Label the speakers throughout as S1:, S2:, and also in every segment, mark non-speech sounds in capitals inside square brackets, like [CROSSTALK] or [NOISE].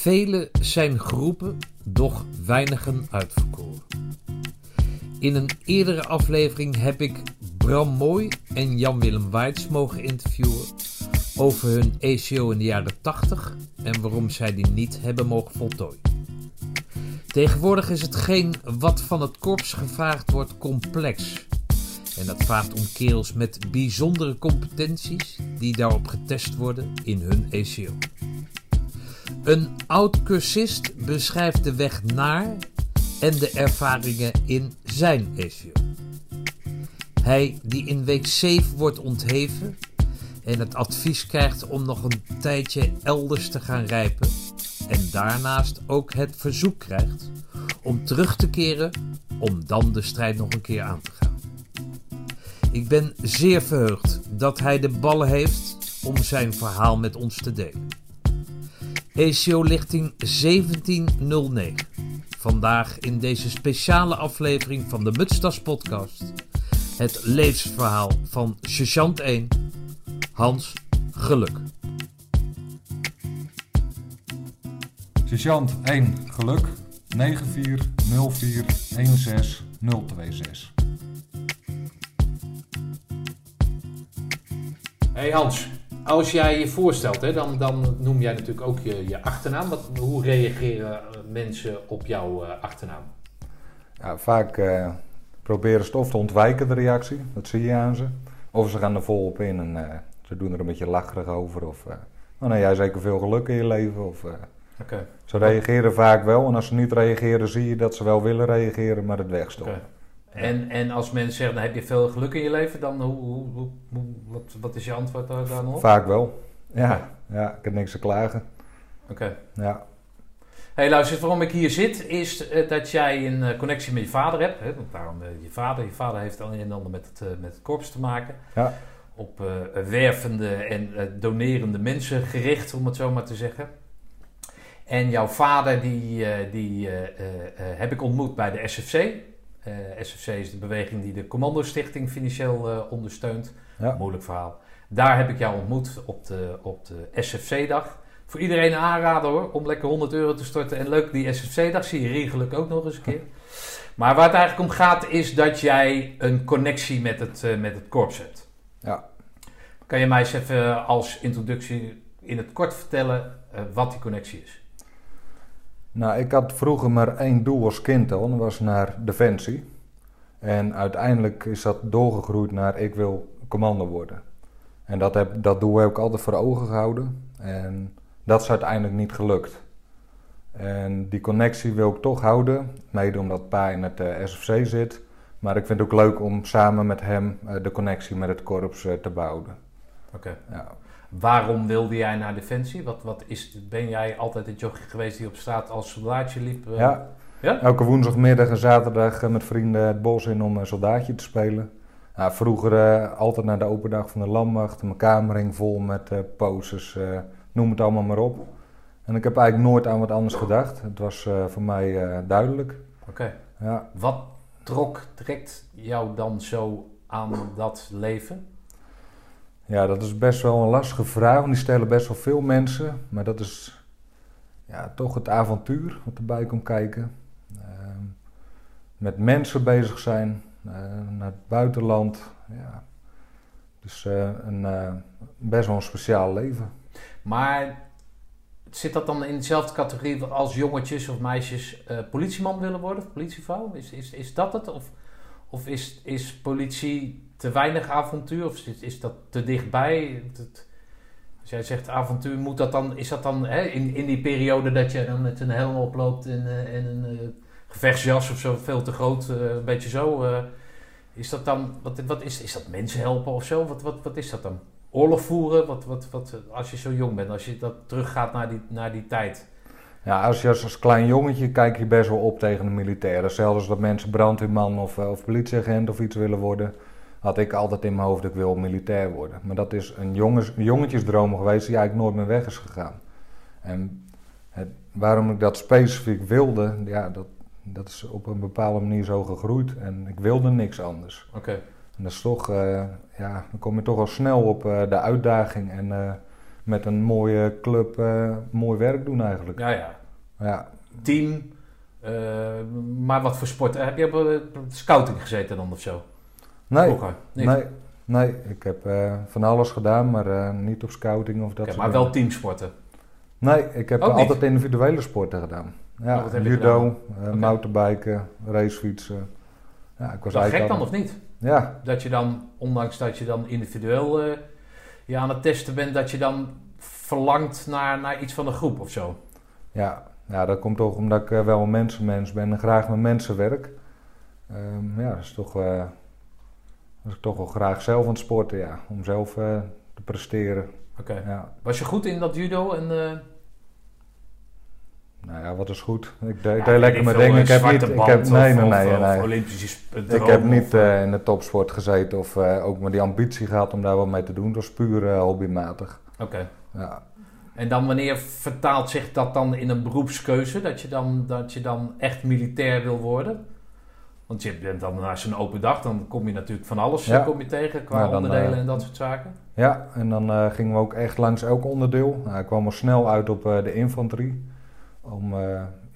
S1: Vele zijn groepen, doch weinigen uitverkoren. In een eerdere aflevering heb ik Bram Mooi en Jan-Willem Weits mogen interviewen over hun ACO in de jaren 80 en waarom zij die niet hebben mogen voltooien. Tegenwoordig is hetgeen wat van het korps gevraagd wordt complex. En dat vraagt om kerels met bijzondere competenties die daarop getest worden in hun ACO. Een oud cursist beschrijft de weg naar en de ervaringen in zijn ACO. Hij die in week 7 wordt ontheven en het advies krijgt om nog een tijdje elders te gaan rijpen en daarnaast ook het verzoek krijgt om terug te keren om dan de strijd nog een keer aan te gaan. Ik ben zeer verheugd dat hij de ballen heeft om zijn verhaal met ons te delen. ECO lichting 1709. Vandaag in deze speciale aflevering van de Mutstas podcast het levensverhaal van sergeant 1 Hans Geluk.
S2: Sergeant 1 Geluk 940416026.
S1: Hey Hans, als jij je voorstelt, hè, dan, dan noem jij natuurlijk ook je, je achternaam. Wat, hoe reageren mensen op jouw uh, achternaam?
S2: Ja, vaak uh, proberen ze het of te ontwijken, de reactie. Dat zie je aan ze. Of ze gaan er volop in en uh, ze doen er een beetje lacherig over. Of, oh nee, jij zeker veel geluk in je leven. Of,
S1: okay.
S2: Ze reageren vaak wel. En als ze niet reageren, zie je dat ze wel willen reageren, maar het wegstoppen.
S1: Okay. En, en als mensen zeggen, dan heb je veel geluk in je leven, dan hoe, hoe, hoe, wat, wat is je antwoord daar dan op?
S2: Vaak wel. Ja, ja ik heb niks te klagen.
S1: Oké.
S2: Ja.
S1: Hey, luister, waarom ik hier zit, is uh, dat jij een uh, connectie met je vader hebt. Hè? Want daarom uh, je vader. Je vader heeft dan een en ander met het, met het korps te maken.
S2: Ja.
S1: Op wervende en donerende mensen gericht, om het zo maar te zeggen. En jouw vader, die, die heb ik ontmoet bij de SFC. Uh, SFC is de beweging die de Commando Stichting financieel uh, ondersteunt.
S2: Ja.
S1: Moeilijk verhaal. Daar heb ik jou ontmoet op de, op de SFC-dag. Voor iedereen een aanrader hoor, om lekker 100 euro te storten. En leuk, die SFC-dag zie je regelijk ook nog eens een keer. Maar waar het eigenlijk om gaat, is dat jij een connectie met het, uh, met het korps hebt.
S2: Ja.
S1: Kan je mij eens even als introductie in het kort vertellen wat die connectie is?
S2: Nou, ik had vroeger maar één doel als kind al, dat was naar Defensie. En uiteindelijk is dat doorgegroeid naar ik wil commando worden. En dat, heb, dat doel heb ik altijd voor ogen gehouden. En dat is uiteindelijk niet gelukt. En die connectie wil ik toch houden, mede omdat pa in het uh, SFC zit. Maar ik vind het ook leuk om samen met hem uh, de connectie met het korps uh, te bouwen.
S1: Oké. Okay.
S2: Ja.
S1: Waarom wilde jij naar Defensie? Wat, wat is, ben jij altijd het jochie geweest die op straat als soldaatje liep? Uh...
S2: Ja.
S1: ja,
S2: elke woensdagmiddag en zaterdag met vrienden het bos in om een soldaatje te spelen. Nou, vroeger uh, altijd naar de open dag van de landmacht. Mijn kamer hing vol met uh, posters, noem het allemaal maar op. En ik heb eigenlijk nooit aan wat anders gedacht. Het was voor mij duidelijk.
S1: Oké. Okay.
S2: Ja.
S1: Wat trok, trekt jou dan zo aan dat leven?
S2: Ja, dat is best wel een lastige vraag, want die stellen best wel veel mensen. Maar dat is ja, toch het avontuur wat erbij komt kijken. Uh, met mensen bezig zijn, uh, naar het buitenland. Ja. Dus uh, een best wel een speciaal leven.
S1: Maar zit dat dan in dezelfde categorie als jongetjes of meisjes politieman willen worden of politievrouw? Is, is, is dat het? Of, of is, is politie te weinig avontuur of is, is dat te dichtbij? Als jij zegt avontuur, moet dat dan, is dat dan hè, in, in die periode dat je dan met een helm oploopt en, en een uh, gevechtsjas of zo, veel te groot, uh, een beetje zo. is dat dan, wat, wat is, is dat mensen helpen of zo? Wat, wat, wat is dat dan? Oorlog voeren? Wat, wat, wat, als je zo jong bent, als je dat teruggaat naar die, naar die tijd.
S2: Ja, als je als, als klein jongetje kijk je best wel op tegen de militairen. Zelfs dat mensen brandweerman of, of politieagent of iets willen worden had ik altijd in mijn hoofd dat ik wil militair worden. Maar dat is een, jongens, een jongetjesdroom geweest die eigenlijk nooit meer weg is gegaan. En het, waarom ik dat specifiek wilde, ja, dat, dat is op een bepaalde manier zo gegroeid. En ik wilde niks anders.
S1: Oké.
S2: En dat is toch, uh, ja, dan kom je toch al snel op uh, de uitdaging en uh, met een mooie club eh, mooi werk doen eigenlijk.
S1: Ja, ja.
S2: Ja,
S1: Team. eh, maar wat voor sport? Heb je op eh, scouting gezeten dan of zo?
S2: nee, nee, nee, ik heb eh, van alles gedaan, maar niet op scouting of dat soort
S1: maar
S2: dingen.
S1: wel teamsporten.
S2: Nee, ik heb altijd individuele sporten gedaan. Ja,
S1: Oh,
S2: judo,
S1: Oké.
S2: mountainbiken, racefietsen. Ja, ik was
S1: Wel gek dan of niet?
S2: Ja,
S1: Dat je dan, ondanks dat je dan individueel je aan het testen bent, dat je dan verlangt naar, naar iets van de groep of zo.
S2: ja, ja, dat komt toch omdat ik eh, wel een mensenmens ben en graag met mensen werk. Ehm, ja, dat is toch, is toch wel graag zelf aan het sporten, ja. Om zelf eh, te presteren.
S1: Oké.
S2: Ja.
S1: Was je goed in dat judo? En,
S2: Nou ja, wat is goed. Ik deed,
S1: ja,
S2: lekker mijn
S1: een
S2: Ik heb niet, ik heb, nee, nee, nee, nee.
S1: Olympische
S2: Ik heb niet in de topsport gezeten of ook maar die ambitie gehad om daar wat mee te doen. Dat was puur hobbymatig.
S1: Oké.
S2: Ja.
S1: En dan wanneer vertaalt zich dat dan in een beroepskeuze? Dat je dan, dat je dan echt militair wil worden? Want je bent dan na zo'n open dag, dan kom je natuurlijk van alles
S2: Ja.
S1: kom je tegen qua
S2: dan,
S1: onderdelen
S2: eh,
S1: en dat soort zaken.
S2: Ja, en dan eh, gingen we ook echt langs elk onderdeel. Nou, ik kwam al snel uit op eh, de infanterie. Om,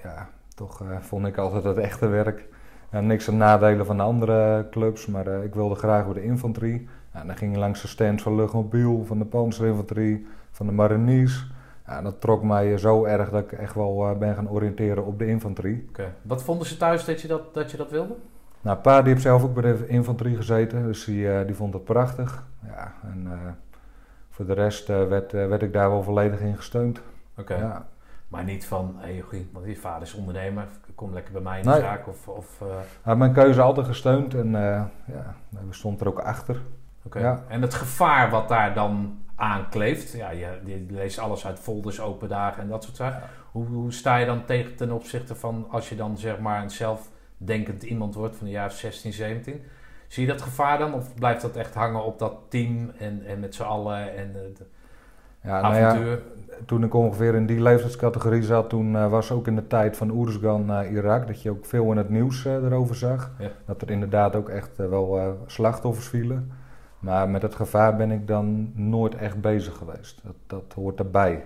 S2: ja, toch vond ik altijd het echte werk. Niks aan nadelen van de andere clubs, maar ik wilde graag voor de infanterie. Dan ging je langs de stands van luchtmobiel, van de panzerinfanterie, van de mariniers. Ja, dat trok mij zo erg dat ik echt wel eh, ben gaan oriënteren op de infanterie.
S1: Oké. Wat vonden ze thuis dat je dat, dat je dat wilde?
S2: Nou, pa die heeft zelf ook bij de infanterie gezeten, dus die, eh, die vond het prachtig. Ja, en eh, voor de rest werd, werd ik daar wel volledig in gesteund.
S1: Oké.
S2: Ja.
S1: Maar niet van, hé hey, want je vader is ondernemer, kom lekker bij mij in de
S2: Nee.
S1: zaak. Of, of,
S2: Hij heeft mijn keuze altijd gesteund en ja, we stonden er ook achter.
S1: Oké.
S2: Ja.
S1: En het gevaar wat daar dan aan kleeft, ja, je, je leest alles uit folders, open dagen en dat soort zaken. Hoe, hoe sta je dan tegen ten opzichte van als je dan zeg maar een zelfdenkend iemand wordt van de jaar 16, 17? Zie je dat gevaar dan of blijft dat echt hangen op dat team en, en met z'n allen en het
S2: Ja, nou ja,
S1: avontuur?
S2: toen ik ongeveer in die leeftijdscategorie zat, toen eh, was ook in de tijd van Oeruzgan naar Irak, dat je ook veel in het nieuws eh, erover zag.
S1: Ja.
S2: Dat er inderdaad ook echt wel slachtoffers vielen. Maar met het gevaar ben ik dan nooit echt bezig geweest. Dat, dat hoort erbij.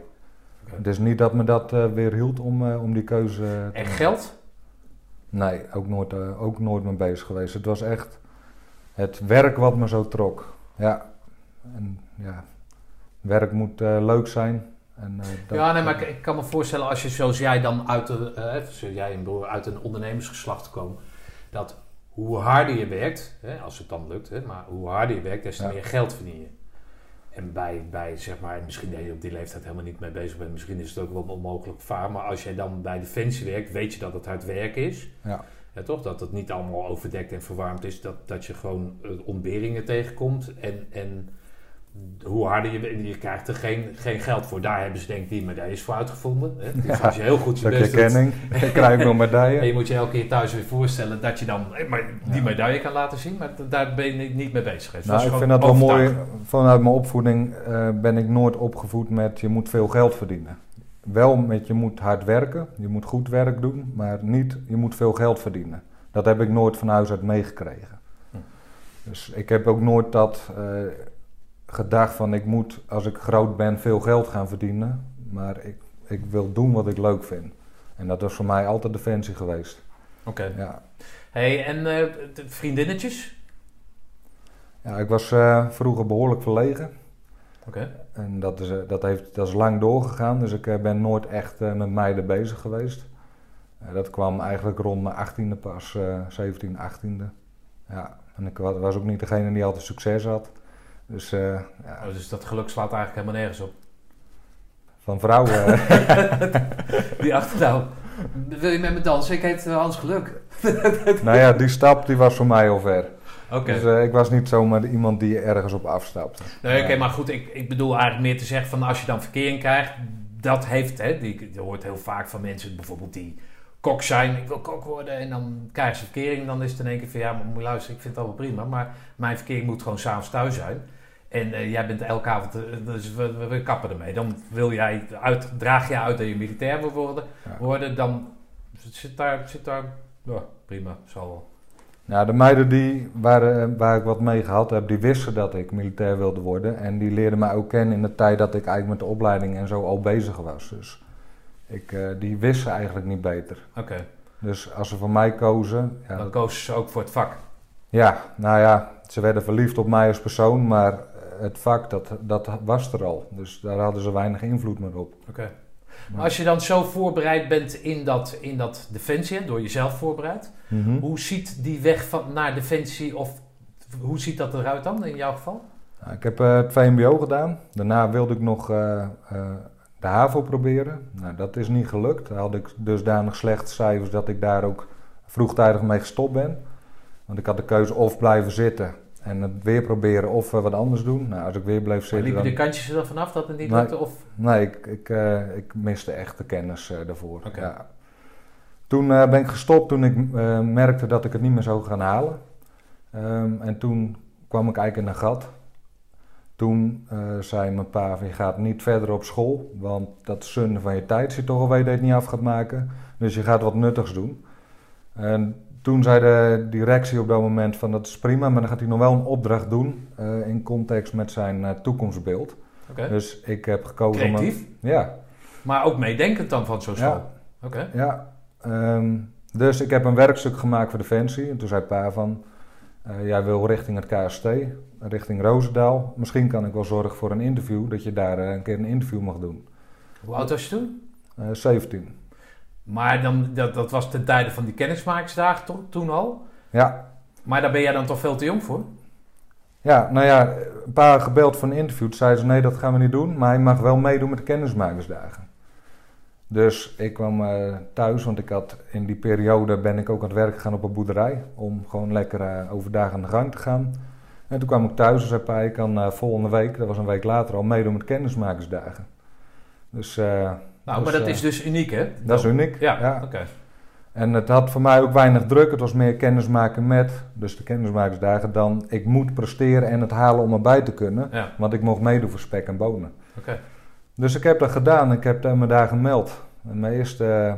S2: Het is niet dat me dat eh, weer hield om, eh, om die keuze te
S1: En geld?
S2: Nee, ook nooit, eh, ook nooit mee bezig geweest. Het was echt het werk wat me zo trok. Ja, en ja, werk moet eh, leuk zijn. En, eh, dat-
S1: ja, nee, maar ik, ik kan me voorstellen als je zoals jij dan uit, de, eh, zoals jij en broer uit een ondernemersgeslacht komt, dat hoe harder je werkt, hè, als het dan lukt, hè, maar hoe harder je werkt, des te
S2: Ja.
S1: meer geld verdien je. En bij, bij, zeg maar, misschien dat je op die leeftijd helemaal niet mee bezig bent, misschien is het ook wel een onmogelijk vaar, maar als jij dan bij Defensie werkt, weet je dat het hard werk is.
S2: Ja.
S1: Ja, toch? Dat het niet allemaal overdekt en verwarmd is, dat, dat je gewoon eh, ontberingen tegenkomt en, en hoe harder je en je krijgt er geen, geen geld voor. Daar hebben ze denk ik die medailles voor uitgevonden. Hè? Dus
S2: Ja,
S1: als je heel goed je [LAUGHS] best doet,
S2: erkenning. Ik [LAUGHS] krijg nog
S1: en
S2: medaille.
S1: je moet je elke keer thuis weer voorstellen dat je dan eh, maar die
S2: Ja.
S1: medaille kan laten zien, maar daar ben je niet- mee bezig. Het
S2: Nou, ik vind dat wel mooi. Vanuit mijn opvoeding eh, ben ik nooit opgevoed met je moet veel geld verdienen. Wel met je moet hard werken, je moet goed werk doen, maar niet je moet veel geld verdienen. Dat heb ik nooit van huis uit meegekregen.
S1: Hm.
S2: Dus ik heb ook nooit dat eh, gedacht van ik moet als ik groot ben veel geld gaan verdienen. Maar ik, ik wil doen wat ik leuk vind. En dat was voor mij altijd defensie geweest.
S1: Oké.
S2: Ja.
S1: Hey, en eh, vriendinnetjes?
S2: Ja, ik was eh, vroeger behoorlijk verlegen.
S1: Oké.
S2: En dat is, eh, dat, heeft, dat is lang doorgegaan, dus ik ben nooit echt met meiden bezig geweest. Dat kwam eigenlijk rond mijn 18e pas, eh 17, 18e. Ja, en ik wa- was ook niet degene die altijd succes had. Dus eh, ja,
S1: Oh, dus dat geluk slaat eigenlijk helemaal nergens op.
S2: van vrouwen. [LAUGHS]
S1: Die achternaam. Wil je met me dansen? Ik heet eh, Hans Geluk. [LAUGHS]
S2: nou ja, die stap die was voor mij al ver.
S1: Oké.
S2: Dus eh, ik was niet zomaar iemand die ergens op afstapte.
S1: Nee, oké, maar goed, ik, ik bedoel eigenlijk meer te zeggen van als je dan verkering krijgt, dat heeft, hè, die, je hoort heel vaak van mensen bijvoorbeeld die kok zijn, ik wil kok worden en dan krijgen ze verkering, dan is het in één keer van ja, maar moet je luisteren, ik vind het allemaal prima, maar mijn verkering moet gewoon s'avonds thuis zijn. En eh, jij bent elke avond, eh, dus we, we, kappen ermee. Dan wil jij uit, draag je uit dat je militair wil worden,
S2: Ja.
S1: worden dan zit daar, zit daar, ja, prima, zal wel.
S2: Nou, de meiden die, waar, waar ik wat mee gehad heb, die wisten dat ik militair wilde worden. En die leerden mij ook kennen in de tijd dat ik eigenlijk met de opleiding en zo al bezig was. Dus ik, eh, die wisten eigenlijk niet beter.
S1: Oké,
S2: Dus als ze voor mij kozen, ja,
S1: dan kozen ze ook voor het vak.
S2: ja, nou ja, ze werden verliefd op mij als persoon, maar het vak, dat, dat was er al. Dus daar hadden ze weinig invloed meer op.
S1: Oké. Maar als je dan zo voorbereid bent in dat, in dat defensie, door jezelf voorbereid,
S2: Mhm.
S1: hoe ziet die weg van, naar defensie of hoe ziet dat eruit dan in jouw geval?
S2: Nou, ik heb eh, het VMBO gedaan. Daarna wilde ik nog eh, eh, de HAVO proberen. Nou, dat is niet gelukt. Daar had ik dusdanig slechte cijfers dat ik daar ook vroegtijdig mee gestopt ben. Want ik had de keuze of blijven zitten en het weer proberen of eh, wat anders doen. Nou, als ik weer bleef
S1: Maar
S2: zitten
S1: liepen
S2: dan...
S1: de kantjes er dan vanaf dat het niet
S2: Nee.
S1: lukte? Of?
S2: Nee, ik, ik, eh, ik miste echt de kennis eh, daarvoor. Ja. Toen ben ik gestopt toen ik merkte dat ik het niet meer zou gaan halen. Ehm, en toen kwam ik eigenlijk in een gat. Toen zei mijn pa je gaat niet verder op school, want dat is zonde van je tijd. Je toch al weet dat je het niet af gaat maken. Dus je gaat wat nuttigs doen. En toen zei de directie op dat moment van dat is prima, maar dan gaat hij nog wel een opdracht doen eh, in context met zijn eh, toekomstbeeld. Dus ik heb gekozen om...
S1: Creatief,
S2: Ja,
S1: maar ook meedenkend dan van zo'n school.
S2: ja,
S1: Oké.
S2: ja. Ehm, dus ik heb een werkstuk gemaakt voor Defensie. En toen zei pa van, eh, jij wil richting het KST, richting Roosendaal. Misschien kan ik wel zorgen voor een interview, dat je daar een keer een interview mag doen.
S1: Hoe oud was je toen?
S2: Eh 17.
S1: Maar dan, dat, dat was ten tijde van die kennismakingsdagen to- toen al.
S2: Ja.
S1: Maar daar ben jij dan toch veel te jong voor?
S2: ja, nou ja, een paar gebeld voor een interview. Toen zeiden ze, nee, dat gaan we niet doen. Maar hij mag wel meedoen met de kennismakersdagen. Dus ik kwam eh, thuis, want ik had in die periode ben ik ook aan het werk gegaan op een boerderij. Om gewoon lekker eh, overdag aan de gang te gaan. En toen kwam ik thuis en zei pa, ik kan eh, volgende week, dat was een week later al, meedoen met kennismakersdagen. Dus
S1: Nou,
S2: Dus,
S1: maar dat
S2: eh,
S1: is dus uniek, hè?
S2: dat is uniek.
S1: Ja, oké.
S2: En het had voor mij ook weinig druk. Het was meer kennismaken met, dus de kennismakersdagen, dan ik moet presteren en het halen om erbij te kunnen.
S1: Ja,
S2: Want ik mocht meedoen voor spek en bonen.
S1: oké.
S2: Dus ik heb dat gedaan. Ik heb me daar gemeld. En mijn eerste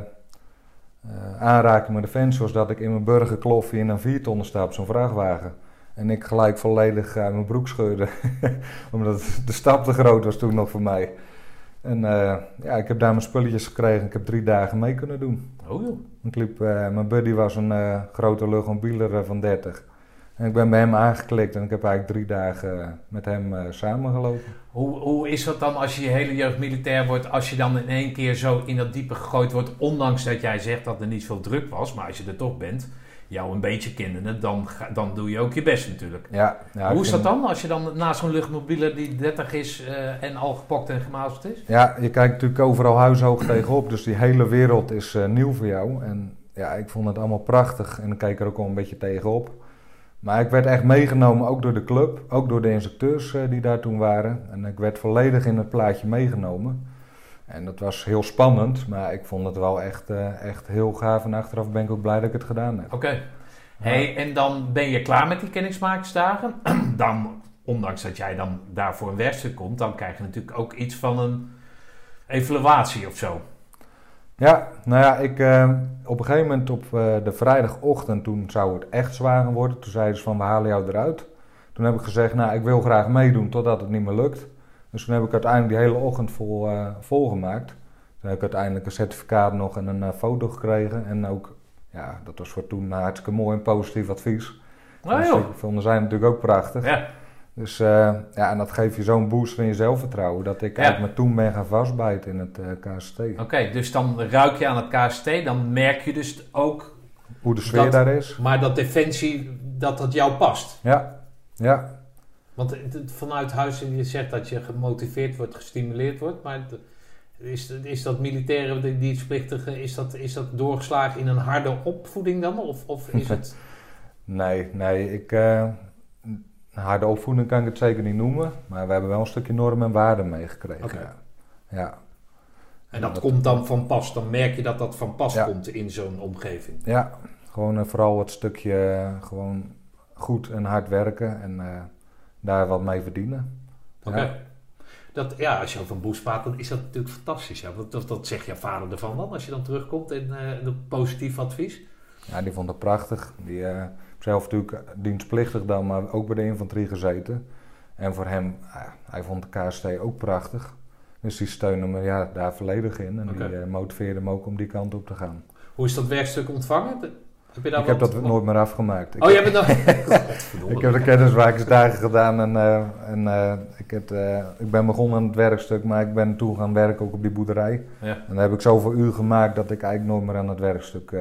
S2: eh, aanraking met de fans was dat ik in mijn burgerkloffie in een viertonnen sta op zo'n vrachtwagen. En ik gelijk volledig uit mijn broek scheurde. [LAUGHS] Omdat de stap te groot was toen nog voor mij. En eh, ja, ik heb daar mijn spulletjes gekregen. Ik heb drie dagen mee kunnen doen.
S1: Oh joh.
S2: Ik liep, eh, mijn buddy was een eh, grote luchtmobiler eh, van 30. En ik ben bij hem aangeklikt en ik heb eigenlijk drie dagen met hem samengelopen.
S1: Hoe, hoe is dat dan als je je hele jeugd militair wordt, als je dan in één keer zo in dat diepe gegooid wordt, ondanks dat jij zegt dat er niet veel druk was, maar als je er toch bent, jou een beetje kennende, dan, dan doe je ook je best natuurlijk.
S2: Ja, ja,
S1: Hoe is dat dan als je dan naast zo'n luchtmobiele die 30 is eh, en al gepokt en gemazeld is?
S2: Ja, je kijkt natuurlijk overal huishoog tegenop, dus die hele wereld is eh, nieuw voor jou. En ja, ik vond het allemaal prachtig en ik keek er ook wel een beetje tegenop. Maar ik werd echt meegenomen, ook door de club, ook door de instructeurs eh, die daar toen waren. En ik werd volledig in het plaatje meegenomen. En dat was heel spannend, maar ik vond het wel echt, eh, echt heel gaaf. En achteraf ben ik ook blij dat ik het gedaan heb.
S1: Oké. Hey, en dan ben je klaar met die kennismakingsdagen. [CLEARS THROAT] dan, ondanks dat jij dan daarvoor een werkstuk komt, dan krijg je natuurlijk ook iets van een evaluatie of zo.
S2: Ja, nou ja, ik, eh, op een gegeven moment op eh, de vrijdagochtend, toen zou het echt zwaar worden. Toen zeiden ze van, we halen jou eruit. Toen heb ik gezegd, nou, ik wil graag meedoen totdat het niet meer lukt. Dus toen heb ik uiteindelijk die hele ochtend vol, eh, volgemaakt. Toen heb ik uiteindelijk een certificaat nog en een eh, foto gekregen. En ook, ja, dat was voor toen hartstikke mooi en positief advies.
S1: Nou joh.
S2: ik vonden zij natuurlijk ook prachtig.
S1: Ja,
S2: Dus eh, ja, en dat geeft je zo'n boost in je zelfvertrouwen. Dat ik
S1: Ja.
S2: eigenlijk me toen ben gaan vastbijten in het KST.
S1: oké. dus dan ruik je aan het KST, dan merk je dus ook,
S2: Hoe de sfeer
S1: Dat-
S2: daar is.
S1: maar dat defensie, dat dat jou past.
S2: Ja, ja.
S1: Want het- het- vanuit huis, je zegt dat je gemotiveerd wordt, gestimuleerd wordt, maar het- is, is dat militaire die- dienstplichtige, is dat, is dat doorgeslagen in een harde opvoeding dan? Of, of is [LAUGHS] het...
S2: Nee, nee, ik, eh, een harde opvoeding kan ik het zeker niet noemen. Maar we hebben wel een stukje normen en waarden meegekregen. Ja. ja.
S1: En dat
S2: Dat-
S1: komt dan van pas, dan merk je dat dat van pas
S2: Ja.
S1: komt in zo'n omgeving.
S2: Ja, gewoon eh, vooral het stukje eh, gewoon goed en hard werken en daar wat mee verdienen.
S1: Oké.
S2: Ja.
S1: Dat, ja, als je over een boost praat, dan is dat natuurlijk fantastisch. Ja. Wat, wat zegt jouw vader ervan dan, als je dan terugkomt en eh, een positief advies?
S2: Ja, die vond het prachtig. Die, eh, zelf natuurlijk dienstplichtig dan, maar ook bij de infanterie gezeten. En voor hem, hij vond de KST ook prachtig. Dus die steunde me ja, daar volledig in. En die eh, motiveerde me ook om die kant op te gaan.
S1: Hoe is dat werkstuk ontvangen? De- Heb je daar
S2: ik heb dat nooit meer afgemaakt. Ik
S1: Oh, jij bent dan...
S2: Ik heb de kennismakersdagen gedaan en, eh, en eh, ik, heb, eh, ik ben begonnen aan het werkstuk, maar ik ben toe gaan werken ook op die boerderij.
S1: Ja.
S2: En daar heb ik zoveel uur gemaakt dat ik eigenlijk nooit meer aan het werkstuk,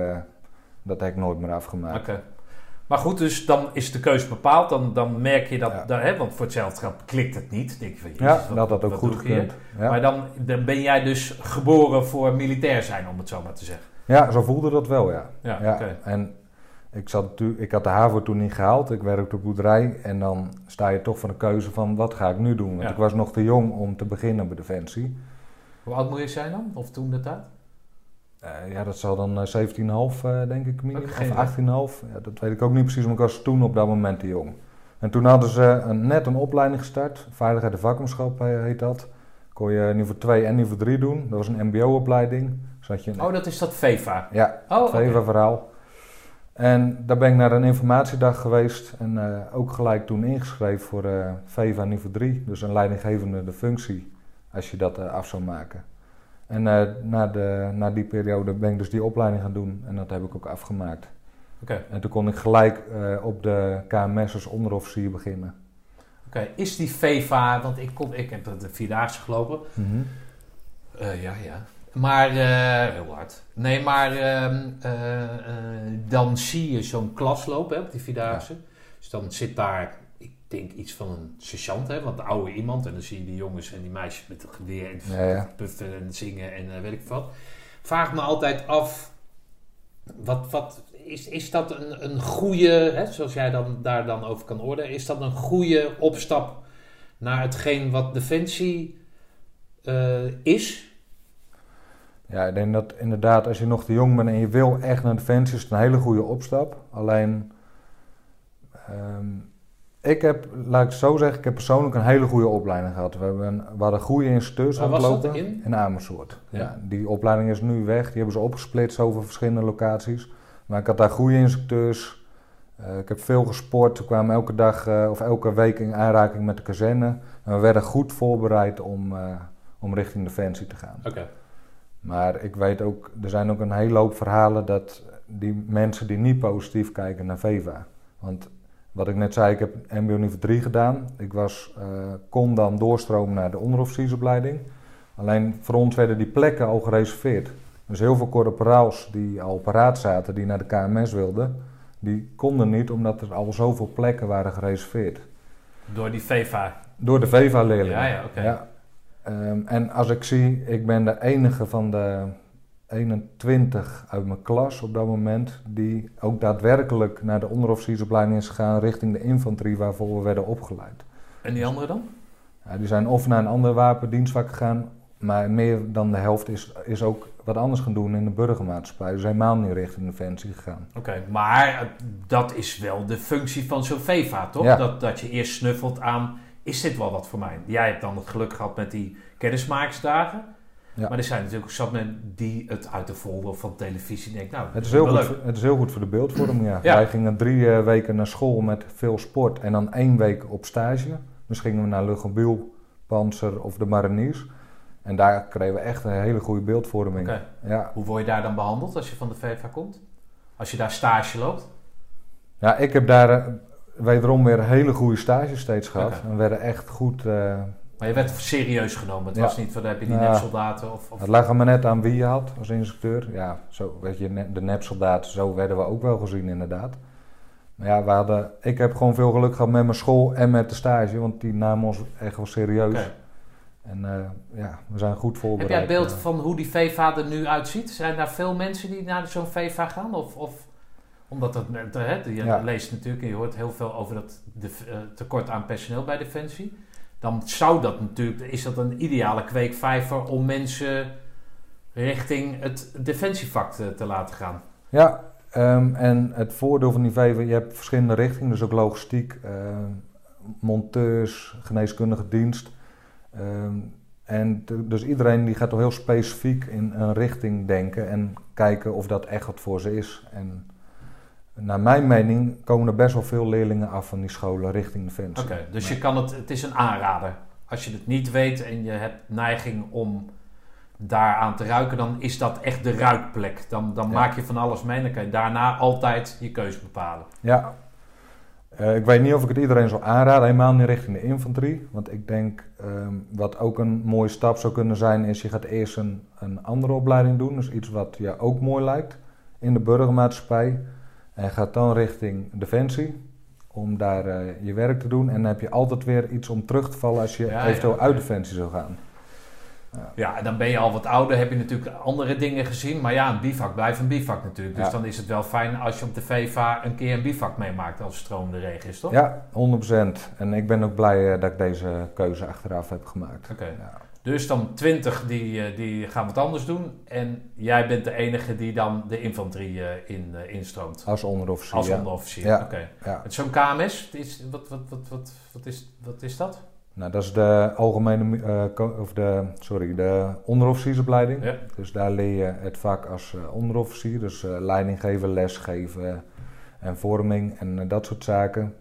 S2: dat heb ik nooit meer afgemaakt.
S1: Oké. Maar goed, dus dan is de keuze bepaald. Dan, dan merk je dat,
S2: Ja.
S1: daar, hè, want voor hetzelfde geld klikt het niet. Denk je van,
S2: Ja,
S1: wat-
S2: dat had ook
S1: wat
S2: goed gekund. Ja.
S1: Maar dan, dan ben jij dus geboren voor militair zijn, om het zo maar te zeggen.
S2: Ja, zo voelde dat wel, ja.
S1: Ja,
S2: ja.
S1: oké.
S2: En ik, zat, ik had de HAVO toen niet gehaald, ik werkte op de boerderij en dan sta je toch voor de keuze van wat ga ik nu doen. Want
S1: Ja.
S2: ik was nog te jong om te beginnen bij Defensie.
S1: Hoe oud moet je zijn dan? Of toen de tijd?
S2: Eh, ja, dat zal dan eh, 17,5 eh, denk ik minimum. Of 18,5. Ja, dat weet ik ook niet precies, maar ik was toen op dat moment te jong. En toen hadden ze een, net een opleiding gestart. Veiligheid en vakmanschap eh, heet dat. Kon je niveau 2 en niveau 3 doen. Dat was een mbo-opleiding. Zat je in,
S1: Oh, dat is dat VEVA.
S2: ja,
S1: Oh,
S2: het. VEVA-verhaal. En daar ben ik naar een informatiedag geweest. En eh, ook gelijk toen ingeschreven voor eh VEVA niveau 3. Dus een leidinggevende de functie, als je dat eh, af zou maken. En na, de, na die periode ben ik dus die opleiding gaan doen. En dat heb ik ook afgemaakt.
S1: Oké.
S2: En toen kon ik gelijk op de KMS als onderofficier beginnen.
S1: Oké, is die VEVA, want ik, kom, ik heb de Vierdaagse gelopen. Eh, ja, ja. Maar, eh, heel hard. Nee, maar ehm, eh, eh, dan zie je zo'n klas lopen hè, op die Vierdaagse. Dus dan zit daar, ik denk iets van een sergeant, hè, want oude iemand. En dan zie je die jongens en die meisjes met een geweer en
S2: Ja, ja.
S1: puffen en zingen en weet ik wat. Vraag me altijd af, wat, wat, is, is dat een, een goede, hè, zoals jij dan, daar dan over kan oordelen, is dat een goede opstap naar hetgeen wat Defensie is?
S2: Ja, ik denk dat inderdaad als je nog te jong bent en je wil echt naar Defensie, is het een hele goede opstap. Alleen, ehm, ik heb, laat ik het zo zeggen, ik heb persoonlijk een hele goede opleiding gehad. We, hebben een, we hadden goede instructeurs
S1: dat
S2: rondlopen
S1: in?
S2: Amersfoort.
S1: Ja.
S2: Ja. die opleiding is nu weg, die hebben ze opgesplitst over verschillende locaties. Maar ik had daar goede instructeurs. Eh, ik heb veel gesport. We kwamen elke dag eh, of elke week in aanraking met de kazerne. En we werden goed voorbereid om, eh, om richting Defensie te gaan.
S1: Oké.
S2: Maar ik weet ook, er zijn ook een hele hoop verhalen dat die mensen die niet positief kijken naar VEVA. Want wat ik net zei, ik heb MBO niveau 3 gedaan. Ik was, eh, kon dan doorstromen naar de onderofficiersopleiding. Alleen voor ons werden die plekken al gereserveerd. Dus heel veel corporaals die al paraat zaten, die naar de KMS wilden, die konden niet omdat er al zoveel plekken waren gereserveerd.
S1: Door die VEVA.
S2: Door de VEVA-leerlingen.
S1: Ja, ja, oké.
S2: Ehm, en als ik zie, ik ben de enige van de 21 uit mijn klas op dat moment die ook daadwerkelijk naar de onderofficiersopleiding is gegaan richting de infanterie waarvoor we werden opgeleid.
S1: En die andere dan?
S2: Ja, die zijn of naar een ander wapendienstvak gegaan, maar meer dan de helft is, is ook wat anders gaan doen in de burgermaatschappij. Dus helemaal niet richting Defensie gegaan.
S1: Oké, maar dat is wel de functie van zo'n VEVA, toch?
S2: Ja.
S1: Dat, dat je eerst snuffelt aan, is dit wel wat voor mij? Jij hebt dan het geluk gehad met die kennismakersdagen.
S2: Ja.
S1: Maar er zijn natuurlijk ook zat mensen die het uit de folder van televisie denken, nou,
S2: Het is, heel goed, voor- het is heel goed voor de beeldvorming, ja.
S1: Ja.
S2: Wij gingen drie eh, weken naar school met veel sport en dan één week op stage. Dus gingen we naar Luchtmobiel, Panzer of de Mariniers. En daar kregen we echt een hele goede beeldvorming. Ja.
S1: Hoe word je daar dan behandeld als je van de VEVA komt? Als je daar stage loopt?
S2: ja, ik heb daar eh, wederom weer hele goede stages steeds gehad.
S1: Oké.
S2: We werden echt goed... eh,
S1: Maar je werd serieus genomen. Het
S2: Ja.
S1: was niet van, heb je die nepsoldaten of... of
S2: het lag er maar net aan wie je had als instructeur. Ja, zo, weet je, de nepsoldaten, zo werden we ook wel gezien inderdaad. Maar ja, we hadden, ik heb gewoon veel geluk gehad met mijn school en met de stage. Want die namen ons echt wel serieus. En eh, ja, we zijn goed
S1: Heb
S2: voorbereid.
S1: jij beeld
S2: eh.
S1: van hoe die VEVA er nu uitziet? Zijn daar veel mensen die naar zo'n VEVA gaan? Of, of omdat eh, hè, je
S2: Ja.
S1: leest natuurlijk en je hoort heel veel over dat de, eh, tekort aan personeel bij Defensie. Dan zou dat natuurlijk, is dat een ideale kweekvijver om mensen richting het defensievak te, te laten gaan.
S2: Ja, ehm, en het voordeel van die VV, je hebt verschillende richtingen, dus ook logistiek, eh, monteurs, geneeskundige dienst. Ehm, en te- dus iedereen die gaat toch heel specifiek in een richting denken en kijken of dat echt wat voor ze is. En naar mijn mening komen er best wel veel leerlingen af van die scholen richting Defensie.
S1: Oké, dus
S2: Ja.
S1: je kan het, het is een aanrader. Als je het niet weet en je hebt neiging om daaraan te ruiken, dan is dat echt de ruikplek. Dan, dan
S2: Ja.
S1: maak je van alles mee en dan kan je daarna altijd je keus bepalen.
S2: Ja. Eh, ik weet niet of ik het iedereen zou aanraden, helemaal niet richting de infanterie. Want ik denk, ehm, wat ook een mooie stap zou kunnen zijn, is je gaat eerst een, een andere opleiding doen. Dus iets wat je ook mooi lijkt in de burgermaatschappij. En gaat dan richting Defensie, om daar eh, je werk te doen. En dan heb je altijd weer iets om terug te vallen als je
S1: Ja,
S2: eventueel
S1: ja,
S2: uit. Defensie zou gaan.
S1: Ja, en dan ben je al wat ouder, heb je natuurlijk andere dingen gezien. Maar ja, een bivak blijft een bivak natuurlijk. Dus
S2: Ja.
S1: dan is het wel fijn als je op de VVA een keer een bivak meemaakt als stromende regen is, toch?
S2: Ja, 100%. En ik ben ook blij eh, dat ik deze keuze achteraf heb gemaakt.
S1: Oké.
S2: Ja.
S1: Dus dan 20 die, eh, die gaan wat anders doen. En jij bent de enige die dan de infanterie eh, in, eh, instroomt.
S2: Als onderofficier.
S1: Als onderofficier.
S2: Ja.
S1: Oké.
S2: Ja.
S1: Met zo'n KMS, is, wat, wat, wat, wat, wat, is, wat is dat?
S2: Nou, dat is de algemene, of de, sorry, de onderofficiersopleiding.
S1: Ja.
S2: Dus daar leer je het vak als onderofficier. Dus eh, leiding geven, lesgeven en vorming en dat soort zaken.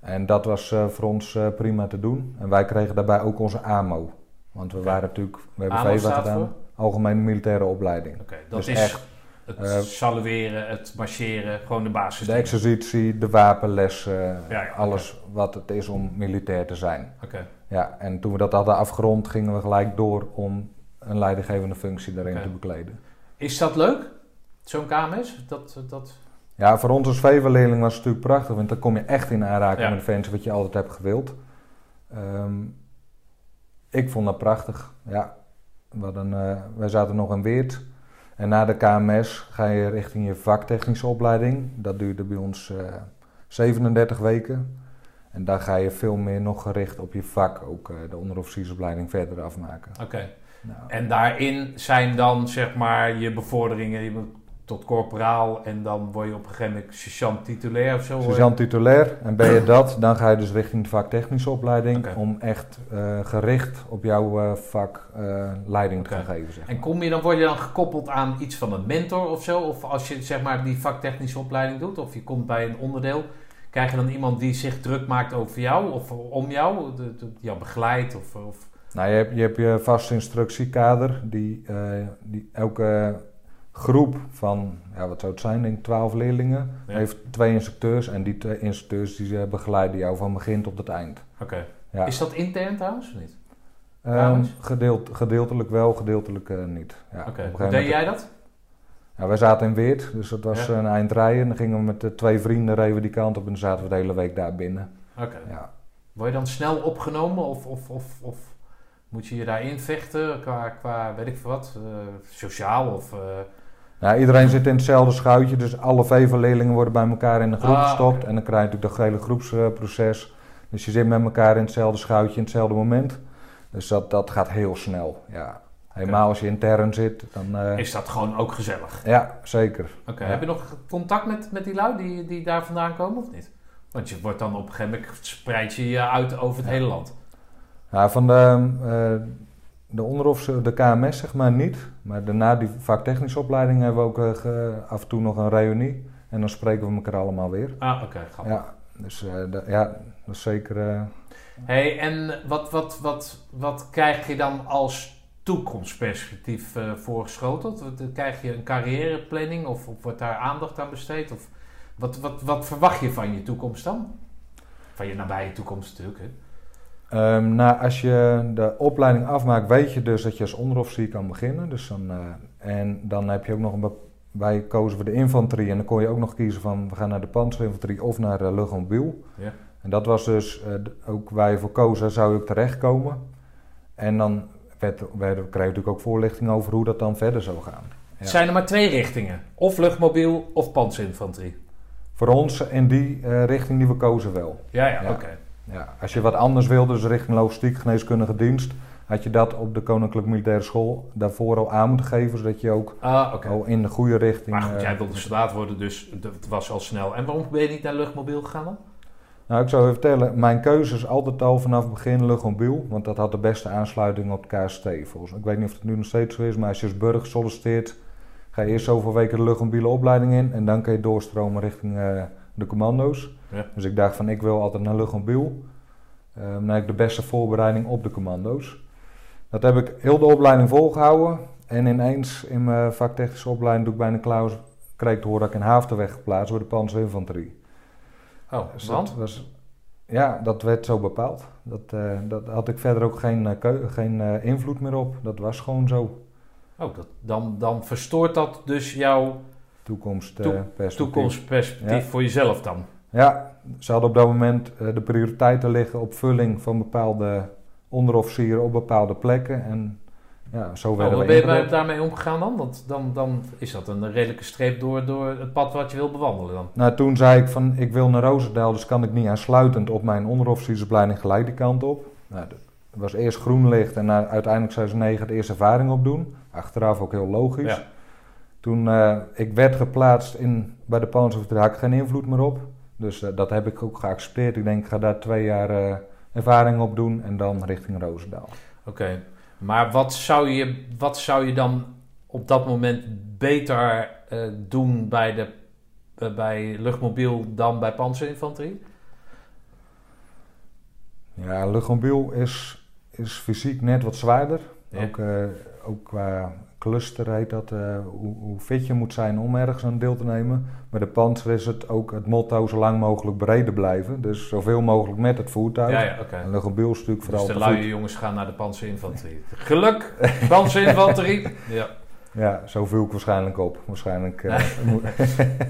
S2: En dat was voor ons prima te doen. En wij kregen daarbij ook onze AMO. Want we waren natuurlijk, we hebben
S1: AMO
S2: VEVA gedaan.
S1: voor?
S2: Algemene militaire opleiding.
S1: Oké, dat
S2: Dus
S1: is
S2: echt,
S1: het
S2: eh,
S1: salueren, het marcheren, gewoon de basis.
S2: De exercitie, de wapenles,
S1: Ja, ja,
S2: alles wat het is om militair te zijn.
S1: Oké,
S2: Ja, en toen we dat hadden afgerond, gingen we gelijk door om een leidinggevende functie daarin te bekleden.
S1: is dat leuk? Zo'n KMS? Dat, dat...
S2: Ja, voor ons als VEVA-leerling was het natuurlijk prachtig, want dan kom je echt in aanraking
S1: Ja.
S2: met fans wat je altijd hebt gewild. Ehm, ik vond dat prachtig, ja. Hadden, eh, wij zaten nog in Weert. En na de KMS ga je richting je vaktechnische opleiding. Dat duurde bij ons eh 37 weken. En daar ga je veel meer nog gericht op je vak, ook eh, de onderofficiersopleiding verder afmaken.
S1: Oké.
S2: Nou,
S1: En daarin zijn dan zeg maar je bevorderingen je tot corporaal en dan word je op een gegeven moment sergeant titulair of zo.
S2: Sergeant titulair. En ben je dat, dan ga je dus richting de vaktechnische opleiding. Om echt eh, gericht op jouw eh, vak eh, leiding te gaan geven. Zeg
S1: En kom je dan, word je dan gekoppeld aan iets van een mentor of zo? Of als je zeg maar die vaktechnische opleiding doet, of je komt bij een onderdeel, krijg je dan iemand die zich druk maakt over jou of om jou, jou begeleidt? Of, of...
S2: Nou, je hebt je, hebt je vaste instructiekader. Die, die elke groep van, ja, wat zou het zijn, denk ik 12 leerlingen,
S1: Ja.
S2: heeft twee instructeurs. En die twee instructeurs die eh, begeleiden jou van begin tot het eind.
S1: Oké.
S2: Ja.
S1: Is dat intern trouwens of niet?
S2: Ehm, gedeelt, gedeeltelijk wel, gedeeltelijk eh, niet. Ja,
S1: Oké.
S2: gegeven
S1: deed jij dat?
S2: Ja, wij zaten in Weert, dus dat was
S1: Ja.
S2: een eind rijden. En dan gingen we met de twee vrienden reden die kant op en dan zaten we de hele week daar binnen.
S1: Oké.
S2: Ja.
S1: Word je dan snel opgenomen of, of, of, of moet je je daarin vechten qua, qua weet ik veel wat, eh, sociaal of... eh,
S2: Nou, iedereen zit in hetzelfde schuitje, dus alle VEVA-leerlingen worden bij elkaar in een groep
S1: Ah,
S2: gestopt. En dan krijg je natuurlijk dat hele groepsproces. dus je zit met elkaar in hetzelfde schuitje, in hetzelfde moment. Dus dat, dat gaat heel snel, ja. Helemaal als je intern zit, dan... eh,
S1: is dat gewoon ook gezellig?
S2: Ja, zeker.
S1: Oké,
S2: Ja.
S1: heb je nog contact met, met die lui die, die daar vandaan komen of niet? Want je wordt dan op een gegeven moment spreid je je uit over het
S2: Ja.
S1: hele land.
S2: Nou, van de, eh de onderofficier, de KMS zeg maar niet. Maar daarna die vaktechnische opleiding hebben we ook eh, ge- af en toe nog een reunie. En dan spreken we elkaar allemaal weer.
S1: Ah, oké, grappig.
S2: Ja, dus eh, ja, dat is zeker... eh,
S1: Hey, en wat, wat, wat, wat krijg je dan als toekomstperspectief eh voorgeschoteld? Eh, Krijg je een carrièreplanning of, of wordt daar aandacht aan besteed? Of wat, wat, wat verwacht je van je toekomst dan? Van je nabije toekomst natuurlijk. Hè?
S2: Ehm, nou, als je de opleiding afmaakt, weet je dus dat je als onderofficier kan beginnen. Dus dan, eh, en dan heb je ook nog een... Wij kozen voor de infanterie en dan kon je ook nog kiezen van... we gaan naar de panzerinfanterie of naar de luchtmobiel.
S1: Ja.
S2: En dat was dus eh, ook waar je voor kozen, zou je ook terechtkomen. En dan werd, werd, kreeg je natuurlijk ook voorlichting over hoe dat dan verder zou gaan. Ja.
S1: Zijn er maar twee richtingen. Of luchtmobiel of panzerinfanterie.
S2: Voor ons in die eh, richting die we kozen wel.
S1: Ja, ja,
S2: Ja.
S1: oké.
S2: Ja, als je wat anders wilde, dus richting logistiek, geneeskundige dienst, had je dat op de Koninklijke Militaire School daarvoor al aan moeten geven, zodat je ook
S1: Ah,
S2: al in de goede richting.
S1: Maar goed,
S2: eh,
S1: jij wilde soldaat worden, dus het was al snel. En waarom ben je niet naar luchtmobiel gegaan dan?
S2: Nou, ik zou je vertellen, mijn keuze is altijd al vanaf het begin luchtmobiel, want dat had de beste aansluiting op het KST volgens. Ik weet niet of het nu nog steeds zo is, maar als je als burger solliciteert, Ga je eerst zoveel weken de luchtmobiele opleiding in en dan kun je doorstromen richting eh, de commando's.
S1: Ja.
S2: Dus ik dacht van ik wil altijd naar luchtmobiel. Uh, dan heb ik de beste voorbereiding op de commando's. Dat heb ik heel de opleiding volgehouden. En ineens in mijn vaktechnische opleiding, doe ik bijna klaar was, kreeg ik te horen dat ik in Haafden werd geplaatst door de panzerinfanterie.
S1: Oh,
S2: Dus
S1: want?
S2: dat was, ja, dat werd zo bepaald. Dat, eh, dat had ik verder ook geen, eh, geen eh, invloed meer op. Dat was gewoon zo.
S1: Oh, dat, dan, dan verstoort dat dus jouw
S2: Toekomstperspectief.
S1: toekomstperspectief
S2: Ja.
S1: voor jezelf dan.
S2: Ja, ze hadden op dat moment eh, de prioriteiten liggen op vulling van bepaalde onderofficieren op bepaalde plekken. En ja, zo
S1: Oh,
S2: werden
S1: hoe
S2: we
S1: ben je daarmee omgegaan dan? Want dan, dan is dat een redelijke streep door, door het pad wat je wil bewandelen dan.
S2: Nou, toen zei ik van ik wil naar Roosendaal, dus kan ik niet aansluitend op mijn onderofficiersopleiding gelijk die kant op. Nou, dat was eerst groen licht en na- uiteindelijk zei ze nee, gaat eerst ervaring opdoen. Achteraf ook heel logisch.
S1: Ja.
S2: Toen eh, ik werd geplaatst in, bij de Panzerhoofd, had ik geen invloed meer op. Dus eh, dat heb ik ook geaccepteerd. Ik denk, ik ga daar twee jaar eh, ervaring op doen en dan richting Roosendaal.
S1: Oké, maar wat zou, je, wat zou je dan op dat moment beter eh, doen bij, de, bij luchtmobiel dan bij panzerinfanterie?
S2: Ja, luchtmobiel is, is fysiek net wat zwaarder.
S1: Ja.
S2: Ook, ook qua cluster heet dat, eh, hoe, hoe fit je moet zijn om ergens aan deel te nemen. Bij de panzer is het ook het motto zo lang mogelijk breder blijven. Dus zoveel mogelijk met het voertuig.
S1: Ja, ja, oké.
S2: En is natuurlijk vooral
S1: Dus de luie jongens gaan naar de panzerinfanterie. Geluk, panzerinfanterie. [LAUGHS] Ja.
S2: Ja, zo viel ik waarschijnlijk op. Waarschijnlijk, eh,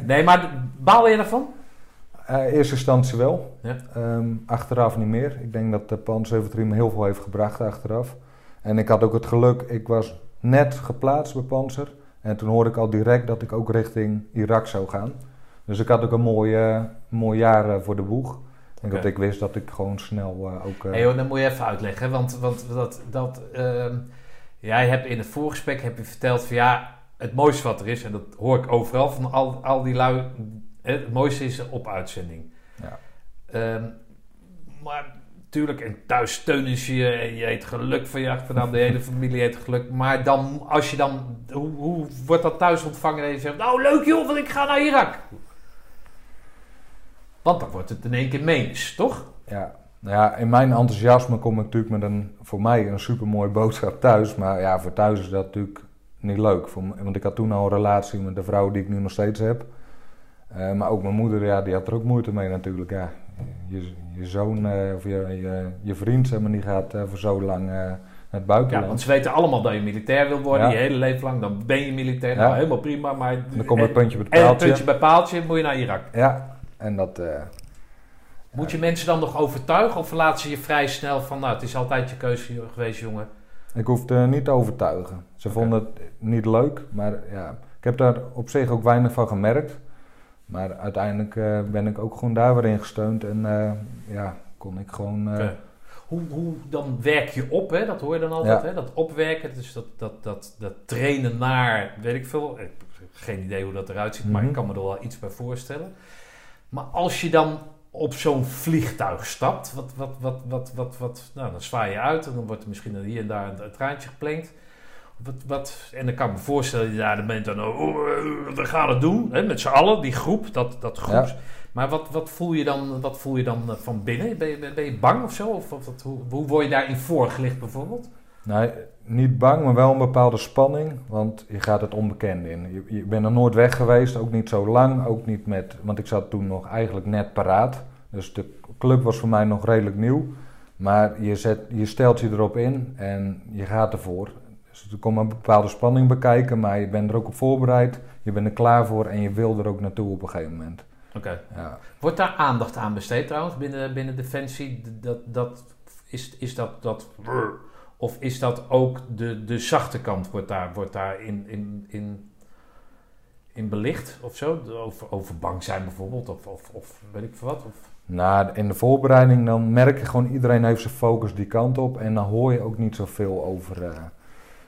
S1: Nee, [LAUGHS] maar baal je daarvan?
S2: Eh, eerste instantie wel.
S1: Ja.
S2: Ehm, achteraf niet meer. Ik denk dat de Panzer me heel veel heeft gebracht achteraf. En ik had ook het geluk, ik was net geplaatst bij Panzer. En toen hoorde ik al direct dat ik ook richting Irak zou gaan. Dus ik had ook een mooi, eh, mooi jaar eh, voor de boeg.
S1: Oké.
S2: dat ik wist dat ik gewoon snel eh, ook...
S1: Hey, joh, dat moet je even uitleggen. Want, want dat, dat, ehm, jij hebt in het voorgesprek heb je verteld van ja, het mooiste wat er is, en dat hoor ik overal van al, al die lui, het mooiste is op uitzending.
S2: Ja.
S1: Ehm, maar natuurlijk, en thuis steunen ze je en je heet geluk van je achternaam, de hele familie heet geluk. Maar dan, als je dan, hoe, hoe wordt dat thuis ontvangen en je zegt, nou leuk joh, want ik ga naar Irak. Want dan wordt het in één keer menens, toch?
S2: Ja. Nou ja, in mijn enthousiasme kom ik natuurlijk met een, voor mij een supermooie boodschap thuis. Maar ja, voor thuis is dat natuurlijk niet leuk. Voor, want ik had toen al een relatie met de vrouw die ik nu nog steeds heb. Eh, maar ook mijn moeder, ja, die had er ook moeite mee natuurlijk. Ja, je, je zoon eh, of je, je, je vriend, die gaat eh, voor zo lang eh, het
S1: Ja,
S2: buitenland.
S1: want ze weten allemaal dat je militair wil worden,
S2: Ja.
S1: je hele leven lang. Dan ben je militair,
S2: Ja.
S1: nou helemaal prima. Maar
S2: dan komt het puntje op het
S1: en het
S2: paaltje.
S1: puntje bij paaltje moet je naar Irak.
S2: Ja, en dat...
S1: Moet je mensen dan nog overtuigen of laten ze je vrij snel van... Nou, het is altijd je keuze geweest, jongen.
S2: Ik hoefde niet te overtuigen. Ze vonden het niet leuk, maar ja, ik heb daar op zich ook weinig van gemerkt. Maar uiteindelijk eh, ben ik ook gewoon daar weer in gesteund en eh, ja, kon ik gewoon... eh,
S1: Oké. Hoe, hoe dan werk je op, hè? dat hoor je dan altijd.
S2: Ja.
S1: Hè? Dat opwerken, dus dat, dat, dat, dat trainen naar, weet ik veel. Ik heb geen idee hoe dat eruit ziet, maar
S2: Mhm.
S1: ik kan me er wel iets bij voorstellen. Maar als je dan op zo'n vliegtuig stapt, wat, wat, wat, wat, wat, wat, nou, dan zwaai je uit en dan wordt er misschien hier en daar een, een traantje geplenkt. Wat, wat, en dan kan ik me voorstellen dat je daar dan bent dan, oh, eh, we gaan het doen, hè, met z'n allen, die groep, dat, dat groeps. Maar wat, wat, voel je dan, wat voel je dan eh, van binnen? Ben je, ben je bang of zo? Of, wat- hoe, hoe word je daarin voorgelicht bijvoorbeeld?
S2: Nee, niet bang, maar wel een bepaalde spanning, want je gaat het onbekende in. Je, je bent er nooit weg geweest, ook niet zo lang, ook niet met, want ik zat toen nog eigenlijk net paraat. Dus de club was voor mij nog redelijk nieuw, maar je, zet, je stelt je erop in en je gaat ervoor. Dus er komt een bepaalde spanning bekijken, maar je bent er ook op voorbereid, je bent er klaar voor en je wil er ook naartoe op een gegeven moment.
S1: Oké.
S2: Ja.
S1: Wordt daar aandacht aan besteed trouwens binnen, binnen Defensie? Dat, dat, is, is dat, dat of is dat ook de, de zachte kant wordt daar, wordt daar in, in, in, in belicht of zo? Over, over bang zijn bijvoorbeeld of, of, of weet ik veel wat? Of,
S2: Na, in de voorbereiding dan merk je gewoon iedereen heeft zijn focus die kant op en dan hoor je ook niet zoveel over. eh.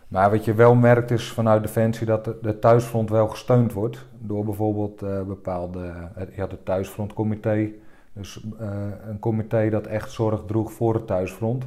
S2: Maar wat je wel merkt is vanuit Defensie dat de, de thuisfront wel gesteund wordt door bijvoorbeeld eh, bepaalde, het, je had het thuisfrontcomité, dus eh, een comité dat echt zorg droeg voor het thuisfront.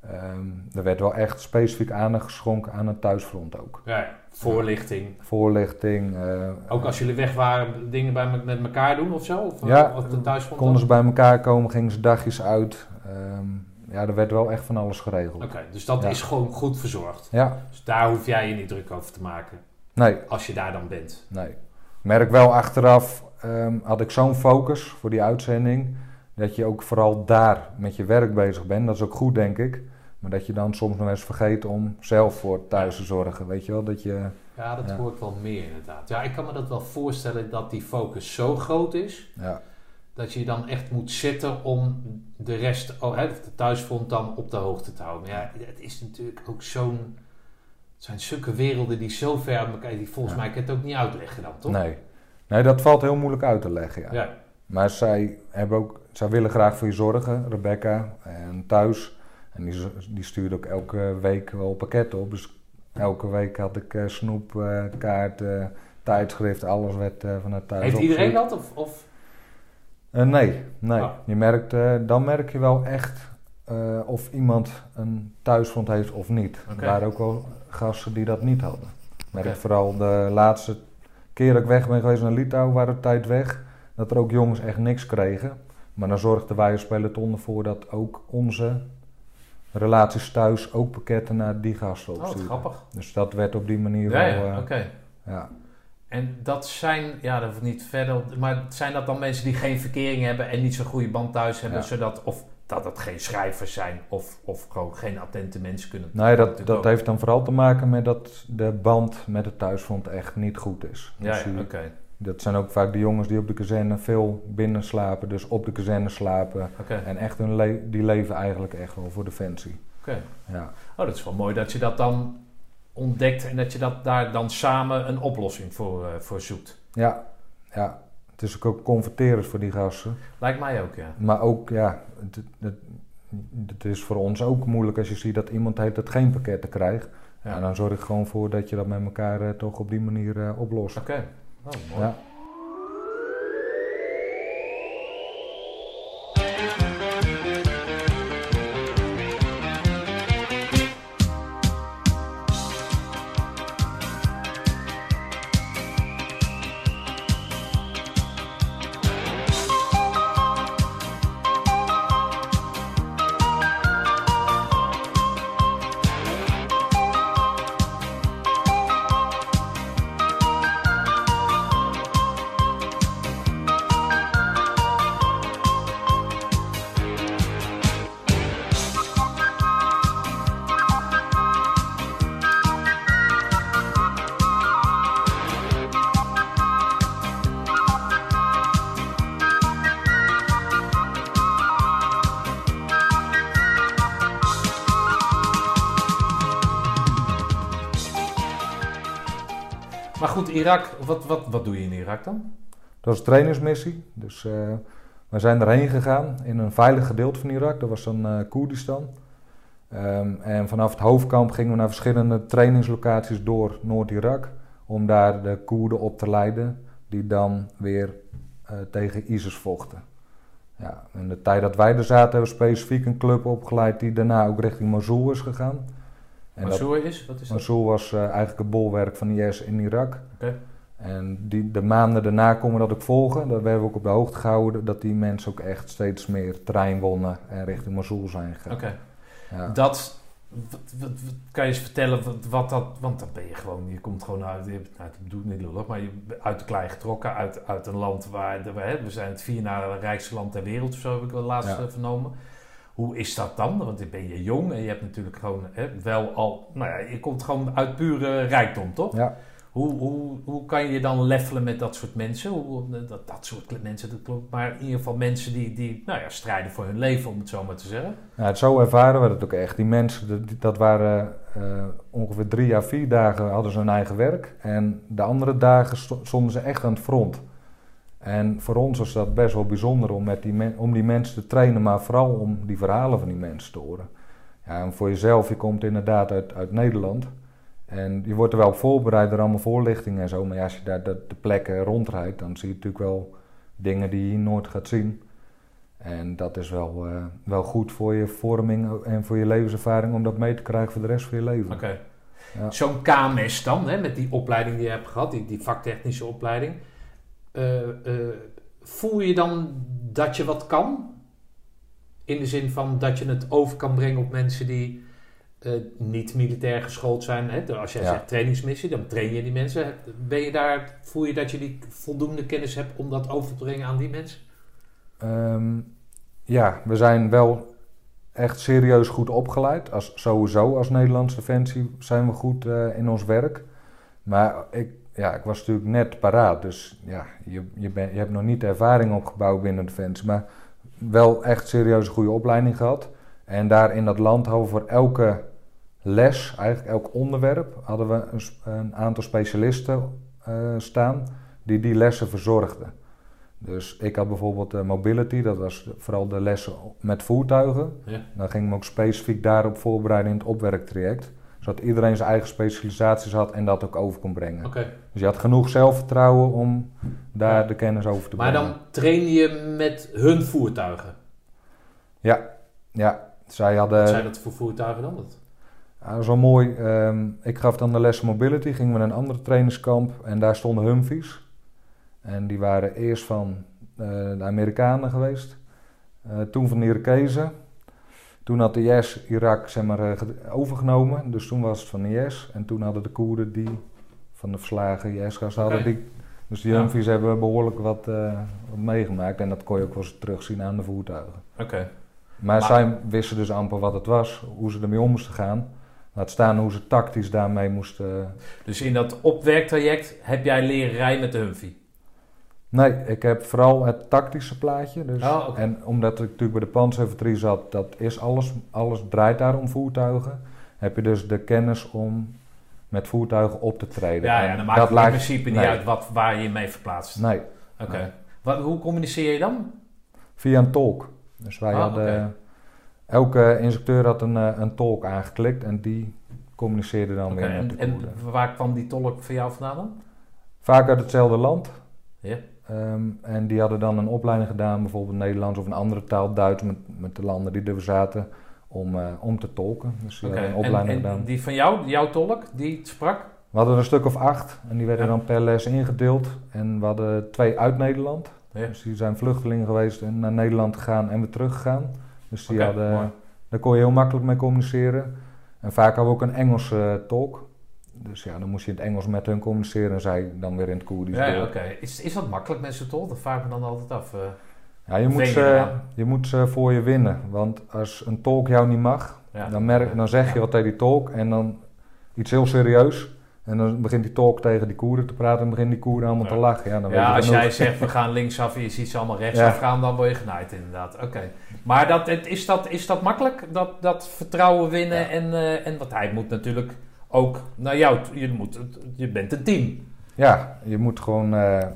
S2: Ehm, er werd wel echt specifiek aandacht geschonken aan het thuisfront ook.
S1: Ja, voorlichting.
S2: Voorlichting. eh,
S1: Ook als jullie weg waren, dingen bij me- met elkaar doen of zo? Of,
S2: Ja,
S1: of
S2: konden ze bij elkaar komen, gingen ze dagjes uit. Ehm, ja, er werd wel echt van alles geregeld.
S1: Oké, dus dat
S2: Ja.
S1: is gewoon goed verzorgd.
S2: Ja,
S1: Dus daar hoef jij je niet druk over te maken.
S2: nee,
S1: Als je daar dan bent.
S2: nee. Merk wel achteraf, ehm, had ik zo'n focus voor die uitzending, dat je ook vooral daar met je werk bezig bent. Dat is ook goed, denk ik. Maar dat je dan soms nog eens vergeet om zelf voor thuis te zorgen. Weet je wel, dat je...
S1: Ja, dat
S2: Ja.
S1: hoor ik wel meer inderdaad. Ja, ik kan me dat wel voorstellen dat die focus zo groot is.
S2: Ja,
S1: Dat je dan echt moet zitten om de rest, oh, hè, de thuisfront dan op de hoogte te houden. Maar ja, het is natuurlijk ook zo'n... Het zijn zulke werelden die zo ver uit elkaar... Die volgens
S2: Ja.
S1: mij kan het ook niet uitleggen dan, toch?
S2: nee. Nee, dat valt heel moeilijk uit te leggen, ja.
S1: Ja.
S2: Maar zij, hebben ook, zij willen graag voor je zorgen, Rebecca. En thuis. En die, die stuurde ook elke week wel pakketten op. Dus elke week had ik eh, snoep, eh, kaart, eh, tijdschrift, alles werd eh, vanuit thuis
S1: Heeft iedereen dat? Of, of?
S2: Eh, nee, nee.
S1: Oh.
S2: Je merkt, eh, dan merk je wel echt eh, of iemand een thuisfront heeft of niet.
S1: Oké.
S2: Er waren ook wel gasten die dat niet hadden. Ik merk vooral de laatste keer dat ik weg ben geweest naar Litouwen, waren we tijd weg. Dat er ook jongens echt niks kregen. Maar dan zorgden wij als peloton ervoor dat ook onze relaties thuis ook pakketten naar die gasten
S1: Oh,
S2: opsturen.
S1: grappig.
S2: dus dat werd op die manier
S1: Ja,
S2: wel...
S1: ja, oké.
S2: ja.
S1: En dat zijn, ja, dat hoeft niet verder, maar zijn dat dan mensen die geen verkering hebben en niet zo'n goede band thuis hebben,
S2: Ja.
S1: zodat, of dat het geen schrijvers zijn, of, of gewoon geen attente mensen kunnen
S2: Nee, dat, dat
S1: ook.
S2: heeft dan vooral te maken met dat de band met het thuisfront echt niet goed is.
S1: Ja,
S2: Dus
S1: ja, oké.
S2: Dat zijn ook vaak de jongens die op de kazerne veel binnen slapen, dus op de kazerne slapen. En echt hun le- die leven eigenlijk echt wel voor Defensie.
S1: oké.
S2: Ja.
S1: Oh, dat is wel mooi dat je dat dan ontdekt en dat je dat daar dan samen een oplossing voor, eh, voor zoekt.
S2: ja, ja. Het is ook confronterend voor die gasten.
S1: Lijkt mij ook, ja.
S2: Maar ook, ja, het, het, het is voor ons ook moeilijk als je ziet dat iemand heeft dat geen pakketten krijgt.
S1: Ja.
S2: En dan zorg ik gewoon voor dat je dat met elkaar eh, toch op die manier eh, oplost.
S1: Oké, oh, mooi.
S2: Ja.
S1: Wat, wat, wat doe je in Irak dan?
S2: Dat was een trainingsmissie. Dus eh, we zijn erheen gegaan in een veilig gedeelte van Irak. Dat was dan eh Koerdistan. Ehm, en vanaf het hoofdkamp gingen we naar verschillende trainingslocaties door Noord-Irak. Om daar de Koerden op te leiden die dan weer eh, tegen ISIS vochten. Ja, in de tijd dat wij er zaten hebben we specifiek een club opgeleid die daarna ook richting Mosul is gegaan. En
S1: Mansour is? Wat is dat?
S2: Mosul was eigenlijk het bolwerk van IS in Irak. En die, de maanden daarna komen dat ook volgen. Dat werden we ook op de hoogte gehouden. Dat die mensen ook echt steeds meer terrein wonnen en richting Mosul zijn gegaan.
S1: Oké.
S2: Ja.
S1: Dat, wat, wat, wat- kan je eens vertellen wat, wat dat, want dan ben je gewoon, je komt gewoon uit, je, nou, ik bedoel het niet lullig, maar je bent uit de klei getrokken, uit, uit een land waar, de, hè, we zijn het vier na rijkste land ter wereld of zo heb ik wel laatst
S2: Ja.
S1: eh, vernomen. Hoe is dat dan? Want dan ben je jong en je hebt natuurlijk gewoon hè, wel al, nou ja, je komt gewoon uit pure rijkdom, toch?
S2: Ja.
S1: Hoe, hoe, hoe kan je dan levelen met dat soort mensen? Hoe, dat, dat soort mensen, dat klopt. Maar in ieder geval mensen die, die nou ja, strijden voor hun leven, om het zo maar te zeggen.
S2: Nou, zo ervaren we het ook echt. Die mensen, dat- waren eh, ongeveer drie à vier dagen hadden ze hun eigen werk. En de andere dagen sto- stonden ze echt aan het front. En voor ons was dat best wel bijzonder om, met die om die mensen te trainen, maar vooral om die verhalen van die mensen te horen. Ja, en voor jezelf, je komt inderdaad uit Nederland. En je wordt er wel op voorbereid door allemaal voorlichtingen en zo. Maar ja, als je daar de, de plekken rondrijdt, dan zie je natuurlijk wel dingen die je nooit gaat zien. En dat is wel, eh, wel goed voor je vorming en voor je levenservaring om dat mee te krijgen voor de rest van je leven.
S1: Oké.
S2: Ja.
S1: Zo'n KMS dan, hè, met die opleiding die je hebt gehad, die, die vaktechnische opleiding. eh, eh, voel je dan dat je wat kan? In de zin van dat je het over kan brengen op mensen die eh, niet militair geschoold zijn. Hè? Als jij
S2: Ja.
S1: zegt trainingsmissie, dan train je die mensen. Ben je daar, voel je dat je die voldoende kennis hebt om dat over te brengen aan die mensen?
S2: Ehm, ja, we zijn wel echt serieus goed opgeleid. Als, sowieso als Nederlandse Defensie zijn we goed eh, in ons werk. Maar ik, ja, ik was natuurlijk net paraat. Dus ja, je, je, ben, je hebt nog niet de ervaring opgebouwd binnen Defensie. Maar wel echt serieus een goede opleiding gehad. En daar in dat land voor elke les, eigenlijk elk onderwerp, hadden we een, aantal specialisten eh, staan die die lessen verzorgden. Dus ik had bijvoorbeeld eh, mobility, dat was vooral de lessen met voertuigen.
S1: Ja.
S2: Dan ging ik me ook specifiek daarop voorbereiden in het opwerktraject. Zodat iedereen zijn eigen specialisaties had en dat ook over kon brengen.
S1: Oké.
S2: Dus je had genoeg zelfvertrouwen om daar
S1: Ja.
S2: de kennis over te
S1: Maar
S2: brengen.
S1: dan train je met hun voertuigen.
S2: Ja, ja. Zij hadden...
S1: Wat zijn dat voor voertuigen dan? Dat?
S2: Ja, dat is wel mooi. Ehm, ik gaf dan de lessen mobility, gingen we naar een andere trainingskamp en daar stonden Humvees. En die waren eerst van eh, de Amerikanen geweest, eh, toen van de Irakezen. Toen had de IS Irak zeg maar, eh, ge- overgenomen, dus toen was het van de IS. En toen hadden de Koerden die van de verslagen IS-gas hadden die. Dus die
S1: Ja.
S2: Humvees hebben behoorlijk wat, eh, wat meegemaakt en dat kon je ook wel eens terugzien aan de voertuigen.
S1: Oké.
S2: Maar,
S1: Maar-
S2: zij wisten dus amper wat het was, hoe ze ermee om moesten gaan. Laat staan hoe ze tactisch daarmee moesten.
S1: Dus in dat opwerktraject heb jij leren rijden met de Humvee?
S2: Nee, ik heb vooral het tactische plaatje. Dus,
S1: Oh.
S2: En omdat ik natuurlijk bij de panzerinfanterie zat, dat is alles, alles draait daar om voertuigen. Heb je dus de kennis om met voertuigen op te treden.
S1: Ja,
S2: En
S1: ja, dan maakt het in principe niet uit wat, waar je mee verplaatst.
S2: Nee,
S1: Oké.
S2: nee.
S1: Hoe communiceer je dan?
S2: via een tolk. Dus wij
S1: Ah,
S2: hadden. Elke instructeur had een, eh, een tolk aangeklikt en die communiceerde dan weer met
S1: en,
S2: de
S1: en waar kwam die tolk voor jou vandaan dan?
S2: Vaak uit hetzelfde land.
S1: Ja.
S2: Ehm, en die hadden dan een opleiding gedaan, bijvoorbeeld Nederlands of een andere taal, Duits, met, met de landen die er zaten, om, eh, om te tolken. Dus hadden een
S1: en,
S2: opleiding
S1: en
S2: gedaan.
S1: die van jou, jouw tolk, die sprak?
S2: We hadden een stuk of acht en die werden
S1: Ja.
S2: dan per les ingedeeld. En we hadden twee uit Nederland.
S1: Ja.
S2: Dus die zijn vluchtelingen geweest en naar Nederland gegaan en weer teruggegaan. Dus die hadden,
S1: mooi.
S2: daar kon je heel makkelijk mee communiceren. En vaak hadden we ook een Engelse eh, tolk. Dus ja, dan moest je in het Engels met hun communiceren en zij dan weer in het Koerdisch
S1: Ja, oké. Is, is dat makkelijk met z'n tolk? Dat vraag ik me dan altijd af. eh.
S2: Ja, je moet, ze, je moet ze voor je winnen. Want als een tolk jou niet mag,
S1: ja.
S2: dan, merk, dan zeg je wat tegen die tolk en dan iets heel serieus. En dan begint die tolk tegen die koeren te praten en beginnen die koeren allemaal
S1: Ja.
S2: te lachen. Ja, dan weet
S1: Ja,
S2: je
S1: als
S2: genoeg.
S1: jij zegt we gaan linksaf en je ziet ze allemaal rechtsaf
S2: Ja.
S1: gaan, dan word je genaaid inderdaad. Oké. Maar dat, het- is, dat, is dat makkelijk? Dat, dat vertrouwen winnen en, eh, en wat hij moet natuurlijk ook naar jou. Je, moet, je bent een team.
S2: Ja, je moet gewoon, eh,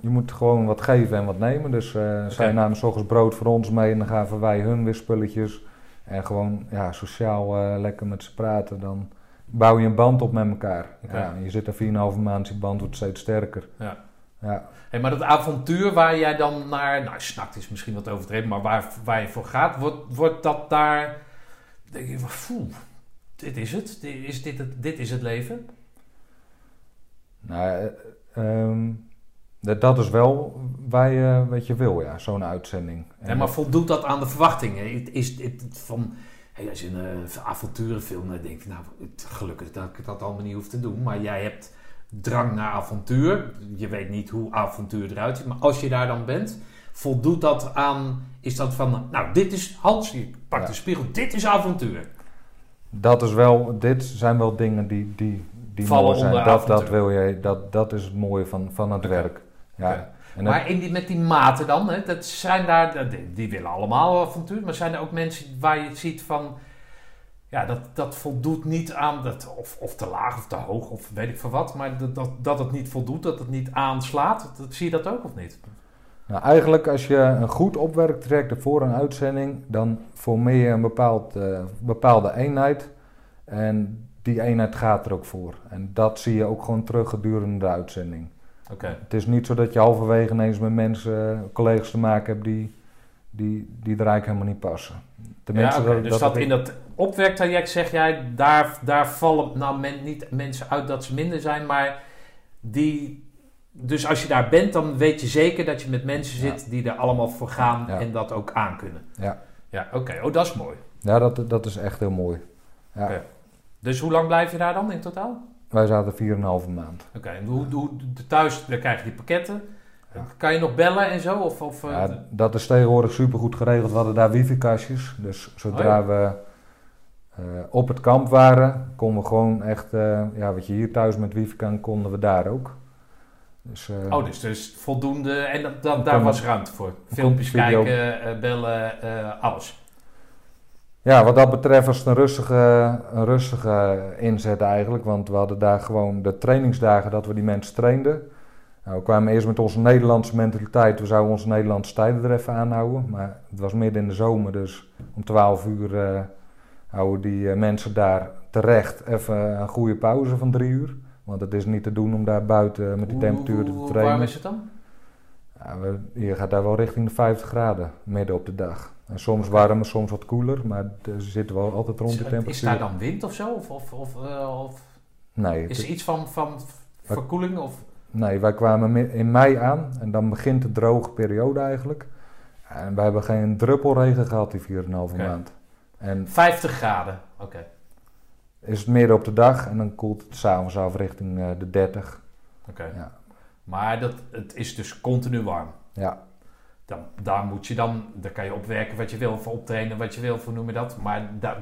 S2: je moet gewoon wat geven en wat nemen. Dus eh zij namen 's ochtends brood voor ons mee en dan gaven wij hun weer spulletjes. En gewoon ja, sociaal lekker met ze praten. Dan bouw je een band op met elkaar. Ja, je zit er 4,5 maand, die band wordt steeds sterker.
S1: Ja.
S2: Ja.
S1: Hey, maar dat avontuur waar jij dan naar, nou snakt is misschien wat overdreven, maar waar, waar je voor gaat, wordt, wordt dat daar, denk je van, dit is het, dit is, dit, het, dit is het leven?
S2: Nou, eh, ehm, dat, dat is wel waar je, wat je wil, ja, zo'n uitzending. En
S1: maar voldoet dat aan de verwachtingen? Het Is het van, hey, als je een eh, avonturenfilm dan denk je, nou, gelukkig dat ik dat allemaal niet hoef te doen. Maar jij hebt drang naar avontuur. Je weet niet hoe avontuur eruit ziet. Maar als je daar dan bent, voldoet dat aan, is dat van, nou, dit is, Hans, je pakt
S2: Ja.
S1: de spiegel, dit is avontuur.
S2: Dat is wel, dit zijn wel dingen die, die, die
S1: Vallen
S2: mooi zijn. Dat, dat wil je, dat, dat is het mooie van, van het werk. Ja. En
S1: Maar in die, met die maten dan, hè, dat zijn daar, die, willen allemaal avontuur, maar zijn er ook mensen waar je ziet van, ja, dat, dat voldoet niet aan, dat, of, of te laag of te hoog of weet ik veel wat, maar dat, dat, dat het niet voldoet, dat het niet aanslaat, dat, zie je dat ook of niet?
S2: Nou, eigenlijk als je een goed opwerktraject hebt voor een uitzending, dan formeer je een bepaald, eh, bepaalde eenheid. En die eenheid gaat er ook voor. En dat zie je ook gewoon terug gedurende de uitzending. Het is niet zo dat je halverwege ineens met mensen, collega's te maken hebt die, die, die er eigenlijk helemaal niet passen.
S1: Ja,
S2: dat,
S1: dus
S2: dat
S1: in dat opwerktraject zeg jij, daar, daar vallen nou men, niet mensen uit dat ze minder zijn, maar die... Dus als je daar bent, dan weet je zeker dat je met mensen
S2: Ja.
S1: zit die er allemaal voor gaan
S2: Ja.
S1: en dat ook aankunnen.
S2: Ja.
S1: Ja, oké. Oh, dat is mooi.
S2: Ja, dat, dat is echt heel mooi. Ja.
S1: Oké. Dus hoe lang blijf je daar dan in totaal?
S2: Wij zaten 4,5 maand.
S1: Oké, en hoe, hoe, thuis dan krijg je die pakketten.
S2: Ja.
S1: Kan je nog bellen en zo? Of, of, eh,
S2: Ja, dat is tegenwoordig supergoed geregeld. We hadden daar wifi-kastjes. Dus zodra
S1: Oh
S2: we eh, op het kamp waren, konden we gewoon echt... eh, ja, wat je hier thuis met wifi kan, konden we daar ook. Dus, eh,
S1: Oh, dus, dus voldoende. En dat,
S2: Dan
S1: daar was ruimte voor. Filmpjes kijken, eh, bellen, eh, alles.
S2: Ja, wat dat betreft was het een rustige, een rustige inzet eigenlijk. Want we hadden daar gewoon de trainingsdagen dat we die mensen trainden. Nou, we kwamen eerst met onze Nederlandse mentaliteit. We zouden onze Nederlandse tijden er even aanhouden. Maar het was midden in de zomer, dus om 12 uur eh, houden die eh, mensen daar terecht even een goede pauze van drie uur. Want het is niet te doen om daar buiten met die
S1: Hoe-
S2: temperaturen te
S1: hoe
S2: trainen.
S1: warm is het dan?
S2: Ja, we, je gaat daar wel richting de 50 graden midden op de dag. En soms warmer, soms wat koeler, maar er zitten wel altijd rond de temperatuur.
S1: is daar dan wind of zo? Of, of, of, eh, of
S2: Nee,
S1: is er iets van, van verkoeling? Of?
S2: nee, wij kwamen in mei aan en dan begint de droge periode eigenlijk. En wij hebben geen druppel regen gehad die 4,5
S1: Oké.
S2: maand. En
S1: 50 graden. Oké.
S2: is het midden op de dag en dan koelt het s'avonds af richting eh, de 30.
S1: oké.
S2: Ja.
S1: Maar dat, het is dus continu warm.
S2: Ja,
S1: Dan, daar moet je dan, daar kan je opwerken wat je wil, of optrainen wat je wil, hoe noem je dat. Maar dat,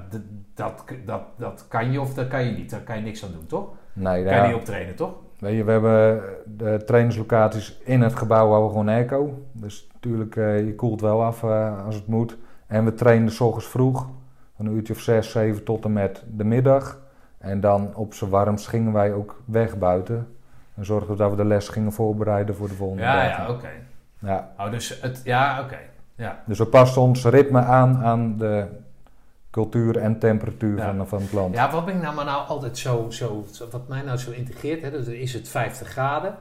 S1: dat, dat, dat, kan je of dat kan je niet. Daar kan je niks aan doen, toch?
S2: nee,
S1: Kan je
S2: ja,
S1: niet optrainen, toch?
S2: weet je, we hebben de trainingslocaties in het gebouw houden we gewoon airco. Dus natuurlijk, eh, je koelt wel af eh, als het moet. En we trainen s ochtends vroeg, van een uurtje of zes, zeven tot en met de middag. En dan op z'n warmst gingen wij ook weg buiten. En zorgden we dat we de les gingen voorbereiden voor de volgende
S1: Ja,
S2: dag.
S1: ja, oké.
S2: Ja,
S1: Oh, dus het, ja, oké. Ja.
S2: dus we pasten ons ritme aan aan de cultuur en temperatuur
S1: Ja.
S2: van, van het land.
S1: Ja, wat ik nou maar nou altijd zo, zo, wat mij nou zo integreert, hè, dat is het 50 graden.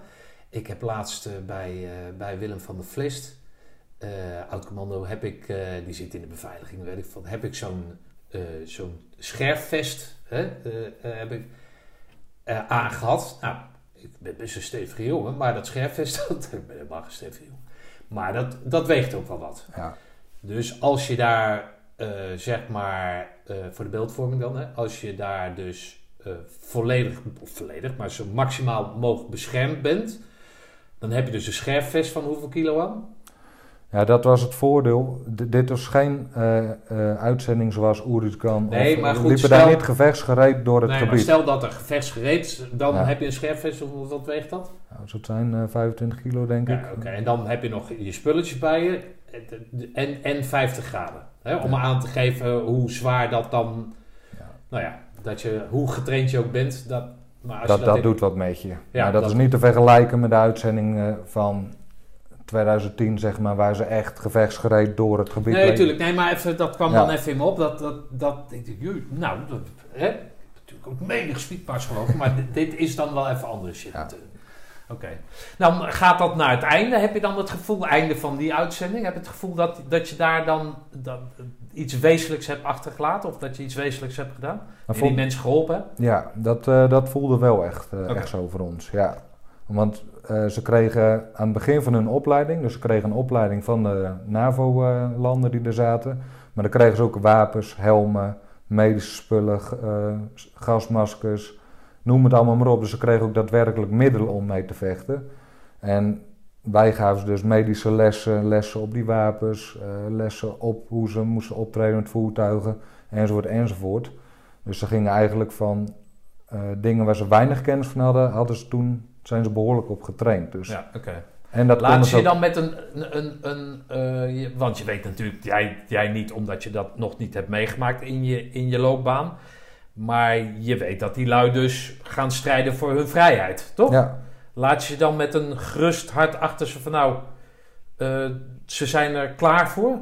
S1: Ik heb laatst eh, bij, eh, bij Willem van der Vlist, eh oud-commando, heb ik, die zit in de beveiliging, weet ik van, heb ik zo'n zo'n scherfvest hè, heb ik, eh, aangehad. Nou, ik ben best een stevige jongen, maar dat scherfvest, [LAUGHS] dat, ik ben helemaal geen stevige jongen. Maar dat, dat weegt ook wel wat.
S2: Ja.
S1: Dus als je daar, eh, zeg maar, eh, voor de beeldvorming dan, hè, als je daar dus eh, volledig, of volledig, maar zo maximaal mogelijk beschermd bent, dan heb je dus een scherfvest van hoeveel kilo aan?
S2: Ja, dat was het voordeel. D- dit was geen eh, eh, uitzending zoals Oeruzkan.
S1: Nee,
S2: of,
S1: maar
S2: we
S1: goed,
S2: liepen
S1: stel-
S2: daar niet gevechtsgereed door het
S1: nee, maar
S2: gebied.
S1: stel dat er gevechtsgereed, dan
S2: Ja.
S1: heb je een scherfvest, of wat weegt dat?
S2: Nou, zou het zijn eh, 25 kilo, denk ik.
S1: Ja, oké. En dan heb je nog je spulletjes bij je en, en 50 graden. Hè, om
S2: Ja.
S1: aan te geven hoe zwaar dat dan, nou ja, dat je, hoe getraind je ook bent, dat, maar als
S2: Dat,
S1: je
S2: dat
S1: in-
S2: doet wat met je.
S1: Ja,
S2: maar dat,
S1: dat-
S2: is niet te vergelijken met de uitzending eh, van 2010, zeg maar, waar ze echt gevechtsgereed door het gebied
S1: Nee, natuurlijk. Nee, maar even, dat kwam
S2: Ja.
S1: dan even in me op. Dat, dat, dat, ik dacht, nou, dat, hè? Natuurlijk ook menig speedpass geloof ik, maar [LAUGHS] dit, dit is dan wel even andere shit
S2: Ja.
S1: Oké. Nou, gaat dat naar het einde? Heb je dan het gevoel, einde van die uitzending, heb je het gevoel dat, dat je daar dan dat, iets wezenlijks hebt achtergelaten? Of dat je iets wezenlijks hebt gedaan? En die mensen geholpen hebt?
S2: Ja, dat, eh, dat voelde wel echt, eh, echt zo voor ons. Ja. Want eh, ze kregen aan het begin van hun opleiding, dus ze kregen een opleiding van de NAVO-landen die er zaten. Maar dan kregen ze ook wapens, helmen, medische spullen, eh, gasmaskers, noem het allemaal maar op. Dus ze kregen ook daadwerkelijk middelen om mee te vechten. En wij gaven ze dus medische lessen, lessen op die wapens, eh, lessen op hoe ze moesten optreden met voertuigen, enzovoort, enzovoort. Dus ze gingen eigenlijk van dingen waar ze weinig kennis van hadden, hadden ze toen, zijn ze behoorlijk op getraind. Dus,
S1: Ja, oké.
S2: En dat
S1: Laat
S2: ze
S1: je
S2: ook-
S1: dan met een, een, een, een eh, want je weet natuurlijk, jij, jij niet omdat je dat nog niet hebt meegemaakt in je, in je loopbaan. Maar je weet dat die lui dus gaan strijden voor hun vrijheid, toch?
S2: Ja,
S1: Laat je dan met een gerust hart achter ze van nou, eh, ze zijn er klaar voor?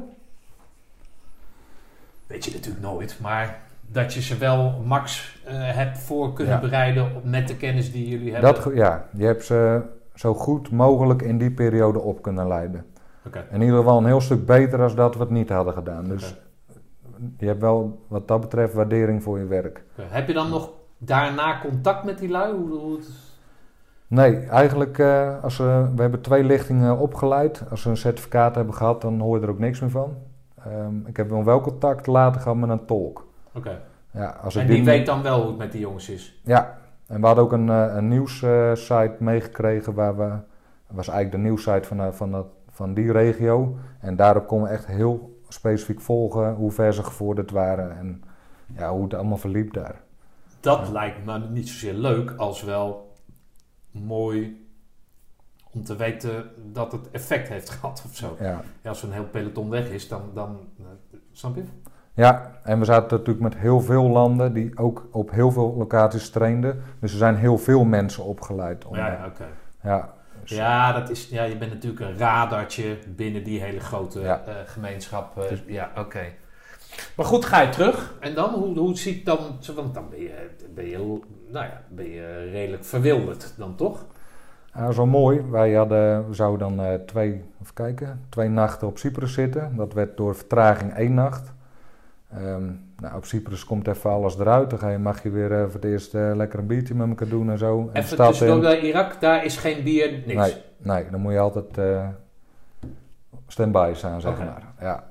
S1: Weet je natuurlijk nooit, maar dat je ze wel max eh, hebt voor kunnen
S2: Ja.
S1: bereiden op- met de kennis die jullie hebben.
S2: dat, ja, je hebt ze zo goed mogelijk in die periode op kunnen leiden.
S1: Oké.
S2: In ieder geval een heel stuk beter dan dat we het niet hadden gedaan. Dus je hebt wel wat dat betreft waardering voor je werk.
S1: Heb je dan nog daarna contact met die lui? Hoe, hoe het...
S2: Nee, eigenlijk, eh, als we, we hebben twee lichtingen opgeleid. Als ze een certificaat hebben gehad, dan hoor je er ook niks meer van. Ehm, ik heb wel wel contact later gehad met een tolk. Ja, als ik
S1: En die weet dan wel hoe het met die jongens is.
S2: Ja, en we hadden ook een, eh, een nieuwssite meegekregen waar we... Dat was eigenlijk de nieuwssite van, eh, van, dat, van die regio. En daarop konden we echt heel specifiek volgen hoe ver ze gevorderd waren en ja, hoe het allemaal verliep daar.
S1: Dat
S2: Ja.
S1: lijkt me niet zozeer leuk als wel mooi om te weten dat het effect heeft [LAUGHS] gehad of zo.
S2: Ja.
S1: Ja, als een heel peloton weg is, dan, dan eh, snap je?
S2: Ja, en we zaten natuurlijk met heel veel landen die ook op heel veel locaties trainden. Dus er zijn heel veel mensen opgeleid. Om,
S1: Ja, ja oké.
S2: ja, dus-
S1: Ja, dat is, ja, je bent natuurlijk een radartje binnen die hele grote
S2: Ja.
S1: eh, gemeenschap. eh,
S2: Dus-
S1: ja, oké. Maar goed, ga je terug. En dan, hoe, hoe ziet dan... Want dan ben je, ben, je, nou ja, ben je redelijk verwilderd dan toch?
S2: Ja, wel mooi. Wij hadden, we zouden dan eh, twee, even kijken, twee nachten op Cyprus zitten. Dat werd door vertraging één nacht. Ehm, nou, op Cyprus komt even alles eruit. Dan mag je weer eh, voor het eerst eh, lekker een biertje met elkaar doen en zo. En
S1: Even tussendoor
S2: in.
S1: bij Irak, daar is geen bier, niks.
S2: Nee, nee, dan moet je altijd eh stand-by staan, zeg maar. Ja.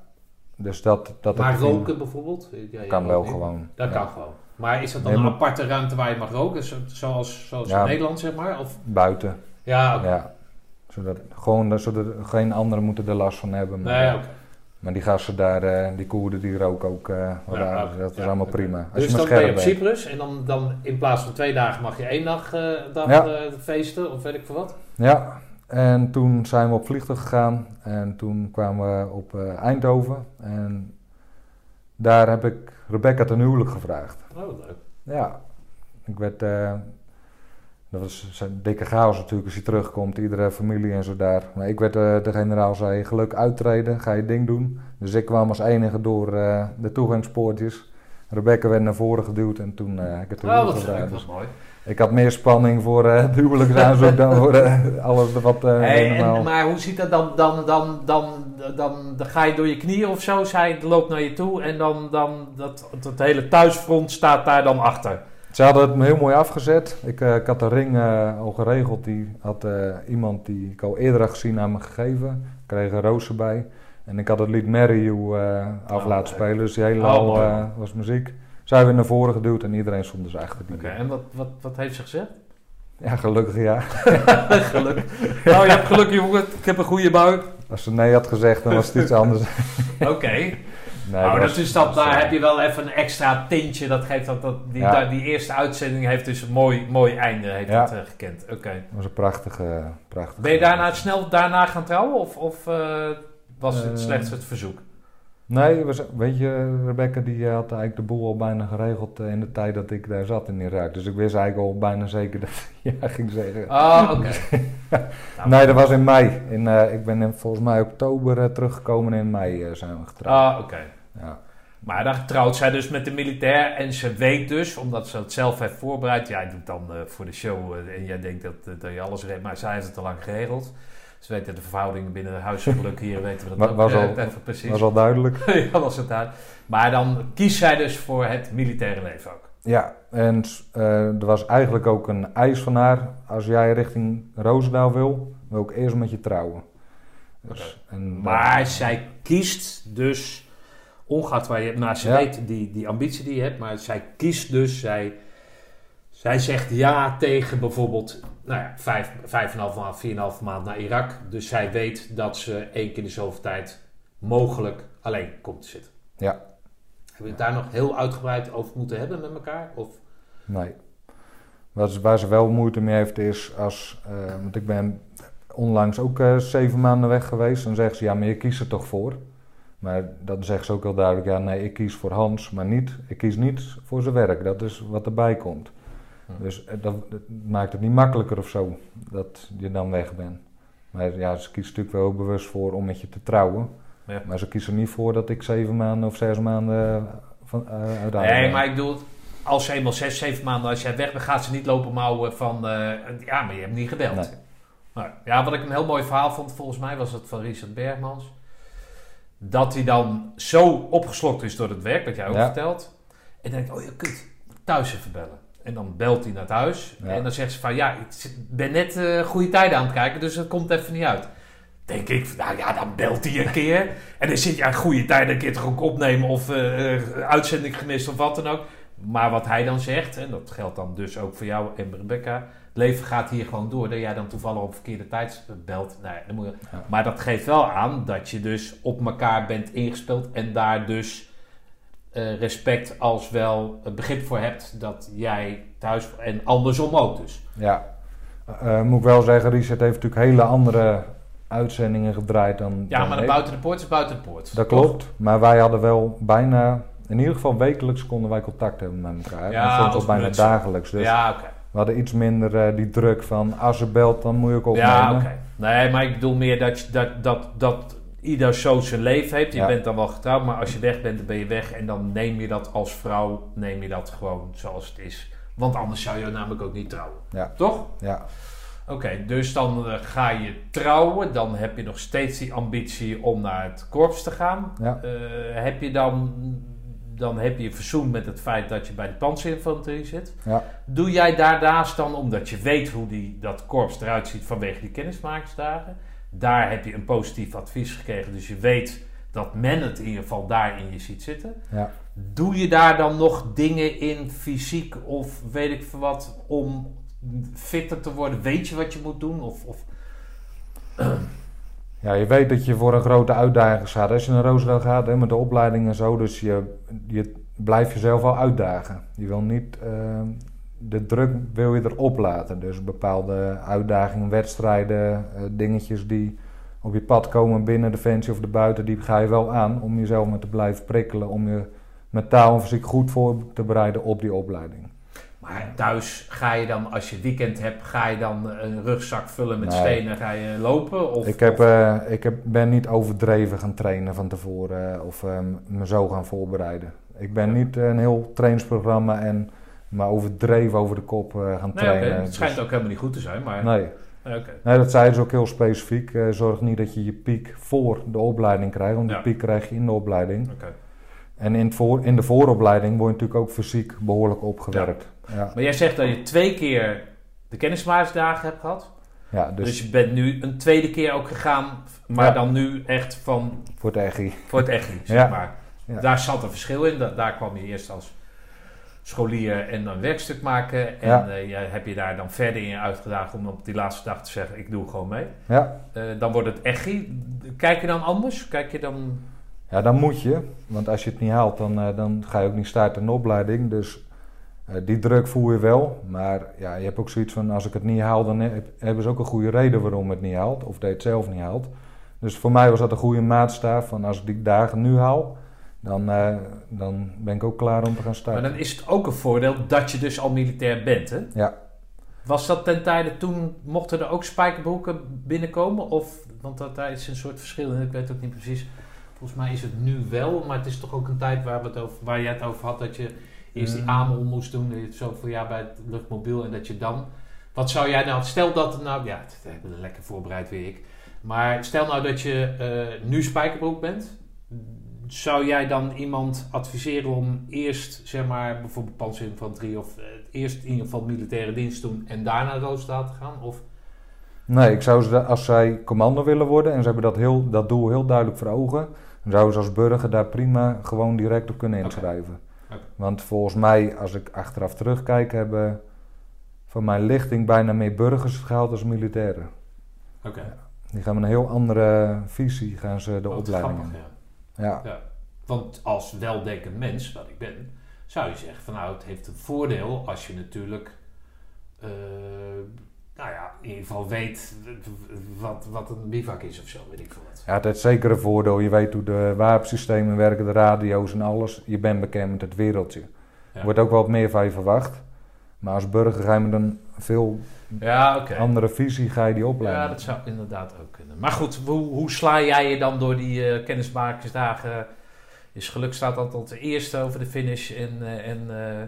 S2: Dus dat, dat
S1: maar roken bijvoorbeeld? Ja,
S2: kan wel
S1: niet.
S2: gewoon.
S1: Dat
S2: ja.
S1: kan gewoon. Maar is dat dan
S2: Nee,
S1: een aparte ruimte waar je mag roken? Zo- Zoals, zoals
S2: Ja.
S1: in Nederland, zeg maar? Of,
S2: Buiten,
S1: ja, oké.
S2: ja. Zodat, gewoon, zodat geen anderen moeten er last van hebben. Maar,
S1: Nee.
S2: Maar die gasten daar, eh, die Koerden, die roken ook. eh, wat
S1: Ja,
S2: daar.
S1: oké.
S2: dat is
S1: Ja,
S2: allemaal prima. Als
S1: Dus
S2: je
S1: dan ben je op
S2: bent.
S1: Cyprus en dan, dan in plaats van twee dagen mag je één dag, eh, dag feesten of weet ik veel wat.
S2: Ja, en toen zijn we op vliegtuig gegaan en toen kwamen we op Eindhoven. En daar heb ik Rebecca ten huwelijk gevraagd.
S1: Oh, leuk.
S2: Ja, ik werd. Dat was een dikke chaos natuurlijk als je terugkomt, iedere familie en zo daar. Maar ik werd, eh, de generaal zei: geluk uittreden, ga je ding doen. Dus ik kwam als enige door eh, de toegangspoortjes. Rebecca werd naar voren geduwd en toen heb ik het
S1: Oh,
S2: huwelijk
S1: wat leuk,
S2: gevraagd.
S1: wat
S2: Dus
S1: mooi.
S2: ik had meer spanning voor het huwelijksaanzoek dan voor alles wat
S1: Hey, en, maar hoe ziet dat dan? Dan, dan, dan, dan, dan ga je door je knieën of zo, zij loopt naar je toe en dan, dan dat, dat hele thuisfront staat daar dan achter.
S2: Ze hadden het me heel mooi afgezet. Ik, eh, ik had de ring eh, al geregeld. Die had eh, iemand die ik al eerder had gezien aan me gegeven. Ik kreeg een roos erbij. En ik had het lied Marry You af
S1: Oh,
S2: laten spelen. Dus die hele
S1: Oh,
S2: was muziek. Zij werden naar voren geduwd en iedereen stond dus achter die.
S1: Oké, en wat, wat, wat heeft ze gezegd?
S2: Ja, gelukkig ja. [LAUGHS]
S1: geluk. Nou, je hebt geluk, jongen. Ik heb een goede bui.
S2: Als ze nee had gezegd, dan was het iets [LAUGHS] anders.
S1: Oké.
S2: Nee,
S1: nou,
S2: was-
S1: dat is dat, daar heb je wel even een extra tintje. Dat geeft dat, dat die,
S2: Ja.
S1: die eerste uitzending heeft dus een mooi, mooi einde heeft
S2: Ja.
S1: het, eh, gekend. Oké.
S2: Het was een prachtige, prachtige...
S1: Ben je daarna snel daarna gaan trouwen of, of eh, was het
S2: Eh,
S1: slechts het verzoek?
S2: Nee, was, weet je, Rebecca die had eigenlijk de boel al bijna geregeld in de tijd dat ik daar zat in Irak. Dus ik wist eigenlijk al bijna zeker [LAUGHS] dat ik ja ging zeggen.
S1: Ah, oké. [LAUGHS] Nou,
S2: Nee, dat was in mei. In, ik ben in, volgens mij oktober teruggekomen en in mei zijn we getrouwd.
S1: Ah, oké.
S2: Ja.
S1: Maar dan trouwt zij dus met de militair en ze weet dus, omdat ze het zelf heeft voorbereid. Jij doet dan eh, voor de show eh, en jij denkt dat, eh, dat je alles regelt, maar zij heeft het al lang geregeld. Ze weten de verhoudingen binnen het huisgeluk [LAUGHS] hier, weten we dat
S2: Wa-
S1: ook,
S2: was
S1: eh,
S2: al-
S1: even precies.
S2: was al duidelijk. [LAUGHS]
S1: ja, was het daar. Maar dan kiest zij dus voor het militaire leven ook.
S2: Ja, en eh, er was eigenlijk ook een eis van haar. Als jij richting Roosendaal wil, wil ik eerst met je trouwen. Dus, en,
S1: Maar zij kiest dus, ongeacht waar je, maar ze
S2: Ja.
S1: weet die, die ambitie die je hebt, maar zij kiest dus, zij, zij zegt ja tegen bijvoorbeeld, nou ja, vijf, vijf en half maand, vier en half maand naar Irak. Dus zij weet dat ze één keer in de zoveel tijd mogelijk alleen komt te zitten.
S2: Ja.
S1: Hebben we het daar nog heel uitgebreid over moeten hebben met elkaar? Of,
S2: Nee. Wat, ze- waar ze wel moeite mee heeft is als... eh, want ik ben onlangs ook eh, zeven maanden weg geweest. Dan zegt ze, ja, maar je kiest er toch voor? Maar dan zegt ze ook heel duidelijk, ja, nee, ik kies voor Hans, maar niet, ik kies niet voor zijn werk. Dat is wat erbij komt.
S1: Hm.
S2: Dus eh, dat, dat maakt het niet makkelijker of zo, dat je dan weg bent. Maar ja, ze kiest natuurlijk wel bewust voor om met je te trouwen.
S1: Ja.
S2: Maar ze kiest er niet voor dat ik zeven maanden of zes maanden van, uh, uit Aden
S1: nee,
S2: ben.
S1: maar ik bedoel, als ze eenmaal zes, zeven maanden, als jij weg bent, gaat ze niet lopen mouwen van, eh, ja, maar je hebt niet gebeld.
S2: Nee.
S1: Maar, ja, wat ik een heel mooi verhaal vond, volgens mij was het van Richard Bergmans. Dat hij dan zo opgeslokt is door het werk, dat jij ook
S2: Ja.
S1: vertelt. En dan denkt, oh ja, kut, thuis even bellen. En dan belt hij naar thuis.
S2: Ja.
S1: En dan zegt ze van, ja, ik ben net eh, goede tijden aan het kijken, dus dat komt even niet uit. Denk ik, nou ja, dan belt hij een keer. En dan zit je aan goede tijden een keer toch ook opnemen of eh, eh, uitzending gemist of wat dan ook. Maar wat hij dan zegt, en dat geldt dan dus ook voor jou en Rebecca. Leven gaat hier gewoon door. Dat jij dan toevallig op verkeerde tijd belt. Nou ja, dan moet je,
S2: Ja.
S1: Maar dat geeft wel aan dat je dus op elkaar bent ingespeeld. En daar dus eh, respect als wel begrip voor hebt dat jij thuis... En andersom ook dus.
S2: Ja, Eh, moet ik wel zeggen, Richard heeft natuurlijk hele andere uitzendingen gedraaid dan.
S1: Ja,
S2: dan
S1: maar de buiten de poort is buiten de poort.
S2: Dat
S1: Toch?
S2: klopt, maar wij hadden wel bijna, in ieder geval wekelijks konden wij contact hebben met elkaar.
S1: Ja,
S2: en soms
S1: dat is
S2: bijna
S1: mensen.
S2: dagelijks. Dus
S1: Ja, oké.
S2: We hadden iets minder eh, die druk van als ze belt, dan moet je ook opnemen.
S1: Ja, oké. Nee, maar ik bedoel meer dat, je- dat, dat, dat ieder zo zijn leven heeft. Je
S2: Ja.
S1: bent dan wel getrouwd, maar als je weg bent, dan ben je weg. En dan neem je dat als vrouw, neem je dat gewoon zoals het is. Want anders zou je namelijk ook niet trouwen.
S2: Ja.
S1: Toch?
S2: Ja,
S1: Oké, dus dan eh, ga je trouwen. Dan heb je nog steeds die ambitie om naar het korps te gaan.
S2: ja.
S1: Eh, heb je dan, dan heb je verzoend met het feit dat je bij de panzerinfanterie zit.
S2: Ja.
S1: Doe jij daarnaast dan, omdat je weet hoe die, dat korps eruit ziet vanwege die kennismakingsdagen, daar heb je een positief advies gekregen, dus je weet dat men het in ieder geval daar in je ziet zitten.
S2: Ja.
S1: Doe je daar dan nog dingen in fysiek of weet ik veel wat om fitter te worden? Weet je wat je moet doen? Of, of [CLEARS THROAT]
S2: Ja, je weet dat je voor een grote uitdaging staat. Als je naar Roosendaal gaat hè, met de opleiding en zo, dus je, je blijft jezelf wel uitdagen. Je wil niet, eh, de druk wil je erop laten. Dus bepaalde uitdagingen, wedstrijden, eh, dingetjes die op je pad komen binnen Defensie of erbuiten, die ga je wel aan om jezelf met te blijven prikkelen, om je mentaal en fysiek goed voor te bereiden op die opleiding.
S1: Maar thuis ga je dan, als je weekend hebt, ga je dan een rugzak vullen met
S2: Nee.
S1: stenen, ga je lopen? Of,
S2: Ik, heb, eh, ik heb, ben niet overdreven gaan trainen van tevoren eh, of eh, me zo gaan voorbereiden. Ik ben niet eh, een heel trainingsprogramma en me overdreven over de kop eh, gaan
S1: nee,
S2: trainen.
S1: het schijnt
S2: Dus-
S1: ook helemaal niet goed te zijn, maar...
S2: nee.
S1: Nee,
S2: dat zeiden ze ook heel specifiek. Eh, zorg niet dat je je piek voor de opleiding krijgt, want
S1: Ja.
S2: die piek krijg je in de opleiding. En in, voor, in de vooropleiding word je natuurlijk ook fysiek behoorlijk opgewerkt. Ja.
S1: Maar jij zegt dat je twee keer de kennismakingsdagen hebt gehad.
S2: Ja,
S1: Dus,
S2: dus,
S1: je bent nu een tweede keer ook gegaan, maar
S2: Ja.
S1: dan nu echt van
S2: voor het EGI.
S1: voor het niet, [LAUGHS] zeg
S2: Ja.
S1: maar.
S2: Ja.
S1: Daar zat een verschil in. Da- daar kwam je eerst als scholier en dan werkstuk maken. En
S2: Ja.
S1: eh, jij heb je daar dan verder in uitgedaagd om op die laatste dag te zeggen, ik doe gewoon mee.
S2: Ja.
S1: Eh, dan wordt het echi. Kijk je dan anders? Kijk je dan...
S2: Ja, dan moet je. Want als je het niet haalt, dan, eh, dan ga je ook niet starten in de opleiding. Dus die druk voel je wel. Maar ja, je hebt ook zoiets van, als ik het niet haal, dan heb- hebben ze ook een goede reden waarom het niet haalt. Of dat je het zelf niet haalt. Dus voor mij was dat een goede maatstaaf. Van als ik die dagen nu haal, dan, eh, dan ben ik ook klaar om te gaan
S1: Maar
S2: starten.
S1: dan is het ook een voordeel dat je dus al militair bent, hè?
S2: Ja.
S1: Was dat ten tijde toen, mochten er ook spijkerbroeken binnenkomen? Of, want dat, daar is een soort verschil in, ik weet ook niet precies. Volgens mij is het nu wel, maar het is toch ook een tijd waar, we het over, waar jij het over had, dat je eerst die
S2: Mm.
S1: AMOL moest doen, het zoveel jaar bij het luchtmobiel en dat je dan... Wat zou jij nou, stel dat, nou ja, dat hebben we lekker voorbereid weer ik. Maar stel nou dat je eh, nu spijkerbroek bent, zou jij dan iemand adviseren om eerst, zeg maar, bijvoorbeeld panzerinfanterie of eh, eerst in ieder geval militaire dienst doen en daarna Roosendaal te gaan? Of,
S2: Nee, ik zou ze, als zij commando willen worden en ze hebben dat, heel, dat doel heel duidelijk voor ogen, dan zouden ze als burger daar prima gewoon direct op kunnen inschrijven. Want volgens mij, als ik achteraf terugkijk, hebben van mijn lichting bijna meer burgers gehaald als militairen.
S1: Oké.
S2: Die gaan met een heel andere visie gaan ze de opleiding
S1: grappig,
S2: in.
S1: ja.
S2: Ja.
S1: Want als weldenkend mens, wat ik ben, zou je zeggen van nou, het heeft een voordeel als je natuurlijk, eh, nou ja, in ieder geval weet wat, wat een bivak is of zo, weet ik veel wat.
S2: ja, het heeft zeker een voordeel. Je weet hoe de wapensystemen werken, de radio's en alles. Je bent bekend met het wereldje.
S1: Ja.
S2: Er wordt ook wel wat meer van je verwacht. Maar als burger ga je met een veel
S1: Ja, oké.
S2: andere visie ga je die opleiding.
S1: Ja, dat zou inderdaad ook kunnen. Maar goed, hoe, hoe sla jij je dan door die eh, kennismakersdagen? Is geluk staat altijd als eerste over de finish en, eh, en eh,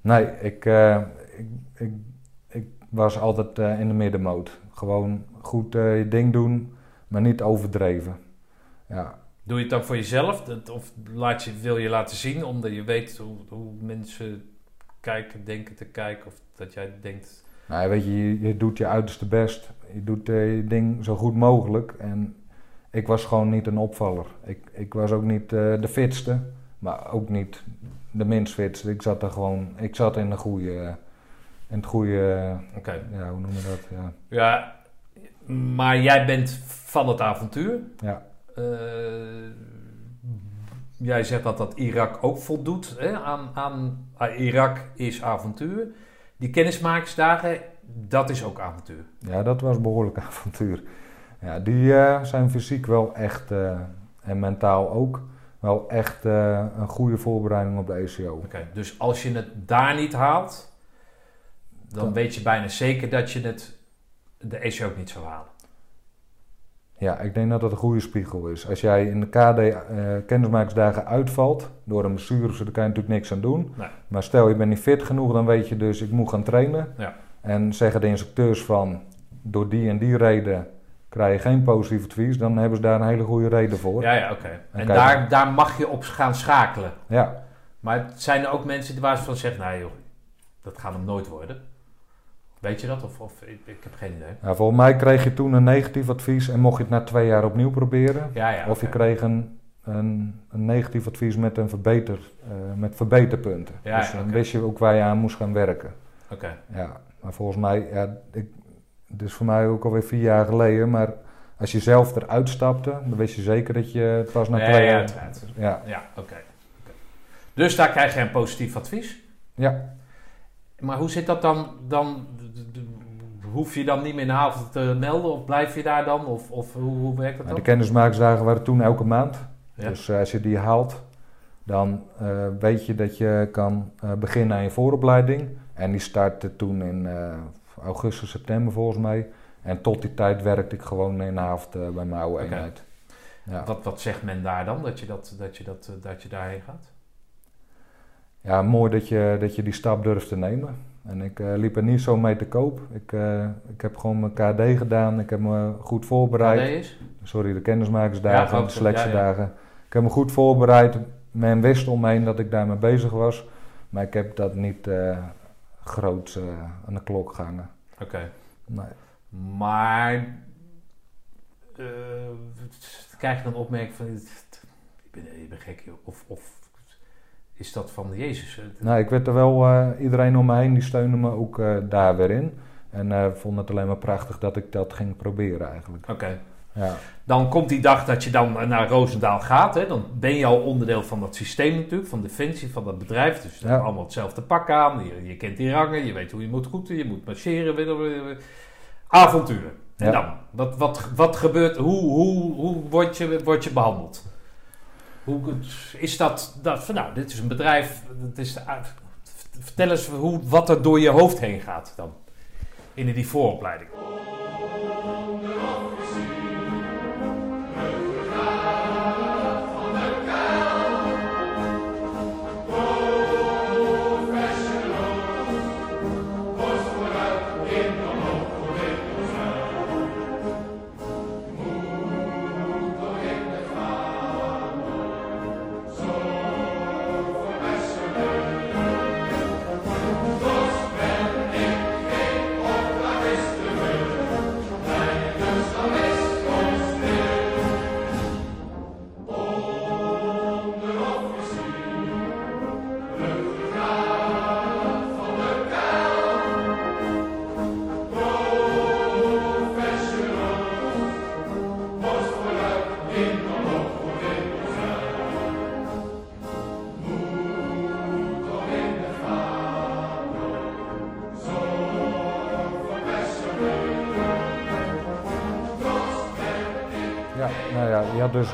S2: Nee, ik, eh, ik, ik, ik was altijd eh, in de middenmoot. Gewoon goed eh, je ding doen, maar niet overdreven. Ja,
S1: Doe je het dan voor jezelf? Dat- Of laat je, wil je laten zien omdat je weet hoe, hoe mensen kijken, denken te kijken? Of dat jij denkt...
S2: nou, weet je, je, je doet je uiterste best. Je doet eh, je ding zo goed mogelijk. En ik was gewoon niet een opvaller. Ik, ik was ook niet de fitste, maar ook niet de minst fitste. Ik zat er gewoon, ik zat in de goede, het goede,
S1: Oké.
S2: ja, hoe noem je dat? Ja.
S1: Ja, maar jij bent van het avontuur.
S2: Ja.
S1: Eh, jij zegt dat dat Irak ook voldoet hè, aan, aan ah, Irak is avontuur. Die kennismakingsdagen, dat is ook avontuur.
S2: Ja, dat was behoorlijk [LAUGHS] avontuur. Ja, die eh, zijn fysiek wel echt, eh, en mentaal ook, wel echt een goede voorbereiding op de ECO.
S1: Oké, dus als je het daar niet haalt, dan weet je bijna zeker dat je het de ECO ook niet zou halen.
S2: Ja, ik denk dat dat een goede spiegel is. Als jij in de KD eh, kennismakingsdagen uitvalt door een blessure, dan kan je natuurlijk niks aan doen.
S1: Nee.
S2: Maar stel je bent niet fit genoeg, dan weet je dus ik moet gaan trainen.
S1: Ja.
S2: En zeggen de instructeurs van door die en die reden krijg je geen positief advies, dan hebben ze daar een hele goede reden voor.
S1: Ja, ja, oké. En daar, daar mag je op gaan schakelen.
S2: ja.
S1: Maar zijn er ook mensen die waar ze van zeggen, nou joh, dat gaat hem nooit worden. Weet je dat? Of, of ik, ik heb geen idee.
S2: Nou, volgens mij kreeg je toen een negatief advies en mocht je het na twee jaar opnieuw proberen.
S1: Ja, ja.
S2: Of je kreeg een, een, een negatief advies met, een verbeter, eh, met verbeterpunten.
S1: Ja,
S2: dus dan wist je ook waar je aan moest gaan werken.
S1: Oké.
S2: Ja, maar volgens mij, ja, ik, het is voor mij ook alweer vier jaar geleden, maar als je zelf eruit stapte, dan wist je zeker dat je het pas na twee
S1: ja,
S2: jaar... Ja,
S1: Ja, oké. Oké. Dus daar krijg je een positief advies.
S2: ja.
S1: Maar hoe zit dat dan? dan hoef je dan niet meer in de avond te melden? Of blijf je daar dan? Of, of hoe, hoe werkt dat
S2: Nou,
S1: dan?
S2: de kennismakingsdagen waren toen elke maand.
S1: Ja.
S2: Dus eh, als je die haalt, dan eh, weet je dat je kan eh, beginnen aan je vooropleiding. En die startte toen in eh, augustus, september volgens mij. En tot die tijd werkte ik gewoon in de avond eh, bij mijn oude
S1: Oké.
S2: eenheid. Ja.
S1: Wat, wat zegt men daar dan? Dat je, dat, dat, je, dat, dat je daarheen gaat?
S2: Ja, mooi dat je, dat je die stap durft te nemen. En ik eh, liep er niet zo mee te koop. Ik, eh, ik heb gewoon mijn KD gedaan. Ik heb me goed voorbereid.
S1: KD is?
S2: Sorry, de kennismakersdagen,
S1: Ja,
S2: de selectiedagen. Ik heb me goed voorbereid. Men wist om me heen dat ik daarmee bezig was. Maar ik heb dat niet eh groot aan de klok gehangen.
S1: Oké.
S2: Nee.
S1: Maar krijg je dan opmerking van, ik ben, ik ben gek joh. Of, of is dat van Jezus?
S2: Nou, ik werd er wel, eh, iedereen om me heen die steunde me ook eh, daar weer in. En eh vond het alleen maar prachtig dat ik dat ging proberen eigenlijk.
S1: Oké.
S2: Ja,
S1: Dan komt die dag dat je dan naar Roosendaal gaat. Hè? Dan ben je al onderdeel van dat systeem natuurlijk, van Defensie, van dat bedrijf. Dus je
S2: Ja.
S1: hebt allemaal hetzelfde pak aan. Je, je kent die rangen, je weet hoe je moet roeten, je moet marcheren. Avonturen. En
S2: Ja.
S1: dan? Wat, wat, wat gebeurt, hoe, hoe, hoe word, je, word je behandeld? Hoe is dat, dat van, nou, dit is een bedrijf, het is, vertel eens hoe, wat er door je hoofd heen gaat dan. In die vooropleiding.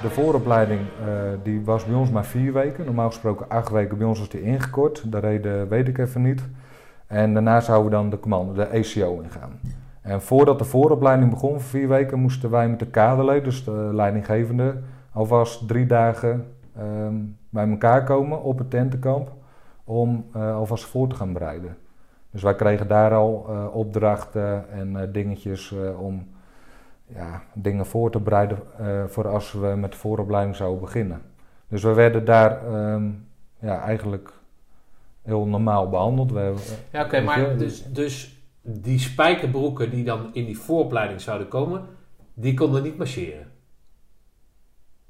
S2: De vooropleiding, eh, die was bij ons maar vier weken. Normaal gesproken acht weken, bij ons was die ingekort. De reden weet ik even niet. En daarna zouden we dan de commando, de ECO ingaan. En voordat de vooropleiding begon voor vier weken, moesten wij met de kaderleden, dus de leidinggevende, alvast drie dagen ehm, bij elkaar komen op het tentenkamp om eh, alvast voor te gaan bereiden. Dus wij kregen daar al eh, opdrachten en dingetjes om ja, dingen voor te bereiden eh, voor als we met de vooropleiding zouden beginnen. Dus we werden daar ehm, ja, eigenlijk heel normaal behandeld. We, hebben-
S1: Ja, oké, maar dus, dus die spijkerbroeken die dan in die vooropleiding zouden komen, die konden niet marcheren.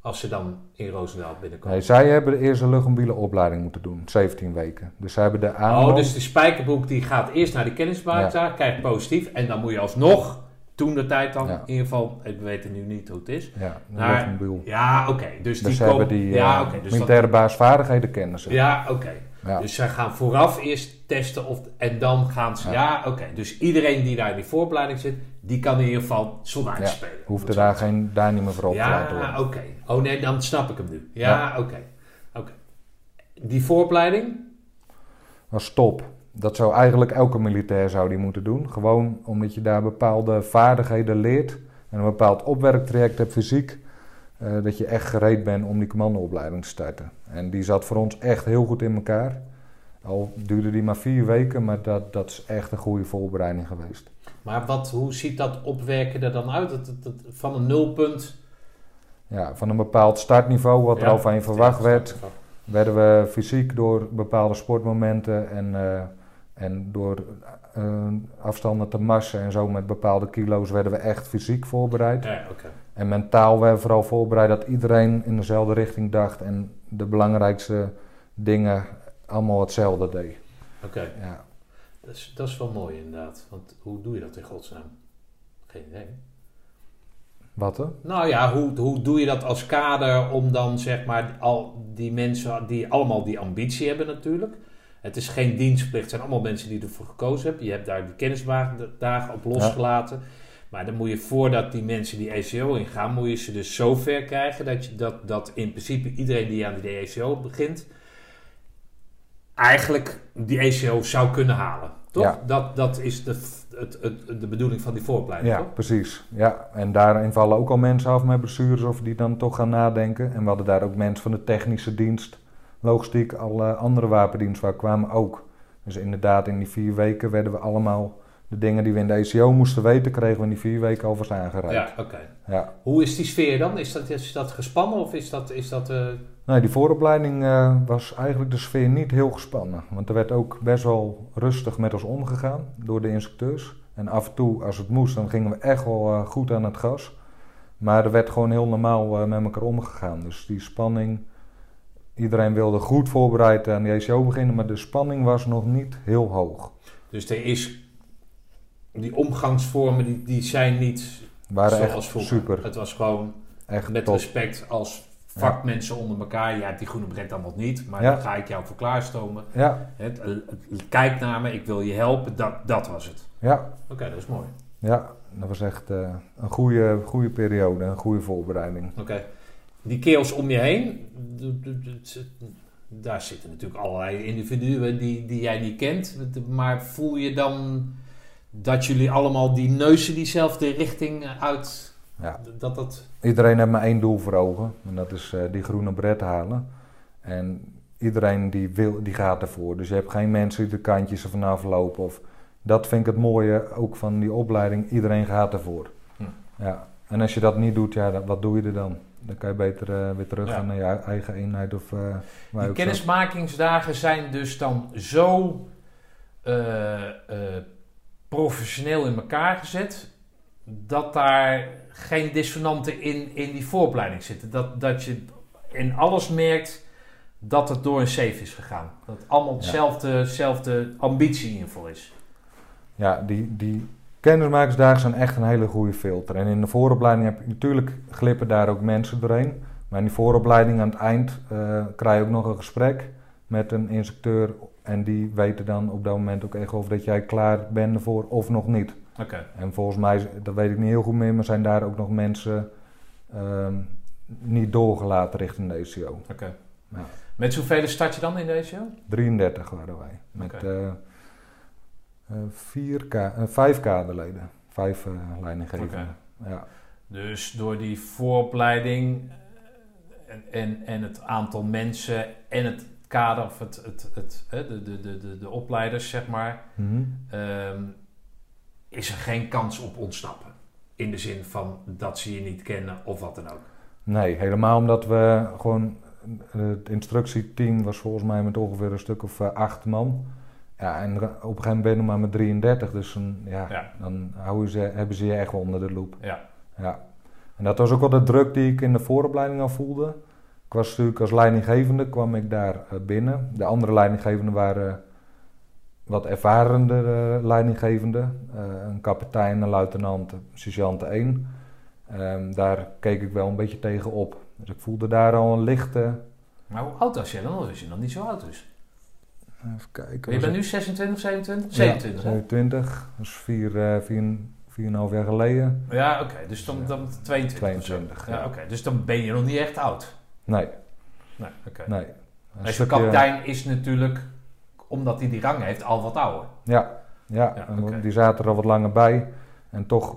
S1: Als ze dan in Roosendaal binnenkomen.
S2: Nee, zij hebben de eerste luchtmobiele opleiding moeten doen, 17 weken. Dus zij hebben de aanloop...
S1: Oh, dus de spijkerbroek die gaat eerst naar die kennismaker, krijgt positief. En dan moet je alsnog, toen de tijd dan,
S2: Ja.
S1: in ieder geval, ik weet het nu niet hoe het is.
S2: Ja, luchtmobiel.
S1: Ja, oké. Dus,
S2: Dus
S1: die komen...
S2: die
S1: ja,
S2: eh,
S1: oké. dus dat-
S2: militaire basisvaardigheden kennen ze.
S1: ja, oké.
S2: Ja.
S1: Dus zij gaan vooraf eerst testen of, en dan gaan ze... Ja,
S2: Ja.
S1: oké. Dus iedereen die daar in die vooropleiding zit, die kan in ieder geval soldaatje
S2: Ja,
S1: spelen.
S2: Hoeft er daar, geen, daar niet meer voor op te laten
S1: Ja, oké. Oh nee, dan snap ik hem nu. Ja, oké. Oké. Die vooropleiding?
S2: was top. Dat zou eigenlijk elke militair zou die moeten doen. Gewoon omdat je daar bepaalde vaardigheden leert. En een bepaald opwerktraject hebt fysiek. eh, dat je echt gereed bent om die commandoopleiding te starten. En die zat voor ons echt heel goed in elkaar. Al duurde die maar vier weken, maar dat, dat is echt een goede voorbereiding geweest.
S1: Maar wat, hoe ziet dat opwerken er dan uit? Dat, dat, dat- van een nulpunt...
S2: Ja, van een bepaald startniveau, wat er al van je verwacht werd, werden we fysiek door bepaalde sportmomenten en, eh, en door eh, afstanden te marsen en zo met bepaalde kilo's werden we echt fysiek voorbereid.
S1: Ja.
S2: En mentaal werden we vooral voorbereid dat iedereen in dezelfde richting dacht en de belangrijkste dingen allemaal hetzelfde deed.
S1: Oké.
S2: Ja.
S1: Dat, is, dat is wel mooi inderdaad. Want hoe doe je dat in godsnaam? Geen idee.
S2: Wat hè?
S1: Nou ja, hoe, hoe doe je dat als kader om dan zeg maar al die mensen die allemaal die ambitie hebben natuurlijk. Het is geen dienstplicht, het zijn allemaal mensen die ervoor gekozen hebben. Je hebt daar die kennisdagen op losgelaten. Maar dan moet je voordat die mensen die ECO ingaan, moet je ze dus zo ver krijgen dat, je, dat, dat in principe iedereen die aan die ECO begint, eigenlijk die ECO zou kunnen halen. Toch?
S2: Ja.
S1: Dat, dat is de, het, het, de bedoeling van die vooropleiding,
S2: Ja,
S1: toch?
S2: precies. Ja, en daarin vallen ook al mensen af met blessures of die dan toch gaan nadenken. En we hadden daar ook mensen van de technische dienst, logistiek, alle andere wapendiensten waar kwamen ook. Dus inderdaad, in die vier weken werden we allemaal de dingen die we in de ECO moesten weten, kregen we in die vier weken alvast aangereikt.
S1: Ja, oké.
S2: Ja.
S1: Hoe is die sfeer dan? Is dat, is dat gespannen of is dat... Is dat eh,
S2: Nee, die vooropleiding eh, was eigenlijk de sfeer niet heel gespannen. Want er werd ook best wel rustig met ons omgegaan door de instructeurs. En af en toe, als het moest, dan gingen we echt wel eh, goed aan het gas. Maar er werd gewoon heel normaal met elkaar omgegaan. Dus die spanning, iedereen wilde goed voorbereid aan de ECO beginnen, maar de spanning was nog niet heel hoog.
S1: dus er is... Die omgangsvormen die, die zijn niet
S2: Waren
S1: zoals
S2: echt
S1: vroeger.
S2: super,
S1: Het was gewoon
S2: echt
S1: met
S2: top.
S1: respect als vakmensen onder elkaar. Hebt die groene bret allemaal niet, maar
S2: Ja.
S1: dan ga ik jou voor klaarstomen.
S2: Ja,
S1: Het, eh, kijk naar me, ik wil je helpen. Dat, dat was het.
S2: ja,
S1: Oké, dat is mooi.
S2: ja, dat was echt eh, een goede, goede periode, een goede voorbereiding.
S1: Oké. Die keels om je heen, daar zitten natuurlijk allerlei individuen die, die jij niet kent. Maar voel je dan dat jullie allemaal die neuzen diezelfde richting uit...
S2: Ja.
S1: Dat dat...
S2: Iedereen heeft maar één doel voor ogen. En dat is eh, die groene bret halen. En iedereen die, wil, die gaat ervoor. Dus je hebt geen mensen die de kantjes er vanaf lopen. Of, dat vind ik het mooie ook van die opleiding. Iedereen gaat ervoor.
S1: Hm.
S2: Ja. En als je dat niet doet, ja, dan- wat doe je er dan? Dan kan je beter eh, weer terug gaan naar je eigen eenheid. Of, je
S1: Die kennismakingsdagen zijn dus dan zo eh, professioneel in elkaar gezet dat daar geen dissonanten in, in die vooropleiding zitten. Dat, dat je in alles merkt dat het door een safe is gegaan. Dat allemaal hetzelfde, ambitie in ieder geval is.
S2: Ja, die, die kennismakersdagen zijn echt een hele goede filter. En in de vooropleiding heb je natuurlijk glippen daar ook mensen doorheen. Maar in die vooropleiding aan het eind eh, krijg je ook nog een gesprek met een instructeur. En die weten dan op dat moment ook echt of dat jij klaar bent ervoor of nog niet.
S1: Oké.
S2: En volgens mij, dat weet ik niet heel goed meer, maar zijn daar ook nog mensen ehm, niet doorgelaten richting de ECO.
S1: oké.
S2: Ja.
S1: Met zoveel start je dan in deze show?
S2: 33 waren wij. Met eh, vier ka- eh, vijf kaderleden. Vijf eh leidinggevenden. Ja.
S1: Dus door die vooropleiding eh, en, en, en het aantal mensen en het kader of het, het, het, de, de, de, de, de opleiders, zeg maar,
S2: Mhm.
S1: ehm, is er geen kans op ontsnappen. In de zin van dat ze je niet kennen of wat dan ook.
S2: Nee, helemaal omdat we gewoon... Het instructieteam was volgens mij met ongeveer een stuk of acht man. Ja, en op een gegeven moment ben je nog maar met 33. Dus dan, ja,
S1: Ja.
S2: dan houden ze, hebben ze je echt wel onder de loep.
S1: Ja,
S2: Ja. En dat was ook wel de druk die ik in de vooropleiding al voelde. Ik was natuurlijk als leidinggevende, kwam ik daar eh, binnen. De andere leidinggevenden waren wat ervarender leidinggevenden. Eh, een kapitein, een luitenant, een sergeant 1. Ehm, daar keek ik wel een beetje tegen op. Dus ik voelde daar al een lichte...
S1: maar hoe oud was je dan? Als je nog niet zo oud is.
S2: Even kijken.
S1: Je bent nu 26, 27?
S2: Ja,
S1: 27, hè?
S2: 27. Dat is vier, eh, vier, vier en een half jaar geleden.
S1: Ja, oké. Dus dan, dan 22 of zo.
S2: 22,
S1: Ja,
S2: ja.
S1: oké. Dus dan ben je nog niet echt oud.
S2: Nee,
S1: Nee, oké.
S2: nee. Een stukje-
S1: kapitein is natuurlijk, omdat hij die rang heeft, al wat ouder.
S2: Ja, ja,
S1: Ja,
S2: die zaten er al wat langer bij. En toch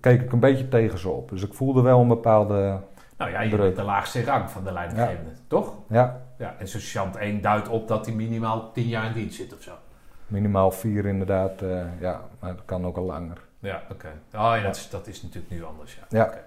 S2: keek ik een beetje tegen ze op. Dus ik voelde wel een bepaalde...
S1: Nou ja, je
S2: Druk.
S1: bent de laagste rang van de leidinggevende, toch?
S2: Ja,
S1: Ja, en sergeant 1 duidt op dat hij minimaal 10 jaar in dienst zit of zo.
S2: minimaal vier inderdaad. eh, ja, maar het kan ook al langer.
S1: Ja, oké. Oh ja, dat is, dat is natuurlijk nu anders, ja.
S2: Ja.
S1: Oké,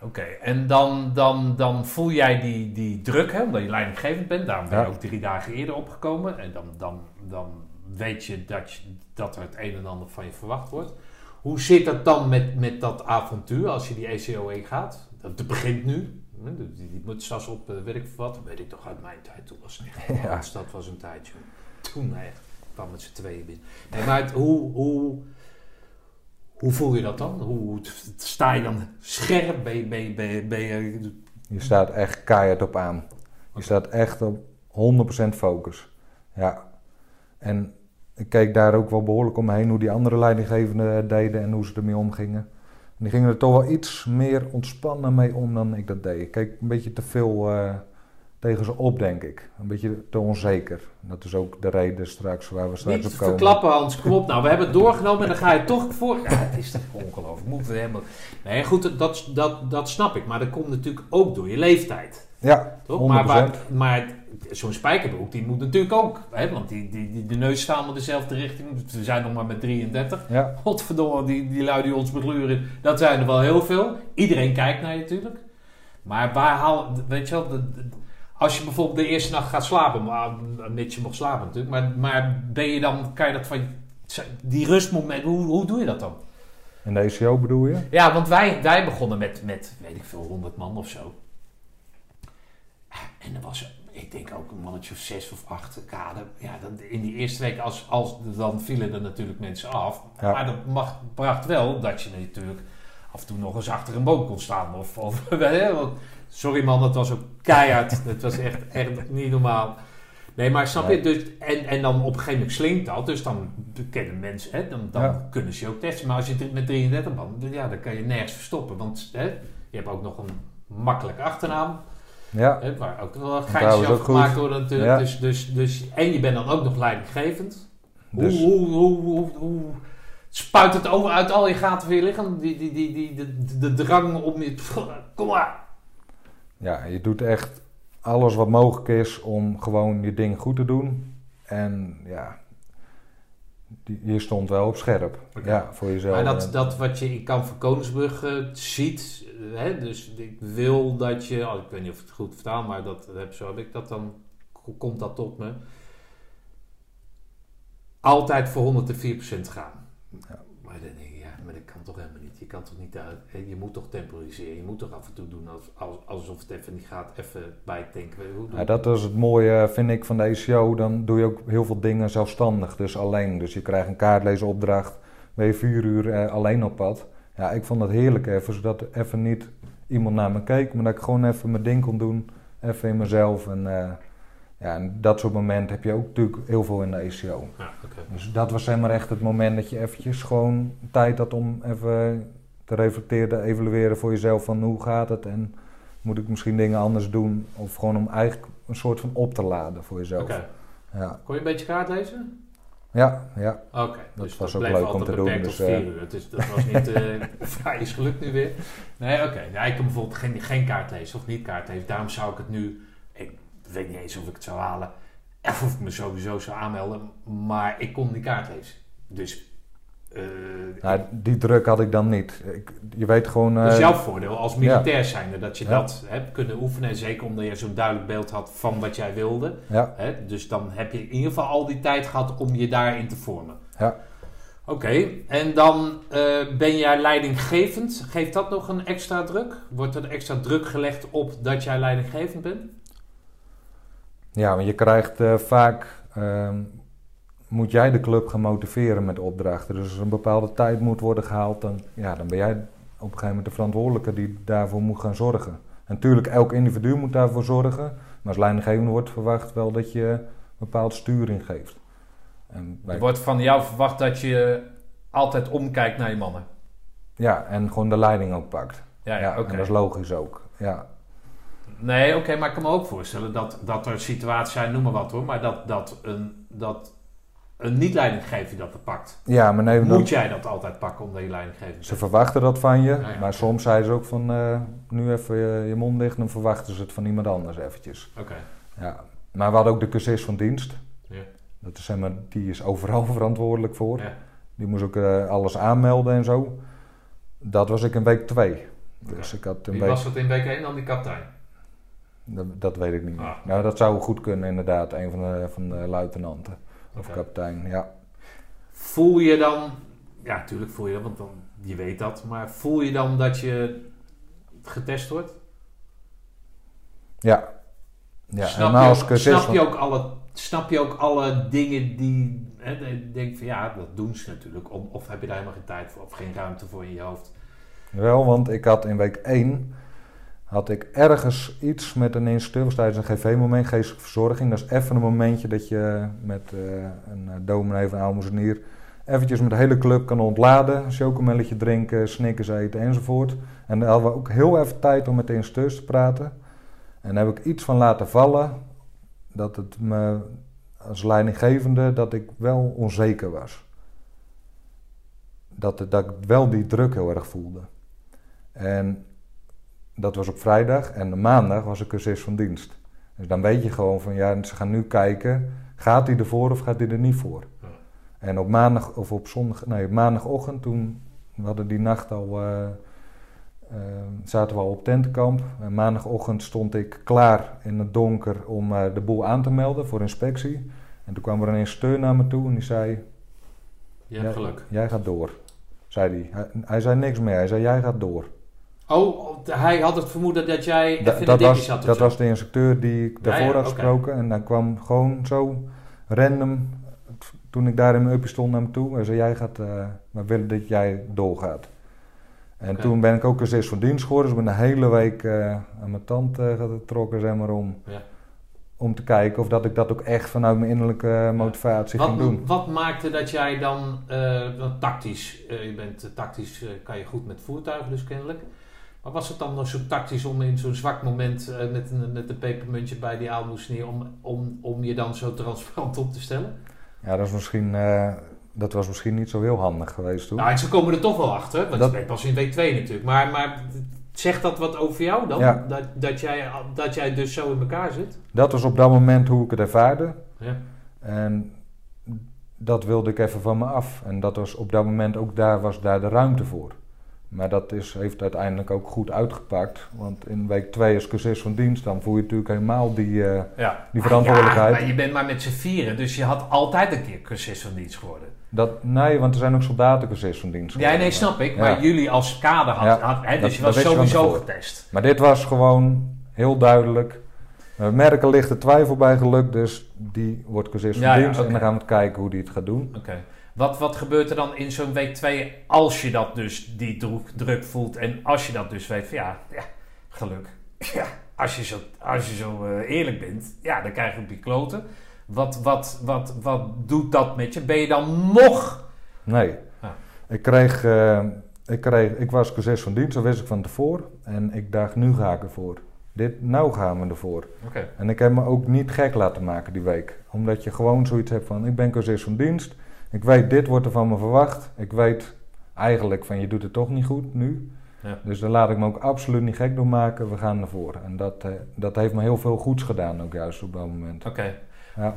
S1: Oké, en dan, dan, dan voel jij die, die druk, hè, omdat je leidinggevend bent. Daarom ben je
S2: Ja.
S1: ook drie dagen eerder opgekomen. En dan, dan, dan weet je dat, je dat er het een en ander van je verwacht wordt. Hoe zit dat dan met, met dat avontuur als je die ECOE gaat? Dat dat begint nu. Hè, Die, die moet straks op, eh, veel wat. Weet ik toch uit mijn tijd. Toen was het echt, [LAUGHS]
S2: Ja.
S1: dus dat was een tijdje. Toen echt. Kwam met z'n tweeën binnen. Nee, maar het- hoe, hoe, hoe voel je dat dan? Hoe sta je dan scherp? Ben je, ben je, ben je, ben je-
S2: Je staat echt keihard op aan. Je staat echt op 100% focus. Ja. En ik keek daar ook wel behoorlijk omheen hoe die andere leidinggevenden het deden en hoe ze ermee omgingen. En die gingen er toch wel iets meer ontspannen mee om dan ik dat deed. Ik keek een beetje te veel eh, tegen ze op, denk ik. Een beetje te onzeker. Dat is ook de reden straks waar we straks
S1: niet
S2: op komen.
S1: verklappen, Hans. Kom op nou. We hebben het [LAUGHS] doorgenomen en dan ga je toch voor... Ja, het is toch ongelooflijk. Moeten we helemaal... Nee, goed, dat, dat, dat snap ik. Maar dat komt natuurlijk ook door je leeftijd.
S2: Ja, 100%.
S1: Toch? Maar, waar- maar zo'n spijkerbroek, die moet natuurlijk ook... Hè, want die, die, die, de neus staan in dezelfde richting. We zijn nog maar met 33.
S2: ja,
S1: Godverdomme, die, die lui die ons begluren, dat zijn er wel heel veel. Iedereen kijkt naar je natuurlijk. Maar waar haal, weet je wel, de- de- als je bijvoorbeeld de eerste nacht gaat slapen, maar mits je mag slapen natuurlijk, maar, maar ben je dan, kan je dat van, die rustmoment, hoe, hoe doe je dat dan?
S2: in de ECO bedoel je?
S1: Ja, want wij, wij begonnen met, met, weet ik veel, 100 man of zo. En er was, ik denk ook een mannetje of zes of acht kader. Ja, dan, in die eerste week, als, als, dan vielen er natuurlijk mensen af.
S2: Ja.
S1: Maar dat mag, bracht wel dat je natuurlijk af en toe nog eens achter een boom kon staan. Of, [LAUGHS] sorry man, dat was ook keihard. [LAUGHS] dat was echt, echt niet normaal. Nee, maar snap je? Dus, en, en dan op een gegeven moment slinkt dat. Dus dan kennen mensen, hè, dan, dan
S2: Ja.
S1: kunnen ze je ook testen. Maar als je met 33 man, ja, dan kan je nergens verstoppen. Want hè, je hebt ook nog een makkelijk achternaam.
S2: Ja,
S1: waar ook wel geintjes over gemaakt worden natuurlijk.
S2: Ja.
S1: Dus, dus, dus, en je bent dan ook nog leidinggevend.
S2: dus...
S1: Hoe, hoe, hoe, hoe, spuit het over uit al je gaten van je lichaam? Die, die, die, die, de, de drang om je... Kom maar!
S2: Ja, je doet echt alles wat mogelijk is om gewoon je dingen goed te doen. En ja, je stond wel op scherp. Ja, voor jezelf.
S1: Maar dat, dat wat je in Kamp van Koningsbrug eh, ziet, hè, dus ik wil dat je, oh, ik weet niet of ik het goed vertaal, maar dat, heb, zo heb ik dat dan, komt dat tot me? Altijd voor 104% gaan.
S2: Ja.
S1: Maar dan denk kan toch helemaal niet. Je kan toch niet uit, je moet toch temporiseren, je moet toch af en toe doen als, als, alsof het even niet gaat, even bijtanken.
S2: Ja, dat is het mooie, vind ik, van de ECO. Dan doe je ook heel veel dingen zelfstandig, dus alleen. Dus je krijgt een kaartlezenopdracht, ben je vier uur eh, alleen op pad. Ja, ik vond het heerlijk even, zodat er even niet iemand naar me keek, maar dat ik gewoon even mijn ding kon doen. Even in mezelf. En, eh, ja, en dat soort momenten heb je ook natuurlijk heel veel in de ECO.
S1: Ja, oké.
S2: Dus dat was zeg maar echt het moment dat je eventjes gewoon tijd had om even te reflecteren, te evalueren voor jezelf van hoe gaat het en moet ik misschien dingen anders doen of gewoon om eigenlijk een soort van op te laden voor jezelf. Ja,
S1: Kon je een beetje kaart lezen?
S2: ja, ja.
S1: Oké,
S2: Dat
S1: dus
S2: was
S1: dat
S2: ook leuk om te doen, dus, eh,
S1: uur. Het is, dat was niet [LAUGHS] vrij is gelukt nu weer. Nee, oké. Ja, ik kan bijvoorbeeld geen, geen kaart lezen of niet kaart lezen. Daarom zou ik het nu... Ik weet niet eens of ik het zou halen. Of ik me sowieso zou aanmelden. Maar ik kon die kaart lezen. Dus... eh,
S2: Nou, die druk had ik dan niet. Ik, je weet gewoon...
S1: dat is
S2: eh,
S1: jouw voordeel als militair zijnde. Dat je
S2: Ja.
S1: dat hebt kunnen oefenen. En zeker omdat je zo'n duidelijk beeld had van wat jij wilde.
S2: ja,
S1: Hè? Dus dan heb je in ieder geval al die tijd gehad om je daarin te vormen.
S2: Ja.
S1: Oké, en dan eh, ben jij leidinggevend. Geeft dat nog een extra druk? Wordt er extra druk gelegd op dat jij leidinggevend bent?
S2: Ja, want je krijgt eh, vaak... ehm, moet jij de club gaan motiveren met opdrachten. Dus als een bepaalde tijd moet worden gehaald... Dan, ja, dan ben jij op een gegeven moment de verantwoordelijke die daarvoor moet gaan zorgen. En natuurlijk, elk individu moet daarvoor zorgen. Maar als leidinggevende wordt verwacht wel dat je een bepaalde sturing geeft. En
S1: Er wordt van jou verwacht dat je altijd omkijkt naar je mannen.
S2: ja, en gewoon de leiding ook pakt.
S1: Ja, ja,
S2: en dat is logisch ook. Ja,
S1: Nee, oké, maar ik kan me ook voorstellen dat, dat er situaties zijn, noem maar wat hoor, maar dat, dat een, dat een niet-leidinggever dat pakt.
S2: ja maar nee,
S1: Moet jij dat altijd pakken omdat je leidinggevend
S2: Ze verwachten dat van je,
S1: ja.
S2: maar soms zeiden ze ook van eh, nu even je, je mond dicht, dan verwachten ze het van iemand anders eventjes.
S1: Oké,
S2: Ja. Maar we hadden ook de cursus van dienst.
S1: Ja.
S2: Dat is, zeg maar, die is overal [LAUGHS] verantwoordelijk voor.
S1: Ja.
S2: Die moest ook eh, alles aanmelden en zo. Dat was ik in week twee. Dus
S1: Oké.
S2: ik had
S1: wie
S2: week,
S1: was dat in week 1 dan die kapitein?
S2: Dat, dat weet ik niet meer.
S1: Ah.
S2: Nou, dat zou goed kunnen inderdaad, een van de, van de luitenanten of kapitein. Ja.
S1: Voel je dan, ja natuurlijk voel je dat, want dan, je weet dat, maar voel je dan dat je getest wordt?
S2: Ja. Ja,
S1: snap, je ook, snap, je ook alle, snap je ook alle dingen die, hè, denkt van ja, dat doen ze natuurlijk, om, of heb je daar helemaal geen tijd voor of geen ruimte voor in je hoofd?
S2: Wel, want ik had in week 1 had ik ergens iets met een instructeur tijdens een GV-moment, geestelijke verzorging. Dat is even een momentje dat je met eh, een eh, dominee van Aalmoezenier eventjes met de hele club kan ontladen. Chocomelletje drinken, snickers eten enzovoort. En daar hadden we ook heel even tijd om met de instructeurs te praten. En daar heb ik iets van laten vallen dat het me als leidinggevende dat ik wel onzeker was. Dat, dat ik wel die druk heel erg voelde. Dat was op vrijdag en maandag was een cursus van dienst. Dus dan weet je gewoon van ja, ze gaan nu kijken, gaat hij ervoor of gaat hij er niet voor?
S1: Ja.
S2: En op maandag of op zondag, nee, op maandagochtend toen we hadden die nacht al, eh, eh, zaten we al op tentenkamp. En maandagochtend stond ik klaar in het donker om eh, de boel aan te melden voor inspectie. En toen kwam er een instructeur naar me toe en die zei,
S1: Je hebt geluk.
S2: jij gaat door. Zei hij. hij. Hij zei niks meer, hij zei jij gaat door.
S1: Oh, hij had het vermoeden dat jij
S2: Da- dat
S1: de
S2: was,
S1: of
S2: dat
S1: zo.
S2: was de instructeur die ik daarvoor
S1: ja,
S2: had gesproken. En dan kwam gewoon zo random, toen ik daar in mijn uppie stond naar me toe. Hij zei, jij gaat, eh, we willen dat jij doorgaat. En toen ben ik ook cursus van dienst geworden. Dus ik ben de hele week eh, aan mijn tand eh, getrokken, zeg maar, om,
S1: Ja.
S2: om te kijken of dat ik dat ook echt vanuit mijn innerlijke motivatie ging
S1: Wat,
S2: doen.
S1: wat maakte dat jij dan, tactisch, je bent tactisch, kan je goed met voertuigen dus kennelijk. Maar was het dan nog zo tactisch om in zo'n zwak moment eh, met, een, met een pepermuntje bij die aalmoesnier om, om, om je dan zo transparant op te stellen?
S2: Ja, dat, is misschien, eh, dat was misschien niet zo heel handig geweest toen.
S1: Nou, en ze komen er toch wel achter, want
S2: Dat-
S1: je bent pas in week 2 natuurlijk. Maar, maar zegt dat wat over jou dan?
S2: Ja.
S1: Dat, dat, jij, dat jij dus zo in elkaar zit?
S2: Dat was op dat moment hoe ik het ervaarde.
S1: Ja.
S2: En dat wilde ik even van me af. En dat was op dat moment ook daar was daar de ruimte voor. Maar dat is, heeft uiteindelijk ook goed uitgepakt. Want in week 2 is cursus van dienst. Dan voel je natuurlijk helemaal die... eh,
S1: Ja.
S2: Die verantwoordelijkheid.
S1: Ah, ja, maar je bent maar met z'n vieren, dus je had altijd een keer cursus van dienst geworden.
S2: dat, nee, want er zijn ook soldatencursus van dienst.
S1: Ja, nee, snap ik.
S2: Ja.
S1: Maar jullie als kader had,
S2: Ja,
S1: had hè, dus je
S2: dat
S1: was
S2: je
S1: sowieso getest.
S2: Maar dit was gewoon heel duidelijk. We merken lichte twijfel bij geluk. Dus die wordt cursus van dienst. En dan gaan we kijken hoe die het gaat doen.
S1: Oké. Wat, wat gebeurt er dan in zo'n week 2 als je dat dus, die druk, druk voelt en als je dat dus weet van ja, ja geluk. Ja, als je zo, als je zo eh, eerlijk bent, ja, dan krijg je op je kloten. Wat, wat, wat, wat doet dat met je? Ben je dan nog...
S2: Nee.
S1: Ah.
S2: Ik, kreeg, eh, ik, kreeg, ik was cursus van dienst, dat wist ik van tevoren. En ik dacht, nu ga ik ervoor. Dit, nou gaan we ervoor.
S1: Oké.
S2: En ik heb me ook niet gek laten maken die week. Omdat je gewoon zoiets hebt van, ik ben cursus van dienst. Ik weet, dit wordt er van me verwacht. Ik weet eigenlijk van, je doet het toch niet goed nu.
S1: Ja.
S2: Dus daar laat ik me ook absoluut niet gek door maken. We gaan ervoor. En dat, eh, dat heeft me heel veel goeds gedaan, ook juist op dat moment.
S1: Oké.
S2: Ja.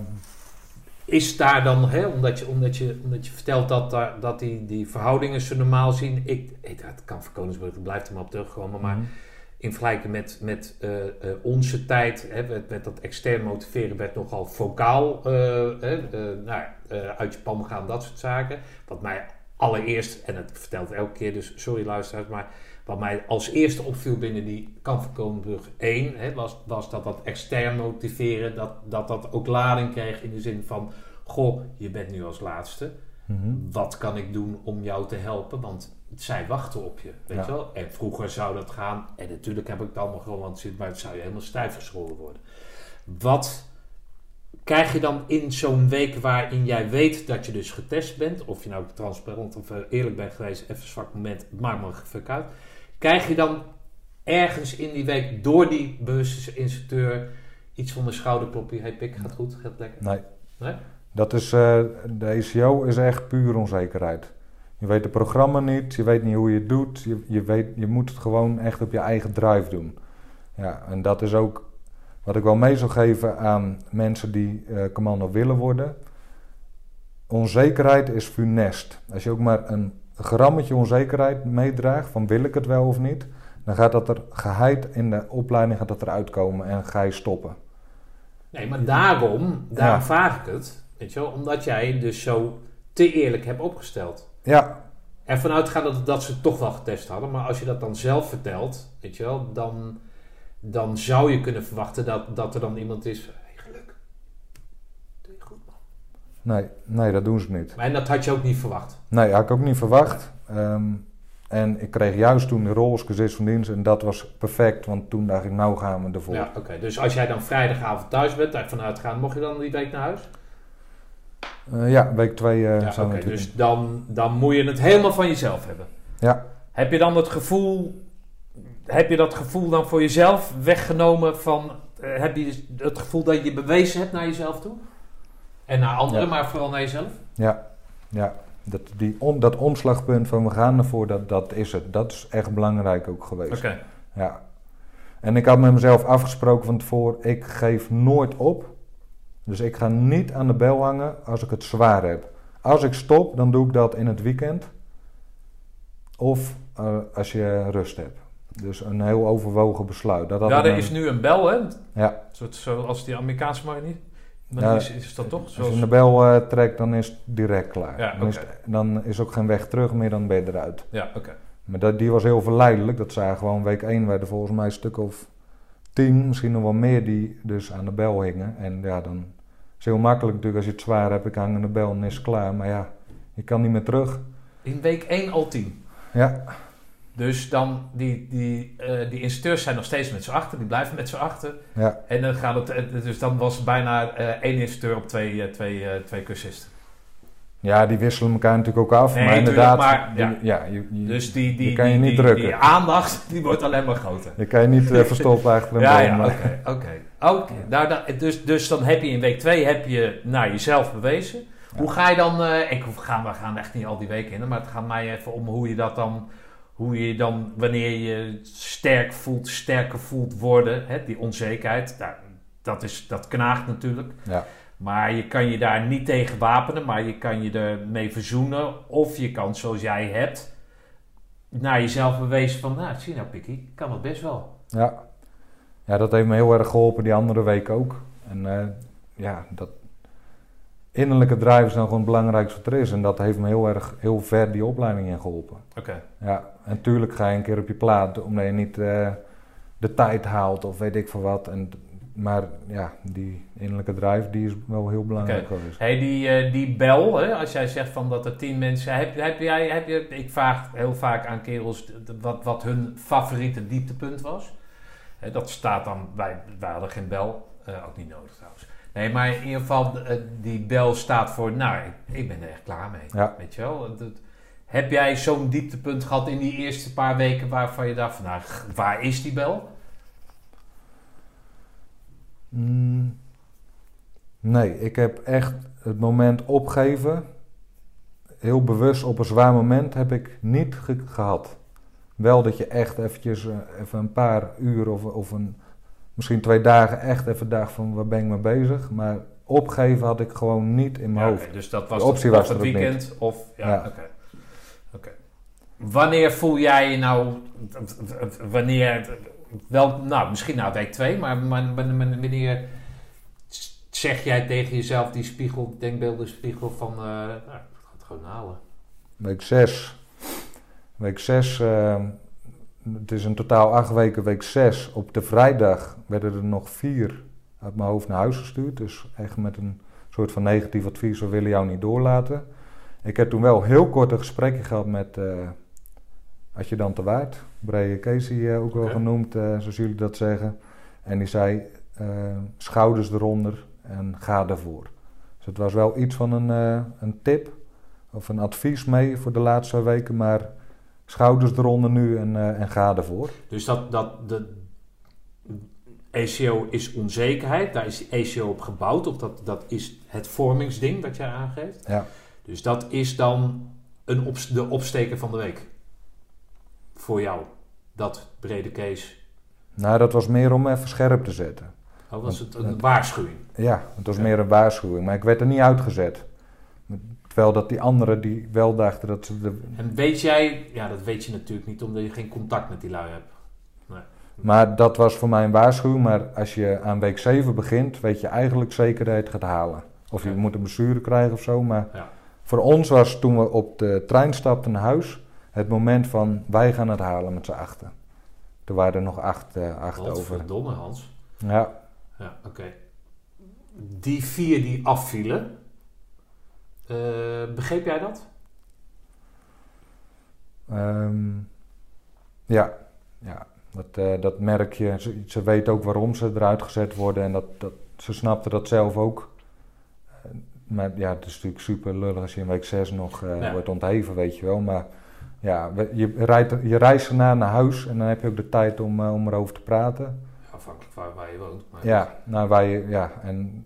S1: Is daar dan, hè, omdat, je, omdat, je, omdat je vertelt dat, daar, dat die, die verhoudingen zo normaal zien. Ik, ik, het kan voor Koningsbrug, blijft er maar op terugkomen. Maar
S2: Mhm.
S1: In vergelijking met, met eh, eh, onze tijd, hè, met, met dat extern motiveren, werd nogal vocaal eh, hè, nou, uit je pan gaan, dat soort zaken. Wat mij allereerst, en het vertelt elke keer, dus sorry luisteraars, maar wat mij als eerste opviel binnen die Kamp van Koningsbrug 1, hè, was, was dat dat extern motiveren, dat, dat dat ook lading kreeg in de zin van, goh, je bent nu als laatste
S2: Mhm.
S1: wat kan ik doen om jou te helpen? Want zij wachten op je, weet
S2: Ja.
S1: je wel? En vroeger zou dat gaan, en natuurlijk heb ik het allemaal gewoon, want zit, maar het zou je helemaal stijf geschoren worden. Wat krijg je dan in zo'n week waarin jij weet dat je dus getest bent, of je nou transparant of eh, eerlijk bent geweest, even een zwak moment, maakt me fuck uit. Krijg je dan ergens in die week door die bewuste instructeur iets van de schouderklopje, hey pik, gaat goed, gaat lekker?
S2: Nee.
S1: Nee?
S2: Dat is, eh, de ECO is echt puur onzekerheid. Je weet het programma niet, je weet niet hoe je het doet. Je, je, weet, je moet het gewoon echt op je eigen drive doen. Ja, en dat is ook wat ik wel mee zou geven aan mensen die eh, commando willen worden. Onzekerheid is funest. Als je ook maar een grammetje onzekerheid meedraagt, van wil ik het wel of niet, dan gaat dat er geheid in de opleiding gaat dat eruit komen en ga je stoppen.
S1: Nee, maar daarom, daarom
S2: Ja.
S1: vraag ik het. Weet je wel, omdat jij dus zo te eerlijk hebt opgesteld.
S2: Ja,
S1: Ervan uitgaan dat, dat ze het toch wel getest hadden. Maar als je dat dan zelf vertelt, weet je wel, dan, dan zou je kunnen verwachten dat, dat er dan iemand is. Hey, geluk. Doe je goed, man.
S2: nee, nee, dat doen ze niet.
S1: En dat had je ook niet verwacht.
S2: Nee, had ik ook niet verwacht. Ehm, en ik kreeg juist toen de rol als gezist van dienst en dat was perfect, want toen dacht ik, nou gaan we ervoor.
S1: Ja, oké. Dus als jij dan vrijdagavond thuis bent, daarvan uitgaan, mocht je dan die week naar huis?
S2: Eh, ja, week twee eh
S1: ja. Dus dan, dan moet je het helemaal van jezelf hebben.
S2: Ja,
S1: Heb je dan het gevoel, heb je dat gevoel dan voor jezelf weggenomen van, eh, heb je het gevoel dat je bewezen hebt naar jezelf toe? En naar anderen,
S2: Ja.
S1: maar vooral naar jezelf?
S2: ja, ja. Dat, die om, dat omslagpunt van we gaan ervoor, dat, dat is het. Dat is echt belangrijk ook geweest.
S1: Oké.
S2: Ja. En ik had met mezelf afgesproken van tevoren, ik geef nooit op. Dus ik ga niet aan de bel hangen als ik het zwaar heb. Als ik stop, dan doe ik dat in het weekend. Of eh, als je rust hebt. Dus een heel overwogen besluit. Dat
S1: Ja, er
S2: met-
S1: is nu een bel, hè?
S2: Ja,
S1: Een zoals die Amerikaanse. Maar
S2: Ja,
S1: is, is dat toch?
S2: als je de bel eh, trekt, dan is het direct klaar.
S1: Ja,
S2: dan, is het- dan is ook geen weg terug meer, dan ben je eruit.
S1: ja, oké.
S2: Maar dat, die was heel verleidelijk. Dat zagen gewoon week 1 werden volgens mij een stuk of 10, misschien nog wel meer, die dus aan de bel hingen. En ja, dan is heel makkelijk natuurlijk als je het zwaar hebt. Ik hang aan de bel en is het klaar. Maar ja, je kan niet meer terug.
S1: In week 1 al 10.
S2: Ja,
S1: Dus dan, die, die, eh, die instructeurs zijn nog steeds met z'n achter, die blijven met z'n achter.
S2: ja,
S1: En dan gaat het, eh, dus dan was het bijna eh, één instructeur op twee, twee, twee cursisten.
S2: ja, die wisselen elkaar natuurlijk ook af.
S1: Nee,
S2: maar inderdaad,
S1: maar,
S2: die-
S1: ja.
S2: ja, je, je,
S1: Dus die, die,
S2: kan je
S1: die,
S2: niet
S1: die,
S2: drukken.
S1: die aandacht [LAUGHS] die wordt alleen maar groter.
S2: je kan je niet verstoppen achter [LAUGHS] een
S1: Ja,
S2: boom.
S1: ja, oké. Oké, nou, dat- dus, dus dan heb je in week 2 heb je naar jezelf bewezen.
S2: Ja.
S1: Hoe ga je dan, eh, ik gaan, we gaan echt niet al die weken in, maar het gaat mij even om hoe je dat dan, hoe je dan, wanneer je sterk voelt, sterker voelt worden, hè, die onzekerheid, nou, dat, is, dat knaagt natuurlijk.
S2: Ja.
S1: Maar je kan je daar niet tegen wapenen, maar je kan je ermee verzoenen. Of je kan, zoals jij hebt, naar jezelf bewezen van, nou, zie nou Pikkie, ik kan het best wel.
S2: Ja. Ja, dat heeft me heel erg geholpen die andere week ook. En eh, ja, dat innerlijke drive is dan gewoon het belangrijkste wat er is. En dat heeft me heel erg heel ver die opleiding in geholpen.
S1: Oké.
S2: Ja, en natuurlijk ga je een keer op je plaat omdat je niet eh, de tijd haalt of weet ik veel wat. En, maar ja, die innerlijke drive die is wel heel belangrijk geweest.
S1: Hey, die, eh, die bel, hè, als jij zegt van dat er tien mensen... Heb, heb jij, heb je, ik vraag heel vaak aan kerels wat, wat hun favoriete dieptepunt was. Hè, dat staat dan... Wij, wij hadden geen bel. eh, ook niet nodig trouwens. Nee, maar in ieder geval, eh, die bel staat voor... Nou, ik, ik ben er echt klaar mee.
S2: Ja.
S1: Weet je wel? Dat- heb jij zo'n dieptepunt gehad in die eerste paar weken... waarvan je dacht van, nou, waar is die bel?
S2: Mm, nee, ik heb echt het moment opgeven. Heel bewust op een zwaar moment heb ik niet ge- gehad. Wel dat je echt eventjes eh, even een paar uur of, of een, misschien twee dagen echt even dacht van waar ben ik mee bezig. Maar opgeven had ik gewoon niet in mijn
S1: Ja,
S2: hoofd.
S1: dus dat was
S2: De optie
S1: het,
S2: was
S1: het weekend of... Ja,
S2: Ja.
S1: oké. Oké. Wanneer voel jij je nou... Wanneer... Wel, nou, misschien na week twee, maar wanneer zeg jij tegen jezelf die spiegel, denkbeelden spiegel van... eh nou, ik ga het gewoon halen.
S2: Week 6. Week 6, het is in totaal acht weken. Week 6, op de vrijdag werden er nog vier uit mijn hoofd naar huis gestuurd. Dus echt met een soort van negatief advies, we willen jou niet doorlaten. Ik heb toen wel heel kort een gesprekje gehad met uh, Adjudant de Waard. Brea Casey uh, ook wel genoemd, uh, zoals jullie dat zeggen. En die zei, uh, schouders eronder en ga ervoor. Dus het was wel iets van een, een tip of een advies mee voor de laatste weken, maar schouders eronder nu en, uh, en ga ervoor.
S1: Dus dat, dat de ACO is onzekerheid, daar is ACO op gebouwd, of dat, dat is het vormingsding wat jij aangeeft.
S2: Ja.
S1: Dus dat is dan een op, de opsteker van de week voor jou, dat brede case.
S2: Nou, dat was meer om even scherp te zetten.
S1: Oh, was het een
S2: Dat-
S1: waarschuwing?
S2: Ja, het was
S1: Ja.
S2: meer een waarschuwing, maar ik werd er niet uitgezet. Terwijl dat die anderen die wel dachten dat ze de...
S1: En weet jij, ja dat weet je natuurlijk niet omdat je geen contact met die lui hebt.
S2: Maar dat was voor mij een waarschuwing, maar als je aan week 7 begint, weet je eigenlijk zeker dat je het gaat halen. Of je
S1: Ja.
S2: moet een blessure krijgen of zo, maar
S1: Ja.
S2: voor ons was toen we op de trein stapten naar huis, het moment van wij gaan het halen met z'n achten. Er waren er nog acht, eh, acht
S1: Wat
S2: over.
S1: verdomme Hans.
S2: Ja,
S1: Ja, oké. Die vier die afvielen, begreep jij dat?
S2: Ehm, ja, ja. Dat, eh, dat merk je. Ze, ze weten ook waarom ze eruit gezet worden en dat, dat, ze snapten dat zelf ook. Eh, maar ja, het is natuurlijk super lullig als je in week 6 nog eh,
S1: Ja.
S2: wordt ontheven, weet je wel. Maar ja, je, rijdt, je reist erna naar huis en dan heb je ook de tijd om, eh, om erover te praten.
S1: Ja, afhankelijk waar, waar je woont. Maar
S2: Ja, nou wij, ja, en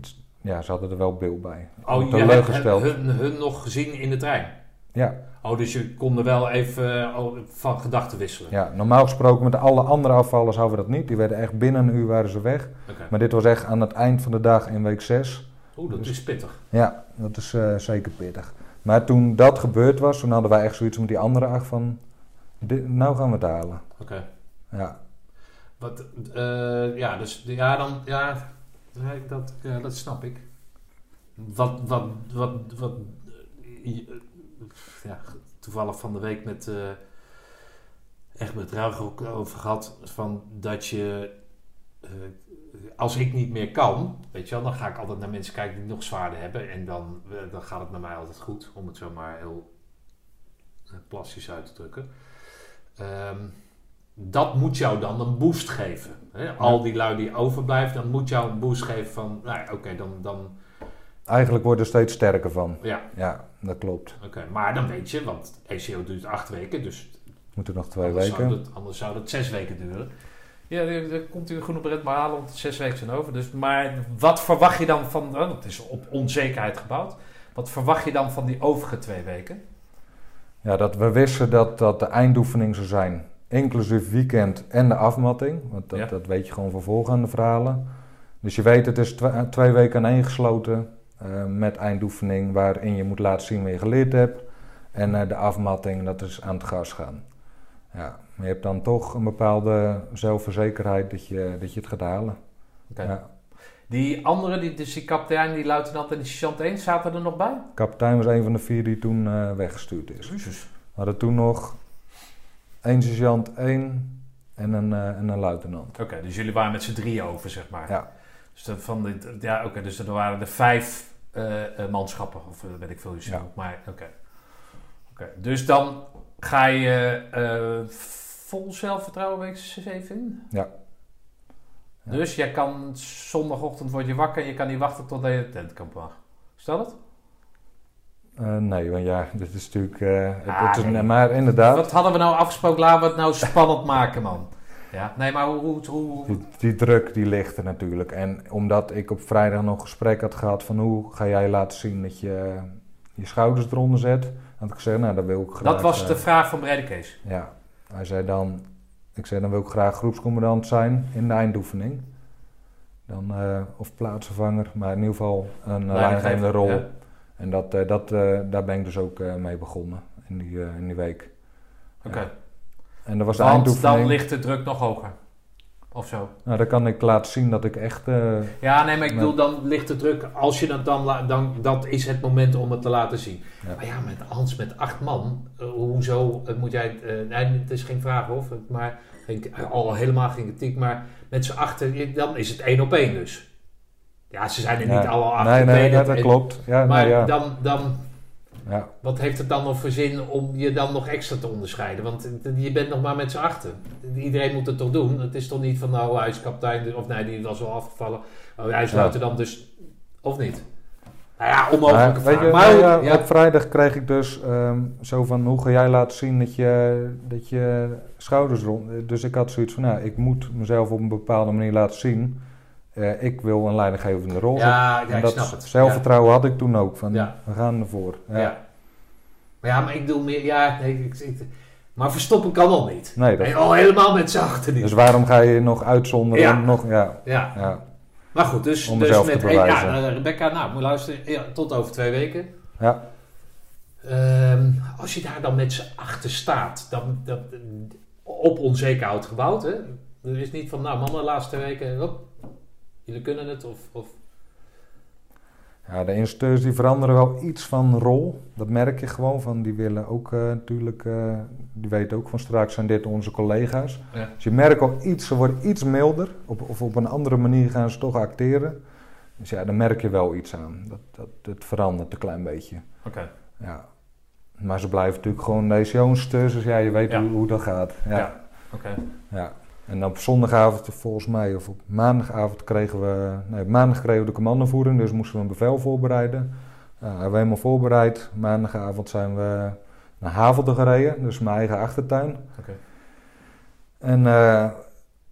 S2: het- ja, ze hadden er wel beeld bij.
S1: Oh, je hebt hun, hun nog gezien in de trein?
S2: Ja,
S1: Oh, dus je kon er wel even eh, van gedachten wisselen?
S2: ja, normaal gesproken met alle andere afvallers hadden we dat niet. Die werden echt binnen een uur waren ze weg. Maar dit was echt aan het eind van de dag in week 6.
S1: Oeh, dat
S2: Dus-
S1: is pittig.
S2: Ja, dat is eh, zeker pittig. Maar toen dat gebeurd was, toen hadden wij echt zoiets met die andere acht van... Dit, nou gaan we het halen.
S1: Oké.
S2: Ja,
S1: Wat, eh, ja, dus ja, dan, ja, dat, ja, dat snap ik. Wat, wat, wat, wat, eh, je- ja, toevallig van de week met, eh echt met Ruiger ook over gehad, van dat je, eh, als ik niet meer kan, weet je wel, dan ga ik altijd naar mensen kijken die nog zwaarder hebben en dan, eh, dan gaat het met mij altijd goed, om het zo maar heel eh, plastisch uit te drukken. Ehm, dat moet jou dan een boost geven. Hè? Al die lui die overblijven, dan moet jou een boost geven van, nou ja, oké, dan, dan,
S2: eigenlijk worden we steeds sterker van.
S1: ja,
S2: Ja, dat klopt.
S1: oké. Maar dan weet je, want ACO duurt acht weken, dus
S2: Moeten nog twee
S1: anders,
S2: weken.
S1: Zou dat, anders zou dat zes weken duren. Ja, er, er komt u genoeg red maar halen, want zes weken zijn over. Dus, maar wat verwacht je dan van, oh, het is op onzekerheid gebouwd. Wat verwacht je dan van die overige twee weken?
S2: Ja, dat we wisten dat dat de eindoefening zou zijn. Inclusief weekend en de afmatting. Want dat,
S1: Ja.
S2: dat weet je gewoon van voorgaande verhalen. Dus je weet, het is twee weken aan gesloten. eh, met eindoefening waarin je moet laten zien wat je geleerd hebt. En eh, de afmatting, dat is aan het gas gaan. Ja, maar je hebt dan toch een bepaalde zelfverzekerheid dat je, dat je het gaat halen. Ja.
S1: Die andere, die, dus die kapitein, die luitenant en die sergeant 1, zaten er nog bij?
S2: Kapitein was een van de vier die toen eh, weggestuurd is.
S1: Jezus.
S2: We hadden toen nog één sergeant, één en een, eh, en een luitenant.
S1: Oké, dus jullie waren met z'n drieën over, zeg maar.
S2: Ja.
S1: Dus, dat van de, ja, oké, dus er waren er vijf eh, eh, manschappen, of weet ik veel,
S2: Ja.
S1: maar oké. Oké, Dus dan ga je vol zelfvertrouwen week 7 in?
S2: Ja. Ja.
S1: Dus jij kan zondagochtend word je wakker en je kan niet wachten tot je tentkamp mag. Stel het?
S2: Eh, nee, want ja, dit is natuurlijk... eh,
S1: Ah,
S2: is,
S1: nee.
S2: Maar inderdaad,
S1: Wat hadden we nou afgesproken? Laten we het nou spannend maken, man. Ja, nee, maar hoe... hoe, hoe
S2: die, die druk die ligt er natuurlijk. En omdat ik op vrijdag nog een gesprek had gehad van hoe ga jij laten zien dat je je schouders eronder zet, had ik gezegd, nou dat wil ik graag.
S1: dat was
S2: eh,
S1: de vraag van Brede Kees.
S2: Ja, Hij zei dan, ik zei dan wil ik graag groepscommandant zijn in de eindoefening. Dan, eh, of plaatsvervanger, maar in ieder geval een leidinggevende rol.
S1: Ja.
S2: En dat, eh, dat, eh, daar ben ik dus ook eh, mee begonnen in die, in die week.
S1: Oké.
S2: Ja. En dat was de
S1: Want
S2: eindoefening.
S1: dan ligt de druk nog hoger. Of zo.
S2: Nou, dan kan ik laten zien dat ik echt...
S1: Ja, nee, maar ik bedoel, dan ligt de druk. Als je dat dan, dan. Dat is het moment om het te laten zien.
S2: Ja.
S1: Maar ja, met Hans met acht man. hoezo moet jij. nee, het is geen vraag of. Maar. geen- al helemaal geen kritiek. Maar met z'n achter. Dan is het één op één dus. Ja, ze zijn er niet alle acht.
S2: Nee, nee, dat klopt. Ja,
S1: Maar dan, dan,
S2: ja.
S1: wat heeft het dan nog voor zin om je dan nog extra te onderscheiden? Want je bent nog maar met z'n achter. Iedereen moet het toch doen? Het is toch niet van nou, hij is kapitein, dus- of nee, die was wel afgevallen. Oh, hij is
S2: Ja.
S1: luitenant, dus... Of niet? Nou ja, onmogelijke
S2: je,
S1: maar
S2: nou ja, op vrijdag kreeg ik dus ehm, zo van, hoe ga jij laten zien dat je, dat je schouders rond... Dus ik had zoiets van, nou, ik moet mezelf op een bepaalde manier laten zien. Eh, ik wil een leidinggevende rol
S1: ja, ja,
S2: en
S1: ik
S2: dat
S1: snap het.
S2: zelfvertrouwen had ik toen ook, van,
S1: Ja.
S2: we gaan ervoor.
S1: Ja.
S2: Ja.
S1: Maar ja, maar ik bedoel meer... Ja, nee, ik, ik- maar verstoppen kan al niet.
S2: Nee, dat,
S1: al helemaal met z'n achter niet.
S2: dus waarom ga je nog uitzonderen?
S1: Ja.
S2: Nog, ja,
S1: ja. Maar goed, dus,
S2: Om
S1: dus met ja, eh, Rebecca, nou, moet luisteren. Ja, tot over twee weken.
S2: ja.
S1: Ehm, als je daar dan met z'n achter staat, dan, dat, op onzeker oud gebouwd, hè? Er is niet van, nou mannen, de laatste weken, hop, jullie kunnen het, of... of
S2: Ja, de instructeurs die veranderen wel iets van rol. Dat merk je gewoon van. Die willen ook eh, natuurlijk, eh, die weten ook van straks zijn dit onze collega's.
S1: Ja.
S2: Dus je merkt al iets, ze worden iets milder. Op, of op een andere manier gaan ze toch acteren. Dus ja, dan merk je wel iets aan. Dat, dat, het verandert een klein beetje.
S1: Oké.
S2: Ja. Maar ze blijven natuurlijk gewoon deze jongens dus ja, je weet
S1: Ja.
S2: hoe, hoe dat gaat. Ja.
S1: Ja. Oké.
S2: Ja. En op zondagavond volgens mij, of op maandagavond kregen we... Nee, op maandag kregen we de commandovoering, dus moesten we een bevel voorbereiden. Ja, hebben we helemaal voorbereid. Maandagavond zijn we naar Havelde gereden, dus mijn eigen achtertuin.
S1: Oké.
S2: En eh,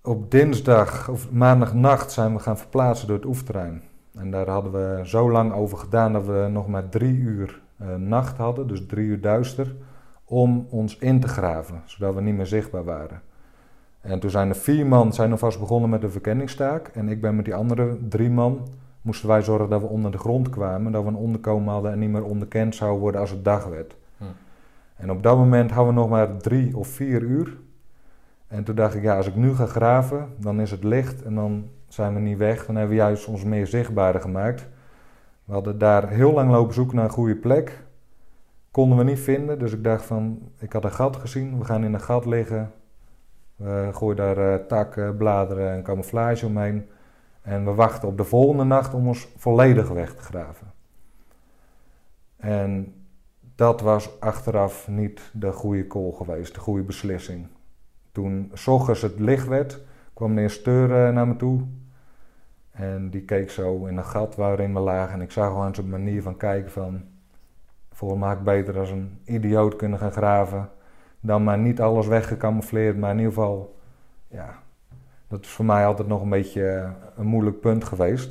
S2: op dinsdag, of maandagnacht, zijn we gaan verplaatsen door het oefterrein. En daar hadden we zo lang over gedaan dat we nog maar drie uur eh, nacht hadden, dus drie uur duister, om ons in te graven, zodat we niet meer zichtbaar waren. En toen zijn er vier man zijn alvast begonnen met de verkenningstaak. En ik ben met die andere drie man, moesten wij zorgen dat we onder de grond kwamen, dat we een onderkomen hadden en niet meer onderkend zouden worden als het dag werd.
S1: Hm.
S2: En op dat moment hadden we nog maar drie of vier uur. En toen dacht ik, ja, als ik nu ga graven, dan is het licht en dan zijn we niet weg. Dan hebben we juist ons meer zichtbaarder gemaakt. We hadden daar heel lang lopen zoeken naar een goede plek. Konden we niet vinden, dus ik dacht van, ik had een gat gezien. We gaan in een gat liggen. We gooien daar eh, takken, bladeren en camouflage omheen. En we wachten op de volgende nacht om ons volledig weg te graven. En dat was achteraf niet de goede call geweest, de goede beslissing. Toen s het licht werd, kwam de instructeur eh, naar me toe. En die keek zo in een gat waarin we lagen. En ik zag aan zijn manier van kijken van... Volgens mij had ik beter als een idioot kunnen gaan graven. Dan maar niet alles weggecamoufleerd. Maar in ieder geval, ja... Dat is voor mij altijd nog een beetje eh, een moeilijk punt geweest.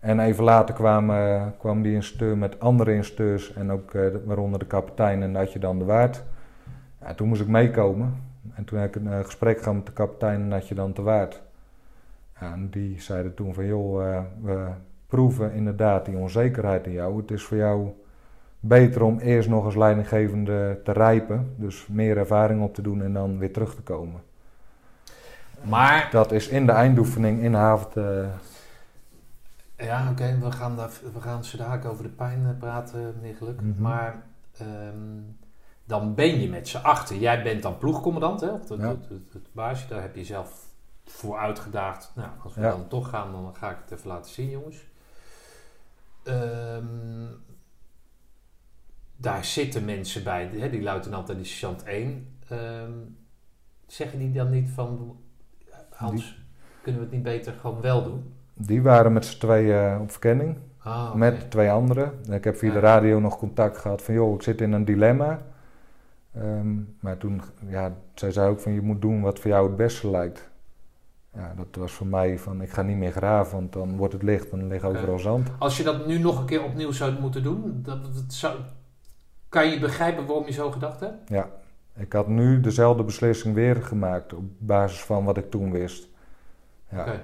S2: En even later kwam, eh, kwam die instructeur met andere instructeurs. En ook eh, de- waaronder de kapitein en dat je dan de waard. Ja, toen moest ik meekomen. En toen heb ik een gesprek gehad met de kapitein en dat je dan te waard. En die zeiden toen van joh, we proeven inderdaad die onzekerheid in jou. Het is voor jou beter om eerst nog als leidinggevende te rijpen. Dus meer ervaring op te doen en dan weer terug te komen.
S1: Maar,
S2: Dat is in de eindoefening in Havert. eh,
S1: ja, oké, we gaan daar, we gaan over de pijn eh, praten, meneer Geluk.
S2: Mhm.
S1: Maar, ehm, dan ben je met z'n achter. Jij bent dan ploegcommandant, hè? Of het,
S2: Ja.
S1: het, het, het baasje, daar heb je zelf voor uitgedaagd. Nou, als we
S2: Ja.
S1: dan toch gaan, dan ga ik het even laten zien, jongens. Ehm, daar zitten mensen bij, hè, die luitenant en die sergeant 1. Ehm, zeggen die dan niet van, Hans, kunnen we het niet beter gewoon wel doen?
S2: die waren met z'n tweeën op verkenning.
S1: Ah.
S2: Met twee anderen. En Ik heb via
S1: Ja.
S2: de radio nog contact gehad van joh, ik zit in een dilemma. Ehm, maar toen, ja, zij zei ook van je moet doen wat voor jou het beste lijkt. Ja, dat was voor mij van ik ga niet meer graven, want dan wordt het licht en dan ligt overal zand.
S1: Als je dat nu nog een keer opnieuw zou moeten doen, dat, dat zou, kan je begrijpen waarom je zo gedacht hebt?
S2: Ja, Ik had nu dezelfde beslissing weer gemaakt op basis van wat ik toen wist. Ja.
S1: Oké.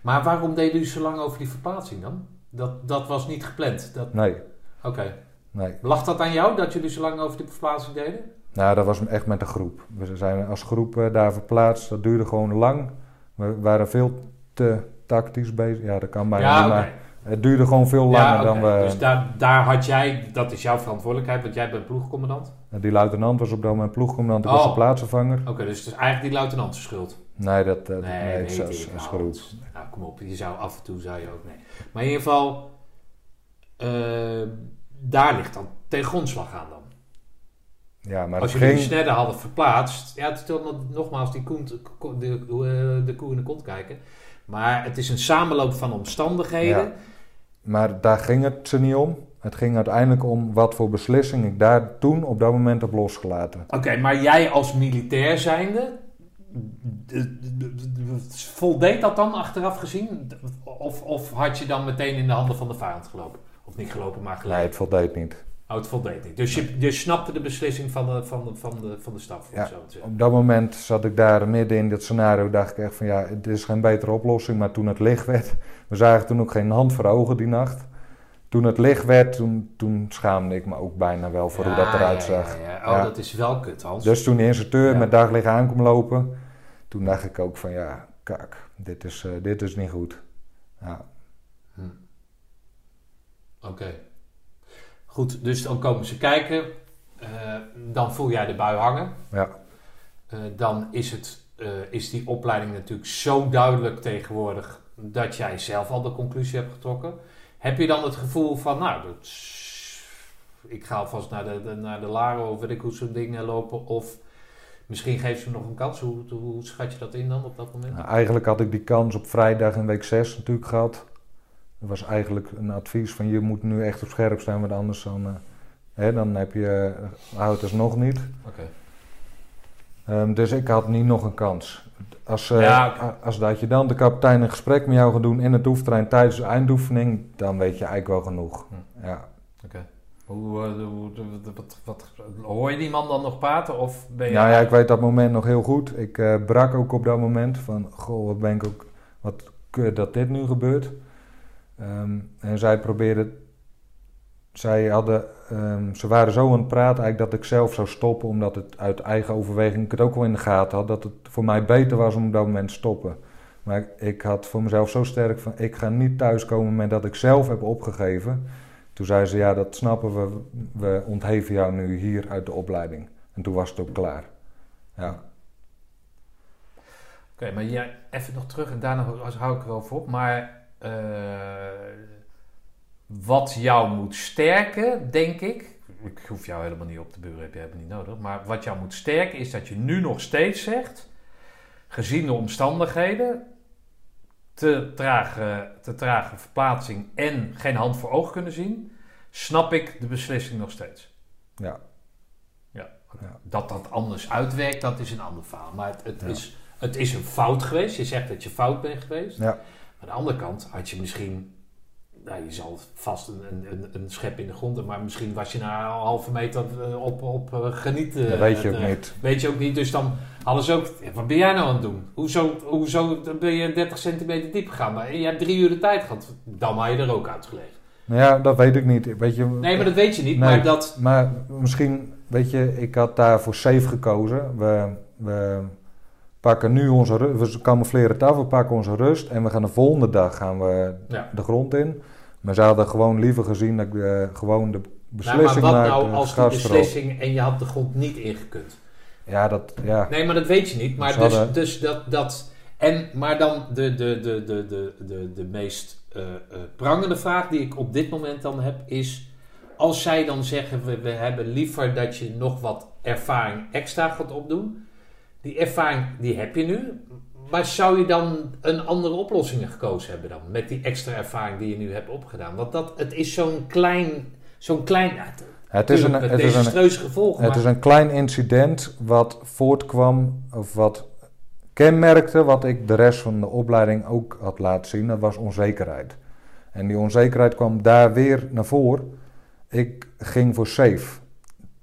S1: Maar waarom deed u zo lang over die verplaatsing dan? Dat, dat was niet gepland. Dat...
S2: Nee,
S1: Oké.
S2: nee.
S1: Lag dat aan jou dat jullie zo lang over die verplaatsing deden?
S2: Nou, dat was echt met de groep. We zijn als groep eh, daar verplaatst. Dat duurde gewoon lang. We waren veel te tactisch bezig. Ja, dat kan bijna niet,
S1: oké.
S2: maar het duurde gewoon veel langer
S1: Ja,
S2: dan we...
S1: Dus daar, daar had jij, dat is jouw verantwoordelijkheid, want jij bent ploegcommandant.
S2: Die luitenant was op dat moment ploegcommandant. Ik was
S1: Oh.
S2: de plaatsvervanger.
S1: Oké, dus het is eigenlijk die luitenant schuld.
S2: Nee, dat,
S1: Nee,
S2: nee,
S1: weet
S2: het is als
S1: Nou. Nou, kom op, je zou af en toe zou je ook nee. Maar in ieder geval, eh, daar ligt dan ten grondslag aan dan.
S2: Ja, maar
S1: Als jullie die snedden hadden verplaatst, ja, het nogmaals die koe, de, de, de koe in de kont kijken. Maar het is een samenloop van omstandigheden.
S2: Ja. Maar daar ging het ze niet om. Het ging uiteindelijk om wat voor beslissing ik daar toen op dat moment heb losgelaten.
S1: Oké, maar jij als militair zijnde, voldeed dat dan achteraf gezien? Of, of had je dan meteen in de handen van de vijand gelopen? Of niet gelopen, maar
S2: Nee,
S1: gelijk?
S2: het voldeed niet.
S1: Dus je, je snapte de beslissing van de, van de, van de, van de staf,
S2: Ja.
S1: zo.
S2: Op dat moment zat ik daar midden in dit scenario. Dacht ik echt van ja, het is geen betere oplossing. Maar toen het licht werd, [LAUGHS] we zagen toen ook geen hand voor ogen die nacht. Toen het licht werd, toen, toen schaamde ik me ook bijna wel voor hoe dat eruit
S1: ja,
S2: zag.
S1: ja. Oh, dat is wel kut, Hans.
S2: Dus toen de instructeur met daglicht aankwam lopen, toen dacht ik ook van ja, kak, dit is, eh, dit is niet goed. Ja.
S1: Hm. Oké. Goed, dus dan komen ze kijken. Eh, dan voel jij de bui hangen.
S2: Ja.
S1: Eh, dan is, het, eh, is die opleiding natuurlijk zo duidelijk tegenwoordig dat jij zelf al de conclusie hebt getrokken. Heb je dan het gevoel van, nou, dat is- ik ga alvast naar de, de- naar de Laro of weet ik hoe zo'n dingen lopen. Of misschien geeft ze me nog een kans. Hoe, hoe schat je dat in dan op dat moment?
S2: Nou, eigenlijk had ik die kans op vrijdag in week 6 natuurlijk gehad. Was eigenlijk een advies van je moet nu echt op scherp staan, want anders dan, eh, hè, dan heb je, uh, houdt het nog niet.
S1: Oké.
S2: Ehm, dus ik had niet nog een kans. Als, eh,
S1: Ja, oké.
S2: als dat je dan de kapitein een gesprek met jou gaat doen in het oefentrein tijdens de eindoefening, dan weet je eigenlijk wel genoeg.
S1: Hm.
S2: Ja.
S1: Hoe, eh, hoe- wat, wat, hoor je die man dan nog praten? Of ben je...
S2: Nou ja, ik weet dat moment nog heel goed. Ik eh, brak ook op dat moment van, goh, wat ben ik ook, wat kut dat dit nu gebeurt. Ehm, en zij probeerden, zij hadden, ehm, ze waren zo aan het praten eigenlijk dat ik zelf zou stoppen, omdat het uit eigen overweging, ik het ook wel in de gaten had, dat het voor mij beter was om op dat moment te stoppen. Maar ik, had voor mezelf zo sterk van, ik ga niet thuiskomen met dat ik zelf heb opgegeven. Toen zei ze, ja, dat snappen we, we ontheven jou nu hier uit de opleiding. En toen was het ook klaar. Ja.
S1: Oké, maar jij, even nog terug en daarna hou ik er wel op. Maar wat jou moet sterken, denk ik. Ik hoef jou helemaal niet op te buren, heb je helemaal niet nodig. Maar wat jou moet sterken is dat je nu nog steeds zegt, gezien de omstandigheden, te trage, te trage verplaatsing en geen hand voor oog kunnen zien, snap ik de beslissing nog steeds.
S2: Ja.
S1: Ja.
S2: Ja.
S1: Dat dat anders uitwerkt, dat is een ander verhaal. Maar het, het,
S2: Ja.
S1: is, het is een fout geweest. Je zegt dat je fout bent geweest.
S2: Ja.
S1: Aan de andere kant had je misschien... Nou, je zal vast een, een, een, schep in de grond hebben, maar misschien was je na een halve meter eh, op, op eh, genieten.
S2: Dat weet je ook
S1: eh,
S2: niet.
S1: Weet je ook niet. Dus dan hadden ze ook... wat ben jij nou aan het doen? Hoezo, hoezo ben je 30 centimeter diep gegaan? Maar je hebt drie uur de tijd gehad. Dan had je er ook uitgelegen.
S2: Nou ja, dat weet ik niet. Weet je,
S1: Nee, maar dat weet je niet.
S2: Nee.
S1: Maar dat...
S2: Maar misschien, weet je, ik had daar voor safe gekozen. We, we pakken nu onze rust, we camoufleren het af, we pakken onze rust en we gaan de volgende dag gaan we
S1: Ja.
S2: de grond in. Maar ze hadden gewoon liever gezien dat ik eh, gewoon de
S1: Nou,
S2: beslissing
S1: maar wat nou als
S2: erop.
S1: beslissing en je had de grond niet ingekund?
S2: Ja, dat, ja.
S1: Nee, maar dat weet je niet. Maar dus,
S2: hadden-
S1: dus dat, dat... En, maar dan de, de, de, de, de, de, de meest eh, eh, prangende vraag die ik op dit moment dan heb is... Als zij dan zeggen, we, we hebben liever dat je nog wat ervaring extra gaat opdoen. Die ervaring, die heb je nu. Maar zou je dan een andere oplossing gekozen hebben dan? Met die extra ervaring die je nu hebt opgedaan. Want dat, het is zo'n klein... Zo'n klein...
S2: Het is een, het is een,
S1: gevolgen.
S2: Het
S1: maar-
S2: is een klein incident wat voortkwam, of wat kenmerkte, wat ik de rest van de opleiding ook had laten zien, dat was onzekerheid. En die onzekerheid kwam daar weer naar voren. Ik ging voor safe.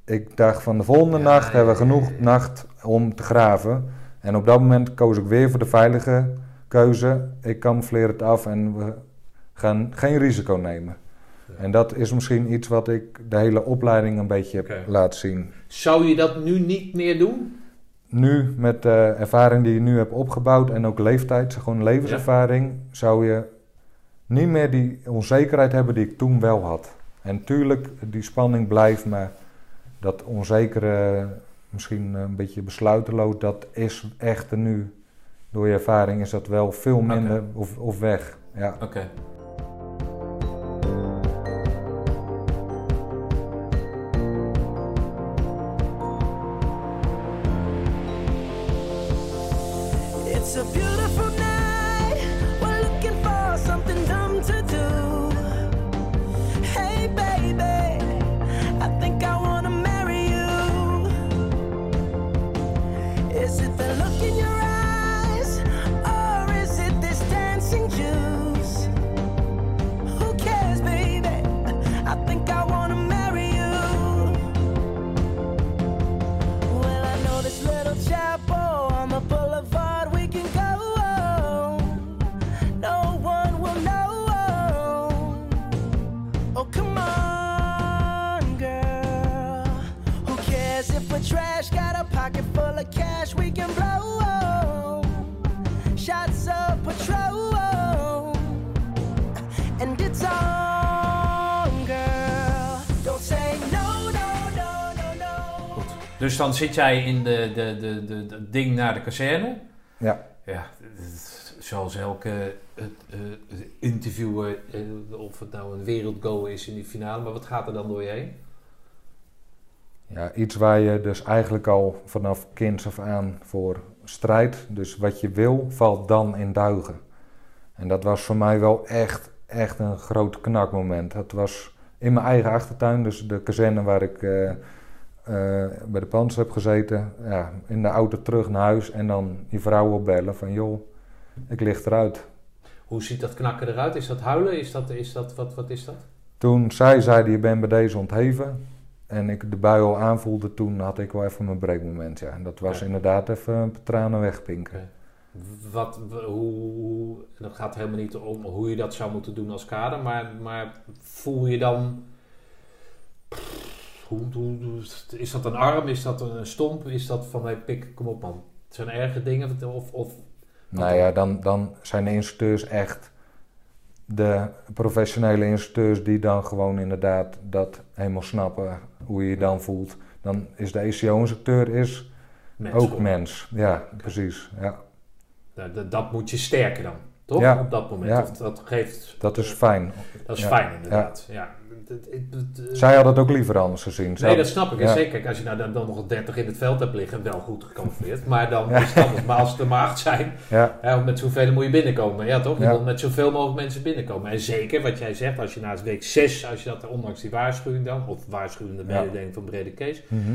S2: Ik dacht van de volgende
S1: Ja,
S2: nacht hebben we genoeg nacht om te graven. En op dat moment koos ik weer voor de veilige keuze. Ik camoufleer het af en we gaan geen risico nemen.
S1: Ja.
S2: En dat is misschien iets wat ik de hele opleiding een beetje heb laten zien.
S1: Zou je dat nu niet meer doen?
S2: Nu, met de ervaring die je nu hebt opgebouwd en ook leeftijd, gewoon levenservaring, zou je niet meer die onzekerheid hebben die ik toen wel had. En tuurlijk, die spanning blijft, maar dat onzekere, misschien een beetje besluiteloos, dat is echt nu, door je ervaring, is dat wel veel minder of, of weg. Ja.
S1: Oké.
S3: It's
S1: dan zit jij in de, de, de, de, de ding naar de kazerne.
S2: Ja.
S1: Ja, zoals elke interviewer, eh, of het nou een wereldgoal is in die finale, maar wat gaat er dan door je heen?
S2: Ja, iets waar je dus eigenlijk al vanaf kinds af aan voor strijdt. Dus wat je wil, valt dan in duigen. En dat was voor mij wel echt, echt een groot knakmoment. Het was in mijn eigen achtertuin, dus de kazerne waar ik bij de panzer heb gezeten. Ja, in de auto terug naar huis en dan je vrouw opbellen van joh, ik lig eruit.
S1: Hoe ziet dat knakken eruit? Is dat huilen? Is dat, is dat, wat, wat is dat?
S2: Toen zij zeiden, je bent bij deze ontheven. En ik de bui al aanvoelde, toen had ik wel even mijn breekmoment. Ja. En dat was inderdaad even een paar tranen wegpinken.
S1: Wat, hoe, dat gaat helemaal niet om hoe je dat zou moeten doen als kader, maar, maar voel je dan. Hoe, hoe- is dat een arm? Is dat een stomp? Is dat van hey, pik, kom op man. Het zijn erge dingen. Of, of,
S2: Nou ja, dan, dan zijn de instructeurs echt de professionele instructeurs die dan gewoon inderdaad dat helemaal snappen, hoe je je dan voelt. Dan is de ECO-instructeur is
S1: mens
S2: ook mens. Ja, precies. Ja,
S1: Nou, dat, dat moet je sterken dan, toch?
S2: Ja.
S1: Op dat moment.
S2: Ja.
S1: Of dat geeft.
S2: dat is fijn.
S1: Dat is
S2: Ja.
S1: fijn inderdaad. Ja. Het- het- het-
S2: Zij had het ook liever anders gezien.
S1: Nee, dat snap ik.
S2: Ja.
S1: Zeker. Kijk, als je nou dan, dan nog 30 in het veld hebt liggen, wel goed gecamoufleerd. [LAUGHS] Maar dan is het anders. Maar als het er maar acht zijn,
S2: Ja,
S1: ja, met zoveel moet je binnenkomen. Ja, toch? Je
S2: Ja.
S1: wil met zoveel mogelijk mensen binnenkomen. En zeker wat jij zegt, als je na week 6, als je dat ondanks die waarschuwing dan, of waarschuwende
S2: Ja.
S1: mededeling van Brede Kees.
S2: mhm.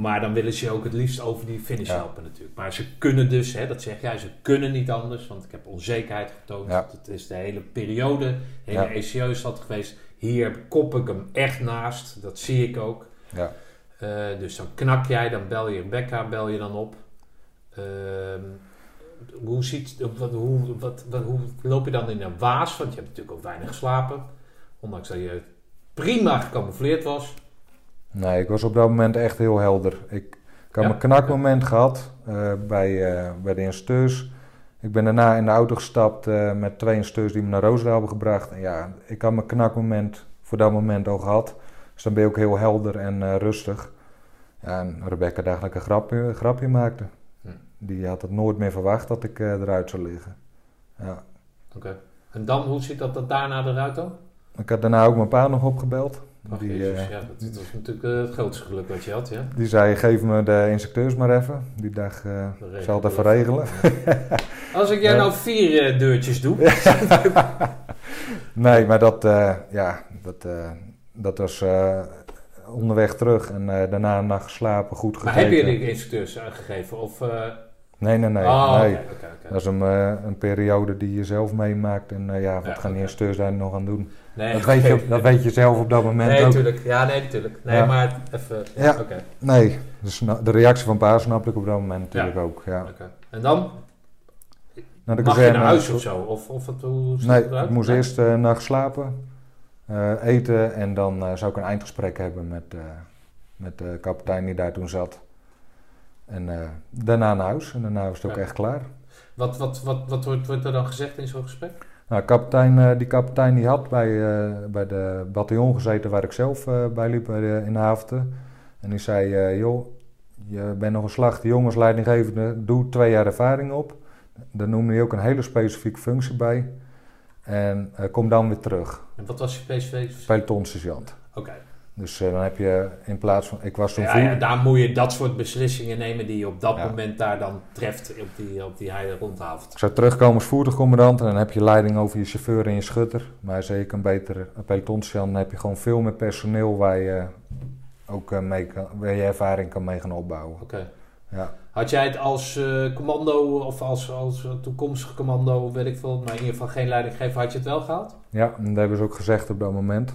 S1: Maar dan willen ze je ook het liefst over die finish
S2: Ja.
S1: helpen natuurlijk. Maar ze kunnen dus, hè, dat zeg jij, ze kunnen niet anders. Want ik heb onzekerheid getoond.
S2: Ja.
S1: Het is de hele periode, de hele
S2: Ja.
S1: ECO is dat geweest. Hier kop ik hem echt naast. Dat zie ik ook.
S2: ja.
S1: Eh, dus dan knak jij, dan bel je Rebecca, bel je dan op. Ehm, hoe, ziet, wat, hoe, wat, wat, hoe loop je dan in een waas? Want je hebt natuurlijk ook weinig geslapen. Ondanks dat je prima gecamoufleerd was.
S2: Nee, ik was op dat moment echt heel helder. Ik, ik had
S1: Ja?
S2: mijn knakmoment gehad eh, bij, eh, bij de instructeurs. Ik ben daarna in de auto gestapt eh, met twee instructeurs die me naar Roosendaal hebben gebracht. En ja, ik had mijn knakmoment voor dat moment al gehad. Dus dan ben je ook heel helder en eh, rustig. Ja, en Rebecca een grapje, een grapje maakte.
S1: Hm.
S2: Die had het nooit meer verwacht dat ik eh, eruit zou liggen. Ja.
S1: Oké. En dan, hoe ziet dat, dat daarna eruit dan?
S2: Ik had daarna ook mijn pa nog opgebeld.
S1: Ach,
S2: Die,
S1: jezus,
S2: eh,
S1: ja, dat, is natuurlijk eh, het grootste geluk wat je had, ja.
S2: die zei, geef me de instructeurs maar even. Die dag eh zal het even regelen. [LAUGHS]
S1: Als ik jij nou vier deurtjes doe, [LAUGHS]
S2: Nee, maar dat, ja, dat, dat was onderweg terug en daarna een nacht geslapen, goed
S1: maar
S2: gegeten.
S1: heb je die instructeurs aangegeven? Of,
S2: Nee, nee, nee.
S1: oh. Oké.
S2: Dat is een, eh, een periode die je zelf meemaakt. En eh, ja, wat
S1: Ja,
S2: gaan die instructeurs daar nog aan doen?
S1: Nee,
S2: Dat weet, je, dat weet je zelf op dat moment
S1: Nee,
S2: ook.
S1: natuurlijk. Ja, nee, natuurlijk. Nee,
S2: Ja.
S1: maar even... Ja,
S2: Ja.
S1: oké.
S2: Nee, dus de reactie van pa snap ik op dat moment natuurlijk ook. Ja.
S1: En dan?
S2: Naar de
S1: Mag je naar huis of zo? Of, of het, hoe
S2: Nee,
S1: het
S2: ik moest eerst een nacht slapen, eh, eten en dan eh, zou ik een eindgesprek hebben met, eh, met de kapitein die daar toen zat. En eh, daarna naar huis en daarna was het ook
S1: Ja.
S2: echt klaar.
S1: Wat, wat, wat, wat wordt, wordt er dan gezegd in zo'n gesprek?
S2: Nou, kapitein, eh, die kapitein die had bij, eh, bij de bataljon gezeten waar ik zelf bij liep in de haven. En die zei, joh, je bent nog een slag de jongens leidinggevende, doe twee jaar ervaring op. Daar noemde hij ook een hele specifieke functie bij. En kom dan weer terug,
S1: En wat was je PSV?
S2: pelotonsergeant.
S1: Oké.
S2: Dus eh, dan heb je in plaats van, ik was toen
S1: Ja, ja, daar moet je dat soort beslissingen nemen die je op dat
S2: Ja.
S1: moment daar dan treft op die, op die heide rondhavend.
S2: ik zou terugkomen als voertuigcommandant en dan heb je leiding over je chauffeur en je schutter. Maar beter een pelotonsergeant, dan heb je gewoon veel meer personeel waar je ook eh, mee kan, waar je ervaring kan mee gaan opbouwen.
S1: Oké.
S2: Ja.
S1: Had jij het als eh, commando of als, als toekomstig commando, weet ik veel, maar in ieder geval geen leiding geven, had je het wel gehad?
S2: Ja, dat hebben ze ook gezegd op dat moment.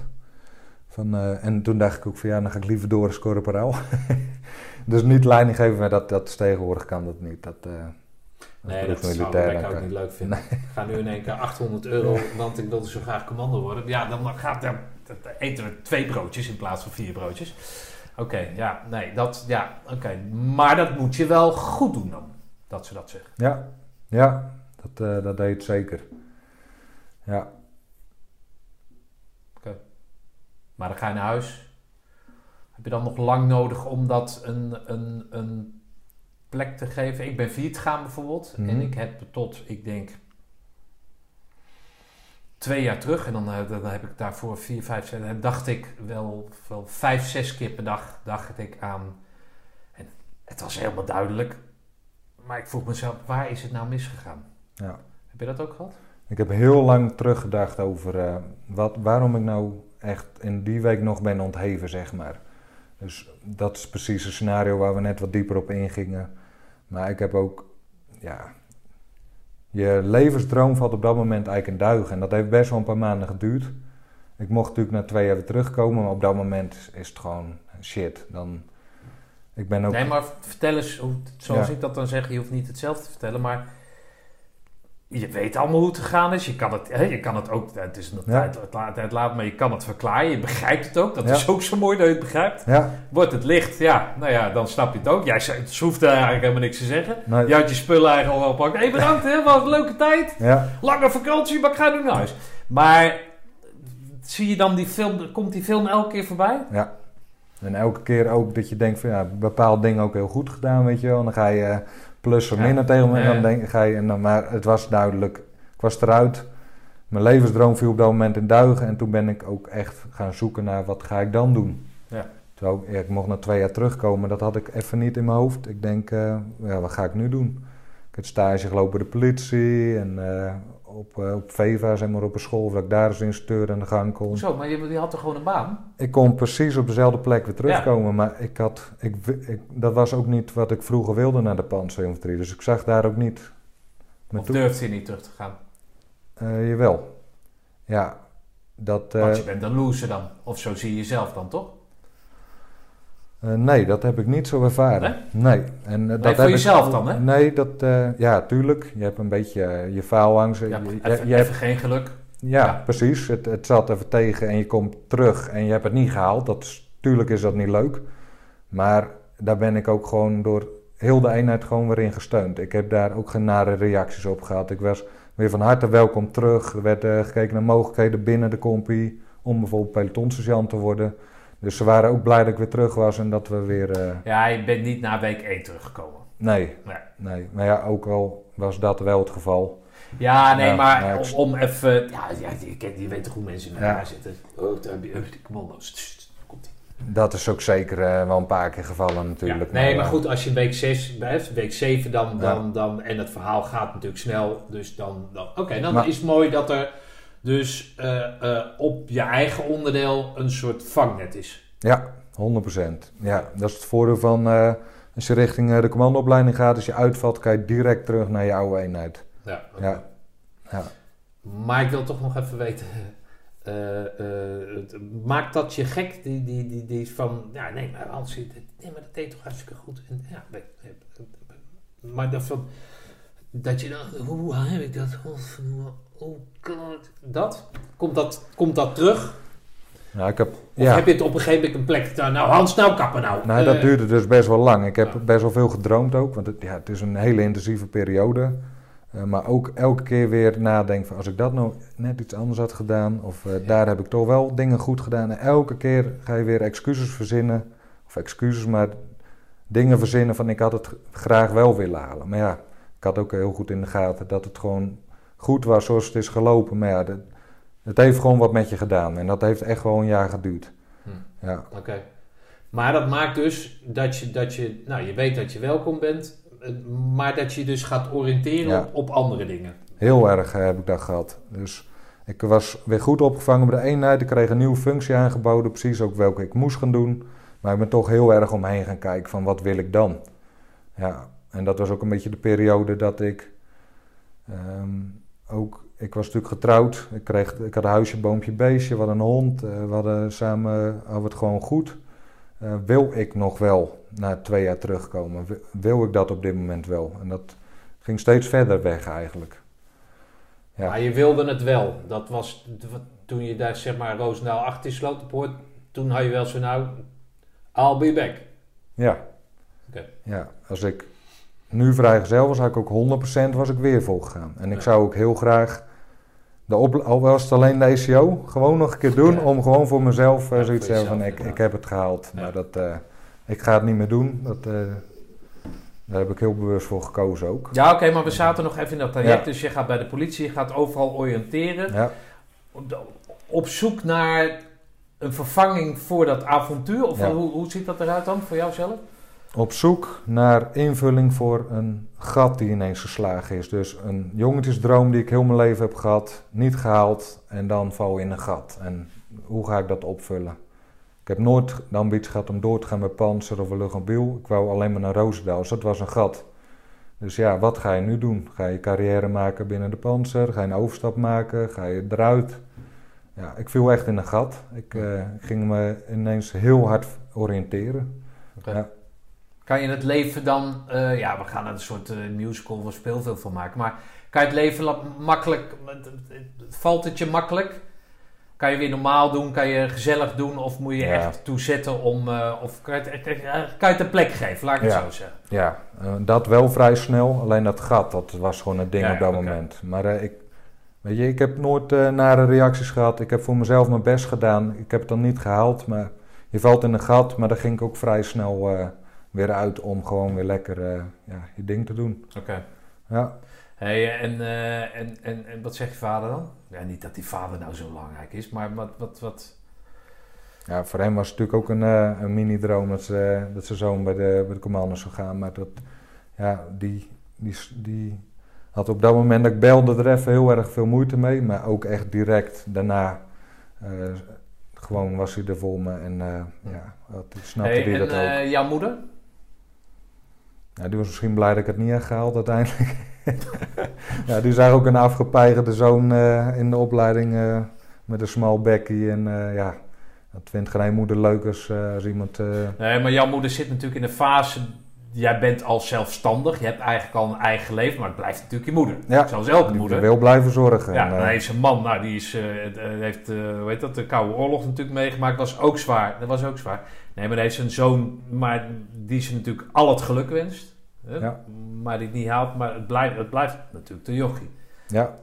S2: Van, eh, en toen dacht ik ook van ja, dan ga ik liever door als corporaal. [LAUGHS] dus niet leiding geven, maar dat, dat tegenwoordig kan dat niet. Dat, eh
S1: Nee, dat zou ik ook
S2: kan-
S1: niet leuk vinden. Ik ga nu in één keer 800 euro, want ik wilde zo graag commando worden. Ja, dan gaat dan, dan eten we twee broodjes in plaats van vier broodjes. Oké, ja, nee, dat, ja, oké. Maar dat moet je wel goed doen dan, dat ze dat zeggen.
S2: Ja, ja dat, eh, dat deed het zeker. Ja,
S1: Maar dan ga je naar huis. Heb je dan nog lang nodig om dat een, een, een plek te geven? Ik ben viert gaan bijvoorbeeld.
S2: Mhm.
S1: En ik heb tot, ik denk, twee jaar terug. En dan, eh, dan heb ik daarvoor vier, vijf, zes. Dacht ik wel, wel vijf, zes keer per dag dacht ik aan. En het was helemaal duidelijk. Maar ik vroeg mezelf, waar is het nou misgegaan?
S2: ja.
S1: Heb je dat ook gehad?
S2: Ik heb heel lang teruggedacht over eh, wat, waarom ik nou echt in die week nog ben ontheven, zeg maar. Dus dat is precies het scenario waar we net wat dieper op ingingen. Maar ik heb ook, ja, je levensdroom valt op dat moment eigenlijk in duigen. En dat heeft best wel een paar maanden geduurd. Ik mocht natuurlijk na twee jaar weer terugkomen, maar op dat moment is het gewoon shit. Dan, ik ben ook...
S1: Nee, maar vertel eens, hoe, zoals
S2: Ja.
S1: ik dat dan zeg, je hoeft niet hetzelfde te vertellen, maar je weet allemaal hoe het gegaan is. Je kan het, hè, je kan het ook, het is nog tijd, het laat, het laat, maar je kan het verklaren. Je begrijpt het ook. Dat
S2: Ja.
S1: is ook zo mooi dat je het begrijpt.
S2: Ja,
S1: Wordt het licht, ja, nou ja, dan snap je het ook. Jij het hoeft eigenlijk helemaal niks te zeggen.
S2: nee,
S1: Je had je spullen eigenlijk al gepakt. Hé, hey, bedankt, hè, een leuke tijd.
S2: ja,
S1: Lange vakantie, maar ik ga nu naar huis. Maar zie je dan die film, komt die film elke keer voorbij?
S2: Ja. En elke keer ook dat je denkt van ja, bepaalde dingen ook heel goed gedaan, weet je wel. En dan ga je plus of minder tegen me en dan denk, ga je, en dan, maar het was duidelijk, ik was eruit. Mijn levensdroom viel op dat moment in duigen en toen ben ik ook echt gaan zoeken naar wat ga ik dan doen.
S1: Ja.
S2: Terwijl ja, ik mocht na twee jaar terugkomen, dat had ik even niet in mijn hoofd. Ik denk, eh, ja, wat ga ik nu doen? Ik heb stage gelopen bij de politie en eh, op, eh, op VEVA, zeg maar op een school, dat ik daar als instructeur aan de gang kon.
S1: Zo, maar je, je had toch gewoon een baan?
S2: Ik kon precies op dezelfde plek weer terugkomen, maar ik had, ik, dat was ook niet wat ik vroeger wilde naar de panzerinfanterie. Dus ik zag daar ook niet. Maar
S1: Of durfde je niet terug te gaan?
S2: eh, jawel. Ja, dat, eh,
S1: Want je bent een loser dan. Of zo zie je jezelf dan, toch?
S2: Eh, nee, dat heb ik niet zo ervaren. Nee. En, eh, dat
S1: voor
S2: heb ik-
S1: jezelf dan, hè?
S2: Nee, dat, eh, ja, tuurlijk. Je hebt een beetje je faalangst.
S1: Ja,
S2: Je-
S1: even,
S2: je hebt-
S1: even geen geluk.
S2: Ja,
S1: Ja.
S2: precies. Het, het zat even tegen en je komt terug en je hebt het niet gehaald. Dat is, tuurlijk is dat niet leuk. Maar daar ben ik ook gewoon door heel de eenheid gewoon weer in gesteund. Ik heb daar ook geen nare reacties op gehad. Ik was weer van harte welkom terug. Er werd gekeken naar mogelijkheden binnen de compie om bijvoorbeeld pelotonssergeant te worden. Dus ze waren ook blij dat ik weer terug was en dat we weer... eh,
S1: Ja, je bent niet na week 1 teruggekomen.
S2: nee,
S1: Nee.
S2: nee. Maar ja, ook al was dat wel het geval.
S1: Ja, nee,
S2: Ja,
S1: maar om, om even... Ja, ja je, je weet toch hoe mensen in elkaar
S2: Ja.
S1: zitten. Oh, daar heb je die commando's.
S2: Dat is ook zeker eh, wel een paar keer gevallen natuurlijk.
S1: Ja, nee, maar
S2: eh,
S1: goed, als je week 6 blijft, week 7 dan, dan, dan... En het verhaal gaat natuurlijk snel, dus dan... dan Oké, dan
S2: Maar-
S1: is het mooi dat er dus eh, eh, op je eigen onderdeel een soort vangnet is.
S2: Ja, 100%. Ja, dat is het voordeel van, eh, Als je richting de commandoopleiding gaat, als je uitvalt, kan je direct terug naar je oude eenheid.
S1: Ja.
S2: Ja. Ja.
S1: Maar ik wil toch nog even weten. [LAUGHS] maakt dat je gek? Die, die, die, die van. Ja, nee, maar Hans, nee, maar dat deed toch hartstikke goed. En, ja, maar dat van. Dat je dan. Hoe heb ik dat? Oh god. Dat? Komt dat, komt dat terug?
S2: Nou, ik heb,
S1: Of
S2: ja.
S1: heb je het op een gegeven moment een plek. Nou, nou Hans, nou kappen nou.
S2: Nou, dat
S1: Eh,
S2: duurde dus best wel lang. Ik heb
S1: Ja.
S2: best wel veel gedroomd ook, want het, ja, het is een hele intensieve periode. Eh, maar ook elke keer weer nadenken van als ik dat nou net iets anders had gedaan, of eh, daar heb ik toch wel dingen goed gedaan. En elke keer ga je weer excuses verzinnen, of excuses, maar dingen verzinnen van ik had het graag wel willen halen. Maar ja, ik had ook heel goed in de gaten dat het gewoon goed was zoals het is gelopen. Maar ja, dat- het heeft gewoon wat met je gedaan en dat heeft echt wel een jaar geduurd.
S1: Hm.
S2: Ja.
S1: Oké. Maar dat maakt dus dat je, dat je, nou je weet dat je welkom bent, eh, maar dat je dus gaat oriënteren
S2: Ja.
S1: op, op andere dingen.
S2: Heel erg eh, heb ik dat gehad. Dus ik was weer goed opgevangen bij de eenheid. Ik kreeg een nieuwe functie aangeboden, precies ook welke ik moest gaan doen. Maar ik ben toch heel erg omheen gaan kijken van wat wil ik dan? Ja, en dat was ook een beetje de periode dat ik ehm, ook... Ik was natuurlijk getrouwd. Ik, kreeg, ik had een huisje, boompje, beestje. We hadden een hond. eh, we hadden samen hadden we het gewoon goed. Eh, wil ik nog wel na twee jaar terugkomen? Wil- Wil ik dat op dit moment wel? En dat ging steeds verder weg eigenlijk. Ja.
S1: Maar je wilde het wel. Dat was toen je daar zeg maar Roosendaal achter je Slotenpoort, toen had je wel zo nou, I'll be back.
S2: Ja. Ja. Als ik nu vrijgezel was, had ik ook 100% was ik weer volgegaan. En ik
S1: Ja.
S2: zou ook heel graag, de op, al was het alleen de ECO, gewoon nog een keer doen.
S1: Ja.
S2: Om gewoon voor mezelf eh,
S1: Ja,
S2: zoiets te hebben van ik, ik heb het gehaald. Maar dat, eh, ik ga het niet meer doen. Dat, eh, daar heb ik heel bewust voor gekozen ook.
S1: Ja, oké, maar we zaten nog even in dat traject. Dus je gaat bij de politie, je gaat overal oriënteren.
S2: Ja.
S1: Op, op zoek naar een vervanging voor dat avontuur? Of hoe, hoe ziet dat eruit dan voor jou zelf?
S2: Op zoek naar invulling voor een gat die ineens geslagen is. Dus een jongetjesdroom die ik heel mijn leven heb gehad, niet gehaald en dan val in een gat. En hoe ga ik dat opvullen? Ik heb nooit de ambitie gehad om door te gaan met Panzer of een luchtmobiel. Ik wou alleen maar naar Roosendaal, dus dat was een gat. Dus ja, wat ga je nu doen? Ga je carrière maken binnen de Panzer? Ga je een overstap maken? Ga je eruit? Ja, ik viel echt in een gat. Ik eh, ging me ineens heel hard oriënteren. Ja.
S1: Kan je het leven dan, eh, ja, we gaan er een soort eh, musical of speelfilm van maken, maar kan je het leven makkelijk, valt het je makkelijk? Kan je weer normaal doen, kan je gezellig doen of moet je
S2: Ja.
S1: echt toezetten om, eh, of kan je, het, kan je het een plek geven, laat ik het zo zeggen.
S2: Ja, dat wel vrij snel. Alleen dat gat, dat was gewoon een ding
S1: Ja,
S2: op dat moment. Maar ik, weet je, ik heb nooit nare reacties gehad. Ik heb voor mezelf mijn best gedaan. Ik heb het dan niet gehaald, maar je valt in een gat. Maar daar ging ik ook vrij snel weer uit om gewoon weer lekker eh, ja, je ding te doen.
S1: Oké.
S2: Ja,
S1: Hey, en, eh, en, en, en wat zegt je vader dan? Ja, niet dat die vader nou zo belangrijk is, maar wat, wat, wat,
S2: ja voor hem was het natuurlijk ook een, eh, een mini-droom dat, ze, dat zijn zoon bij de, bij de commando zou gaan. Maar dat, ja, die, die, die had op dat moment dat ik belde er even heel erg veel moeite mee. Maar ook echt direct daarna gewoon was hij er voor me. En ja, dat, snapte hij
S1: en
S2: dat ook.
S1: eh, jouw moeder?
S2: Ja, die was misschien blij dat ik het niet heb gehaald uiteindelijk. [LAUGHS] ja, die zag ook een afgepeigerde zoon eh, in de opleiding eh, met een smal bekkie. En eh, ja, dat vindt geen moeder leuk als, iemand...
S1: Nee, maar jouw moeder zit natuurlijk in een fase. Jij bent al zelfstandig. Je hebt eigenlijk al een eigen leven, maar het blijft natuurlijk je moeder.
S2: Ja,
S1: Zoals elke
S2: die
S1: moeder.
S2: wil blijven zorgen.
S1: Ja,
S2: En,
S1: dan
S2: eh,
S1: heeft zijn man, nou, die is, eh, heeft, eh, hoe heet dat, de Koude Oorlog natuurlijk meegemaakt. Was ook zwaar. Dat was ook zwaar. Nee, maar hij heeft zijn zoon, maar die ze natuurlijk al het geluk wenst. Hè?
S2: Ja.
S1: Maar die het niet haalt, maar het blijft, het blijft natuurlijk de jochie.
S2: ja,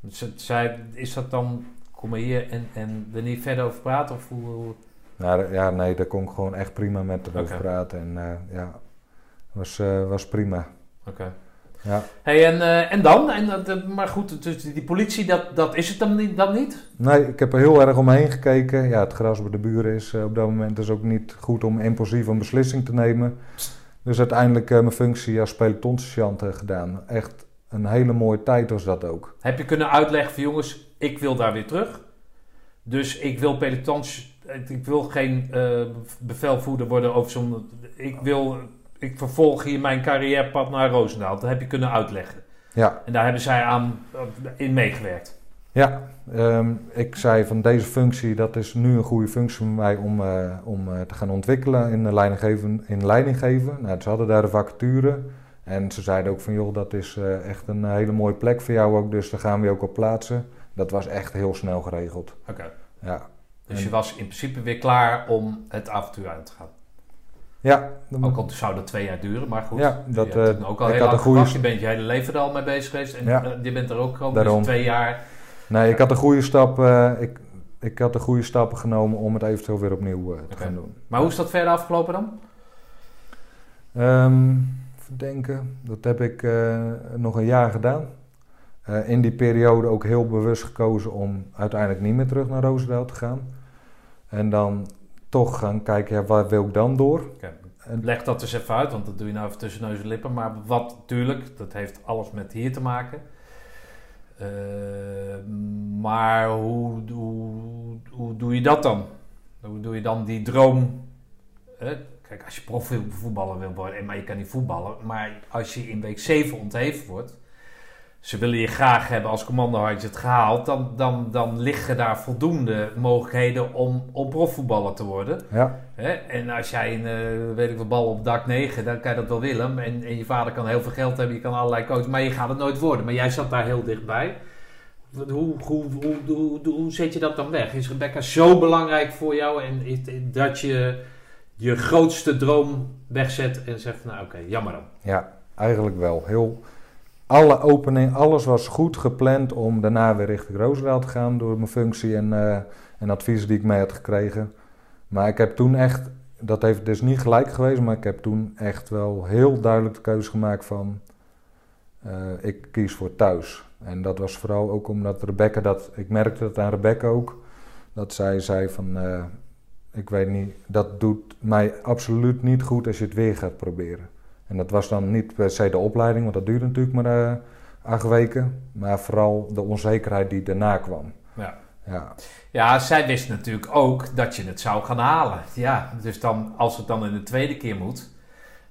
S1: Dus zij, is dat dan, kom maar hier en, en er niet verder over praten? Of hoe,
S2: nou, ja, nee, daar kon ik gewoon echt prima met haar over praten. En ja, was, eh, was prima.
S1: Oké.
S2: Ja.
S1: Hey, en, eh, en dan? En, dat- maar goed, dus die, politie, dat, dat is het dan niet? Dan niet?
S2: Nee, ik heb er heel erg omheen gekeken. Ja, het gras bij de buren is op dat moment dus ook niet goed om impulsief een beslissing te nemen. Dus uiteindelijk mijn functie als pelotonsergeant eh, gedaan. Echt een hele mooie tijd was dat ook.
S1: Heb je kunnen uitleggen van jongens, ik wil daar weer terug. Dus ik wil pelotons, ik wil geen bevelvoerder worden over zo'n... Ik wil ik vervolg hier mijn carrièrepad naar Roosendaal. Dat heb je kunnen uitleggen.
S2: Ja,
S1: En daar hebben zij aan in meegewerkt.
S2: ja. Ehm, ik zei van deze functie, dat is nu een goede functie voor mij om, eh, om eh, te gaan ontwikkelen in, leidinggeven, in leidinggeven. Nou, ze hadden daar de vacature. En ze zeiden ook van, joh, dat is eh, echt een hele mooie plek voor jou ook. Dus daar gaan we je ook op plaatsen. Dat was echt heel snel geregeld.
S1: Oké.
S2: Ja,
S1: Dus
S2: En-
S1: je was in principe weer klaar om het avontuur aan te gaan.
S2: Ja, dan-
S1: Ook al zou dat twee jaar duren, maar goed.
S2: Ja, dat,
S1: je
S2: eh,
S1: ook al
S2: ik had een goede.
S1: Je bent je hele leven er al mee bezig geweest. En
S2: Ja.
S1: eh, je bent er ook gewoon dus twee jaar.
S2: nee, ik had een goede stap. eh, ik, ik had de goede stappen genomen om het eventueel weer opnieuw te gaan doen.
S1: Maar hoe is dat verder afgelopen dan?
S2: Ehm verdenken, dat heb ik nog een jaar gedaan. In die periode ook heel bewust gekozen om uiteindelijk niet meer terug naar Roosendaal te gaan. En dan toch gaan kijken, ja, waar wil ik dan door? En-
S1: Leg dat eens even uit, want dat doe je nou even tussen neus en lippen. Maar wat, natuurlijk, dat heeft alles met hier te maken. Eh, maar hoe, doe je dat dan? Hoe doe je dan die droom? Hè? Kijk, als je profielvoetballer wil worden, en maar je kan niet voetballen. Maar als je in week 7 ontheven wordt, ze willen je graag hebben als commando had je het gehaald, dan, dan, dan liggen daar voldoende mogelijkheden om, om profvoetballer te worden.
S2: Ja,
S1: Hè? En als jij een, eh, weet ik wat, bal op dak 9, dan kan je dat wel willen. En, en je vader kan heel veel geld hebben, je kan allerlei coachen, maar je gaat het nooit worden. Maar jij zat daar heel dichtbij. Hoe, hoe, hoe, hoe, hoe, zet je dat dan weg? Is Rebecca zo belangrijk voor jou en is, dat je je grootste droom wegzet en zegt van nou oké, jammer dan.
S2: ja, eigenlijk wel. Heel, alle opening, alles was goed gepland om daarna weer richting Roosendaal te gaan door mijn functie en, eh, en advies die ik mee had gekregen. Maar ik heb toen echt, dat heeft dus niet gelijk geweest, maar ik heb toen echt wel heel duidelijk de keuze gemaakt van eh, ik kies voor thuis. En dat was vooral ook omdat Rebecca dat, ik merkte dat aan Rebecca ook, dat zij zei van eh, ik weet niet, dat doet mij absoluut niet goed als je het weer gaat proberen. En dat was dan niet per se de opleiding, want dat duurde natuurlijk maar eh, acht weken. Maar vooral de onzekerheid die daarna kwam.
S1: Ja.
S2: Ja,
S1: Ja, zij wist natuurlijk ook dat je het zou gaan halen. Ja, dus dan, als het dan in de tweede keer moet,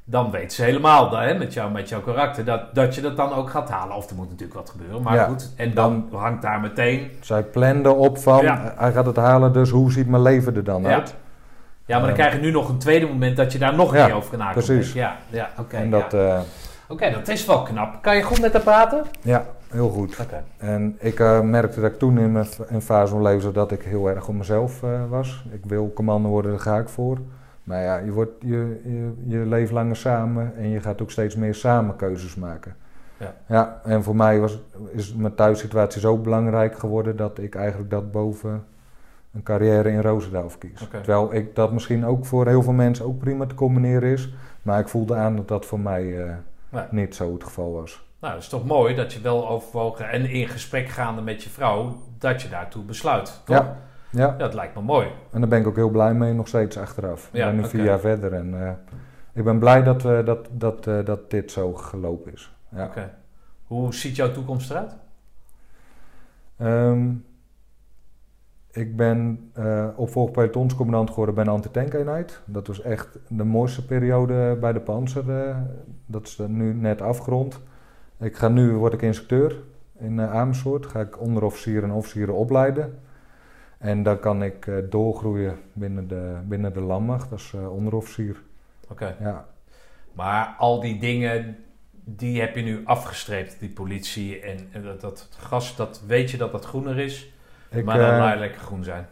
S1: dan weet ze helemaal hè, met, jou, met jouw karakter dat, dat je dat dan ook gaat halen. Of er moet natuurlijk wat gebeuren, maar
S2: Ja.
S1: goed. En dan, hangt daar meteen...
S2: zij plande op van,
S1: Ja.
S2: hij gaat het halen, dus hoe ziet mijn leven er dan
S1: Ja.
S2: uit?
S1: Ja, maar dan
S2: Ja.
S1: krijg je nu nog een tweede moment dat je daar nog
S2: Ja,
S1: meer over kan nadenken.
S2: precies.
S1: Ja, ja oké.
S2: en
S1: ja.
S2: dat, eh,
S1: Oké, dat is wel knap. Kan je goed met haar praten?
S2: ja, heel goed.
S1: Oké.
S2: En ik eh, merkte dat ik toen in mijn in fase van leven zat dat ik heel erg op mezelf eh, was. Ik wil commando worden, daar ga ik voor. Maar ja, je, wordt, je, je, je leeft langer samen en je gaat ook steeds meer samen keuzes maken.
S1: Ja.
S2: ja en voor mij was, is mijn thuissituatie zo belangrijk geworden dat ik eigenlijk dat boven een carrière in Roosendaal kies.
S1: Oké.
S2: Terwijl ik dat misschien ook voor heel veel mensen ook prima te combineren is. Maar ik voelde aan dat dat voor mij eh,
S1: Nee.
S2: niet zo het geval was.
S1: Nou, dat is toch mooi dat je wel overwogen en in gesprek gaande met je vrouw, dat je daartoe besluit. Toch?
S2: Ja. Ja,
S1: Dat lijkt me mooi.
S2: En daar ben ik ook heel blij mee, nog steeds achteraf.
S1: Ja,
S2: nu vier jaar verder en eh, ik ben blij dat, we dat, dat, eh, dat dit zo gelopen is. Ja.
S1: Oké. Hoe ziet jouw toekomst eruit?
S2: Ehm, ik ben uh, opvolgpelotonscommandant geworden bij een antitankeenheid. Dat was echt de mooiste periode bij de Panzer. eh, dat is nu net afgerond. Ik ga nu, word ik instructeur in eh, Amersfoort. Ga ik onderofficieren en officieren opleiden. En dan kan ik eh, doorgroeien binnen de, binnen de landmacht als eh, onderofficier.
S1: Oké.
S2: Ja.
S1: Maar al die dingen, die heb je nu afgestreept, die politie en, en dat, dat gas, dat weet je dat dat groener is.
S2: Ik,
S1: maar dan
S2: eh,
S1: laat je lekker groen zijn.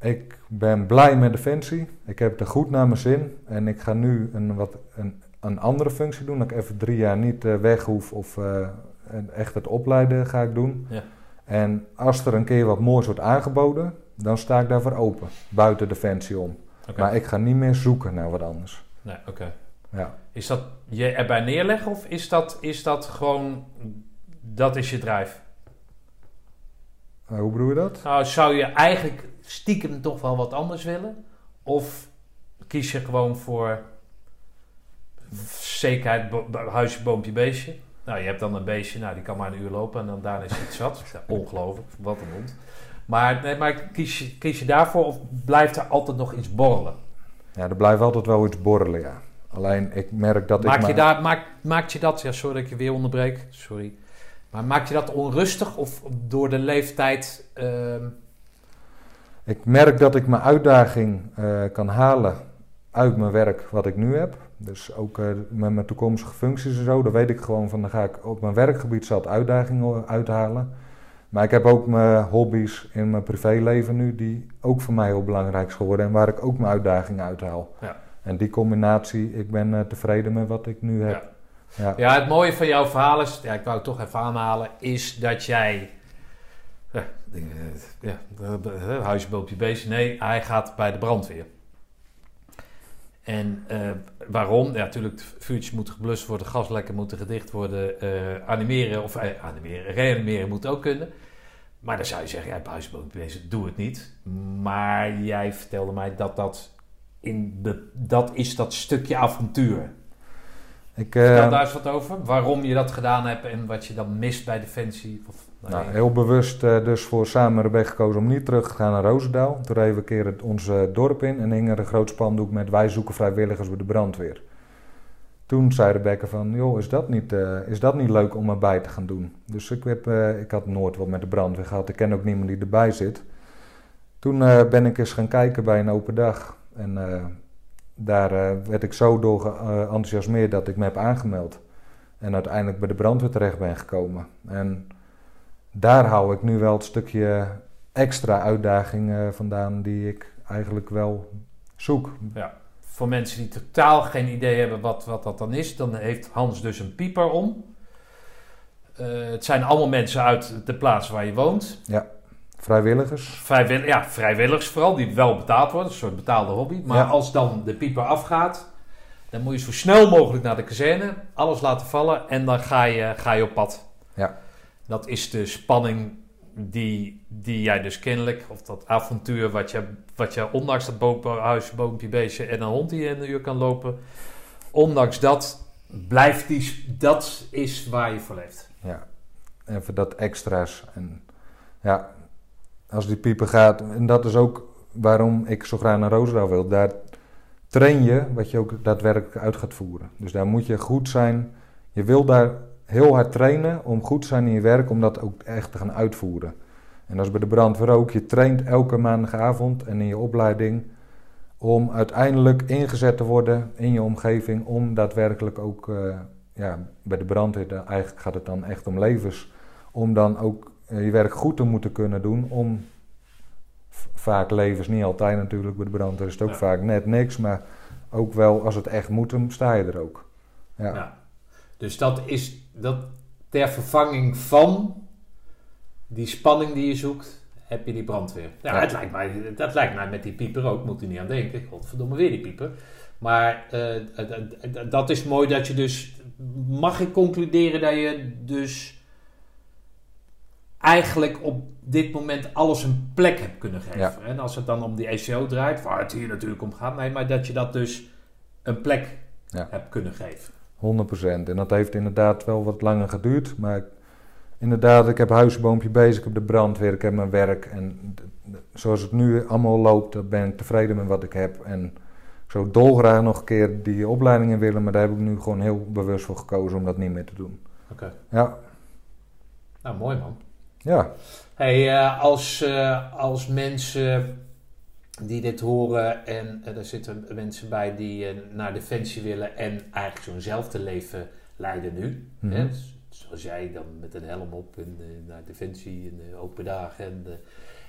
S2: Ik ben blij met Defensie. Ik heb het er goed naar mijn zin. En ik ga nu een, wat, een, een andere functie doen. Dat ik even drie jaar niet eh, weg hoef of eh, echt het opleiden ga ik doen.
S1: Ja.
S2: En als er een keer wat moois wordt aangeboden, dan sta ik daarvoor open. Buiten Defensie om. Maar ik ga niet meer zoeken naar wat anders.
S1: Nee, oké.
S2: Ja.
S1: Is dat je erbij neerleggen of is dat, is dat gewoon, dat is je drijf?
S2: Eh, hoe bedoel je dat?
S1: Nou, zou je eigenlijk stiekem toch wel wat anders willen? Of kies je gewoon voor zekerheid, huisje, boompje, beestje? Nou, je hebt dan een beestje, nou, die kan maar een uur lopen en dan daarna is het zat. [LAUGHS] Ja, ongelooflijk, wat een hond. Maar, nee, maar kies, je, kies je daarvoor of blijft er altijd nog iets borrelen?
S2: Ja, er blijft altijd wel iets borrelen, ja. Alleen ik merk dat
S1: Maak
S2: ik...
S1: je,
S2: maar-
S1: daar, maak, maakt je dat, ja, sorry dat ik je weer onderbreek, sorry. Maar maakt je dat onrustig of door de leeftijd? ehm,
S2: Ik merk dat ik mijn uitdaging eh, kan halen uit mijn werk wat ik nu heb. Dus ook eh, met mijn toekomstige functies en zo. Dan weet ik gewoon van, dan ga ik op mijn werkgebied zat uitdagingen uithalen. Maar ik heb ook mijn hobby's in mijn privéleven nu, die ook voor mij heel belangrijk is geworden. En waar ik ook mijn uitdagingen uithaal.
S1: Ja.
S2: En die combinatie, ik ben eh, tevreden met wat ik nu heb. Ja.
S1: Ja, het mooie van jouw verhaal is, ja, ik wou het toch even aanhalen, is dat jij. Ja, eh, ja, eh, huisje, boompje, beestje. Nee, hij gaat bij de brandweer. En eh, waarom? Ja, natuurlijk, vuurtjes moeten geblust worden, gaslekken moeten gedicht worden, eh, animeren of eh, animeren, reanimeren moet ook kunnen. Maar dan zou je zeggen, ja, bij huisje, boompje, beestje, doe het niet. Maar jij vertelde mij dat dat, in de, dat is dat stukje avontuur.
S2: Ik,
S1: Vertel
S2: eh,
S1: daar eens wat over. Waarom je dat gedaan hebt en wat je dan mist bij Defensie. Of, nou,
S2: Nou, heel bewust eh, dus voor samen erbij gekozen om niet terug te gaan naar Roosendaal. Toen reden we een keer het, ons eh, dorp in en hing er een groot spandoek met wij zoeken vrijwilligers bij de brandweer. Toen zei Rebecca van, joh, is dat niet, is dat niet leuk om erbij te gaan doen? Dus ik, heb, ik had nooit wat met de brandweer gehad, ik ken ook niemand die erbij zit. Toen ben ik eens gaan kijken bij een open dag en daar eh, werd ik zo door geenthousiasmeerd dat ik me heb aangemeld. En uiteindelijk bij de brandweer terecht ben gekomen. En daar hou ik nu wel het stukje extra uitdaging eh, vandaan die ik eigenlijk wel zoek.
S1: Voor mensen die totaal geen idee hebben wat, wat dat dan is, dan heeft Hans dus een pieper om. Eh, het zijn allemaal mensen uit de plaats waar je woont.
S2: Vrijwilligers.
S1: Vrijwil ja, vrijwilligers vooral, die wel betaald worden. Een soort betaalde hobby. Maar
S2: Ja.
S1: als dan de pieper afgaat, dan moet je zo snel mogelijk naar de kazerne. Alles laten vallen en dan ga je, ga je op pad.
S2: Ja.
S1: Dat is de spanning die, die jij dus kennelijk, of dat avontuur wat je, wat je ondanks dat boom, huis, boompje, beestje en een hond die in een uur kan lopen. Ondanks dat blijft die, dat is waar je voor leeft.
S2: Ja, even dat extra's. En ja, als die pieper gaat, en dat is ook waarom ik zo graag naar Roosendaal wil. Daar train je wat je ook daadwerkelijk uit gaat voeren. Dus daar moet je goed zijn. Je wil daar heel hard trainen om goed te zijn in je werk, om dat ook echt te gaan uitvoeren. En dat is bij de brandweer ook. Je traint elke maandagavond en in je opleiding om uiteindelijk ingezet te worden in je omgeving, om daadwerkelijk ook eh, ja, bij de brandweer, eigenlijk gaat het dan echt om levens, om dan ook je werk goed te moeten kunnen doen, om vaak levens, niet altijd natuurlijk, bij de brandweer is het ook
S1: Ja.
S2: vaak net niks, maar ook wel als het echt moet, dan sta je er ook. Ja.
S1: Ja. Dus dat is dat ter vervanging van die spanning die je zoekt, heb je die brandweer. Ja,
S2: Ja.
S1: Het lijkt mij, dat lijkt mij met die pieper ook, moet u niet aan denken. Godverdomme weer die pieper. Maar eh, eh, eh, dat is mooi dat je dus, mag ik concluderen dat je dus eigenlijk op dit moment alles een plek hebt kunnen geven.
S2: Ja.
S1: En als het dan om die ECO draait, waar het hier natuurlijk om gaat, nee, maar dat je dat dus een plek
S2: Ja.
S1: hebt kunnen geven.
S2: 100%. En dat heeft inderdaad wel wat langer geduurd. Maar inderdaad, ik heb huisboompje bezig, ik heb de brandweer, ik heb mijn werk. En zoals het nu allemaal loopt, dan ben ik tevreden met wat ik heb. En ik zou dolgraag nog een keer die opleidingen willen, maar daar heb ik nu gewoon heel bewust voor gekozen om dat niet meer te doen.
S1: Oké.
S2: Ja,
S1: Nou, mooi man.
S2: Ja,
S1: Hey, eh, als, eh, als mensen die dit horen en eh, er zitten mensen bij die naar Defensie willen en eigenlijk zo'nzelfde leven leiden nu. Hè? Z- Zoals jij dan met een helm op en naar Defensie en open dagen. En,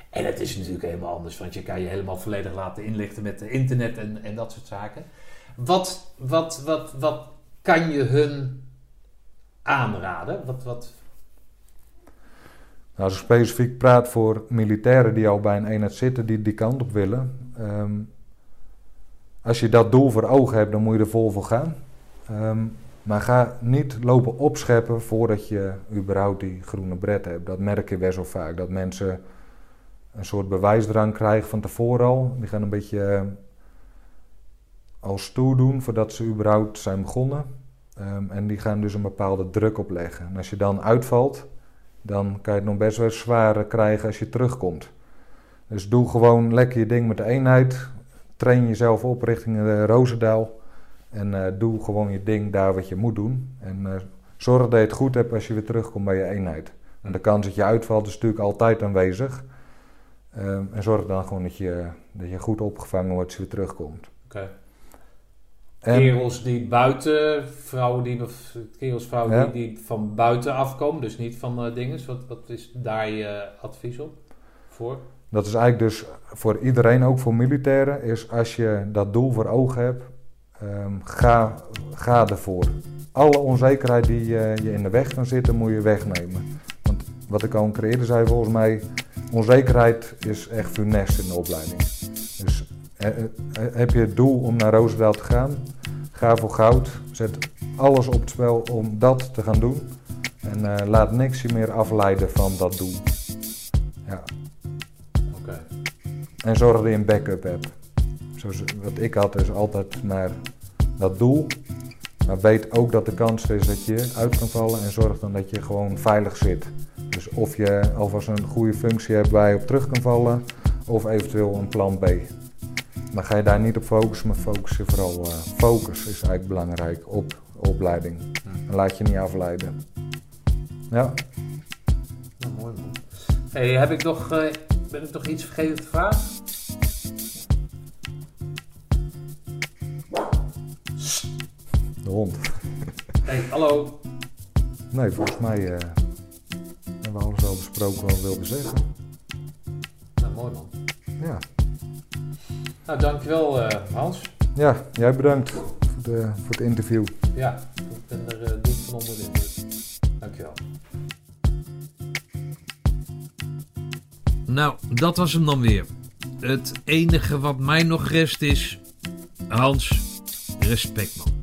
S1: en het is natuurlijk helemaal anders, want je kan je helemaal volledig laten inlichten met internet en, en dat soort zaken. Wat, wat, wat, wat kan je hun aanraden? Wat, wat,
S2: als ik specifiek praat voor militairen die al bij een eenheid zitten, die die kant op willen. ehm, als je dat doel voor ogen hebt, dan moet je er vol voor gaan. Ehm, maar ga niet lopen opscheppen voordat je überhaupt die groene bret hebt. Dat merk je best wel vaak. Dat mensen een soort bewijsdrang krijgen van tevoren al. Die gaan een beetje eh, al stoer doen voordat ze überhaupt zijn begonnen. Ehm, en die gaan dus een bepaalde druk opleggen. En als je dan uitvalt, dan kan je het nog best wel zwaar krijgen als je terugkomt. Dus doe gewoon lekker je ding met de eenheid. Train jezelf op richting de Roosendaal. En eh, doe gewoon je ding daar wat je moet doen. En eh, zorg dat je het goed hebt als je weer terugkomt bij je eenheid. En de kans dat je uitvalt is natuurlijk altijd aanwezig. Ehm, en zorg dan gewoon dat je, dat je goed opgevangen wordt als je weer terugkomt.
S1: Oké. Kerels die buiten, vrouwen die, of kerels, vrouwen
S2: Ja.
S1: die, die van buiten afkomen, dus niet van eh dinges. Wat, wat is daar je advies op? Voor?
S2: Dat is eigenlijk dus voor iedereen, ook voor militairen, is als je dat doel voor ogen hebt, ehm, ga, ga ervoor. Alle onzekerheid die eh, je in de weg kan zitten, moet je wegnemen. Want wat ik al een keer eerder zei, volgens mij, onzekerheid is echt funest in de opleiding. Dus eh, eh, heb je het doel om naar Roosendaal te gaan, ga voor goud. Zet alles op het spel om dat te gaan doen. En eh, laat niks je meer afleiden van dat doel. Ja.
S1: Oké.
S2: En zorg dat je een backup hebt. Zoals wat ik had, is altijd naar dat doel. Maar weet ook dat de kans is dat je uit kan vallen. En zorg dan dat je gewoon veilig zit. Dus of je alvast een goede functie hebt waar je op terug kan vallen. Of eventueel een plan B. Maar ga je daar niet op focussen, maar focus je vooral. eh, focus is eigenlijk belangrijk op opleiding. En laat je niet afleiden. Ja,
S1: Nou, mooi man. Hey, heb ik nog, eh, ben ik nog iets vergeten te vragen?
S2: de hond.
S1: Hey, hallo.
S2: Nee, volgens mij eh, hebben we alles al besproken wat we wilden zeggen.
S1: Nou, mooi man.
S2: Ja.
S1: Nou, dankjewel eh, Hans.
S2: Ja, jij bedankt voor, de, voor het interview.
S1: Ja, ik ben er eh, diep van onder de indruk. Dankjewel.
S4: Nou, dat was hem dan weer. Het enige wat mij nog rest is... Hans, respect man.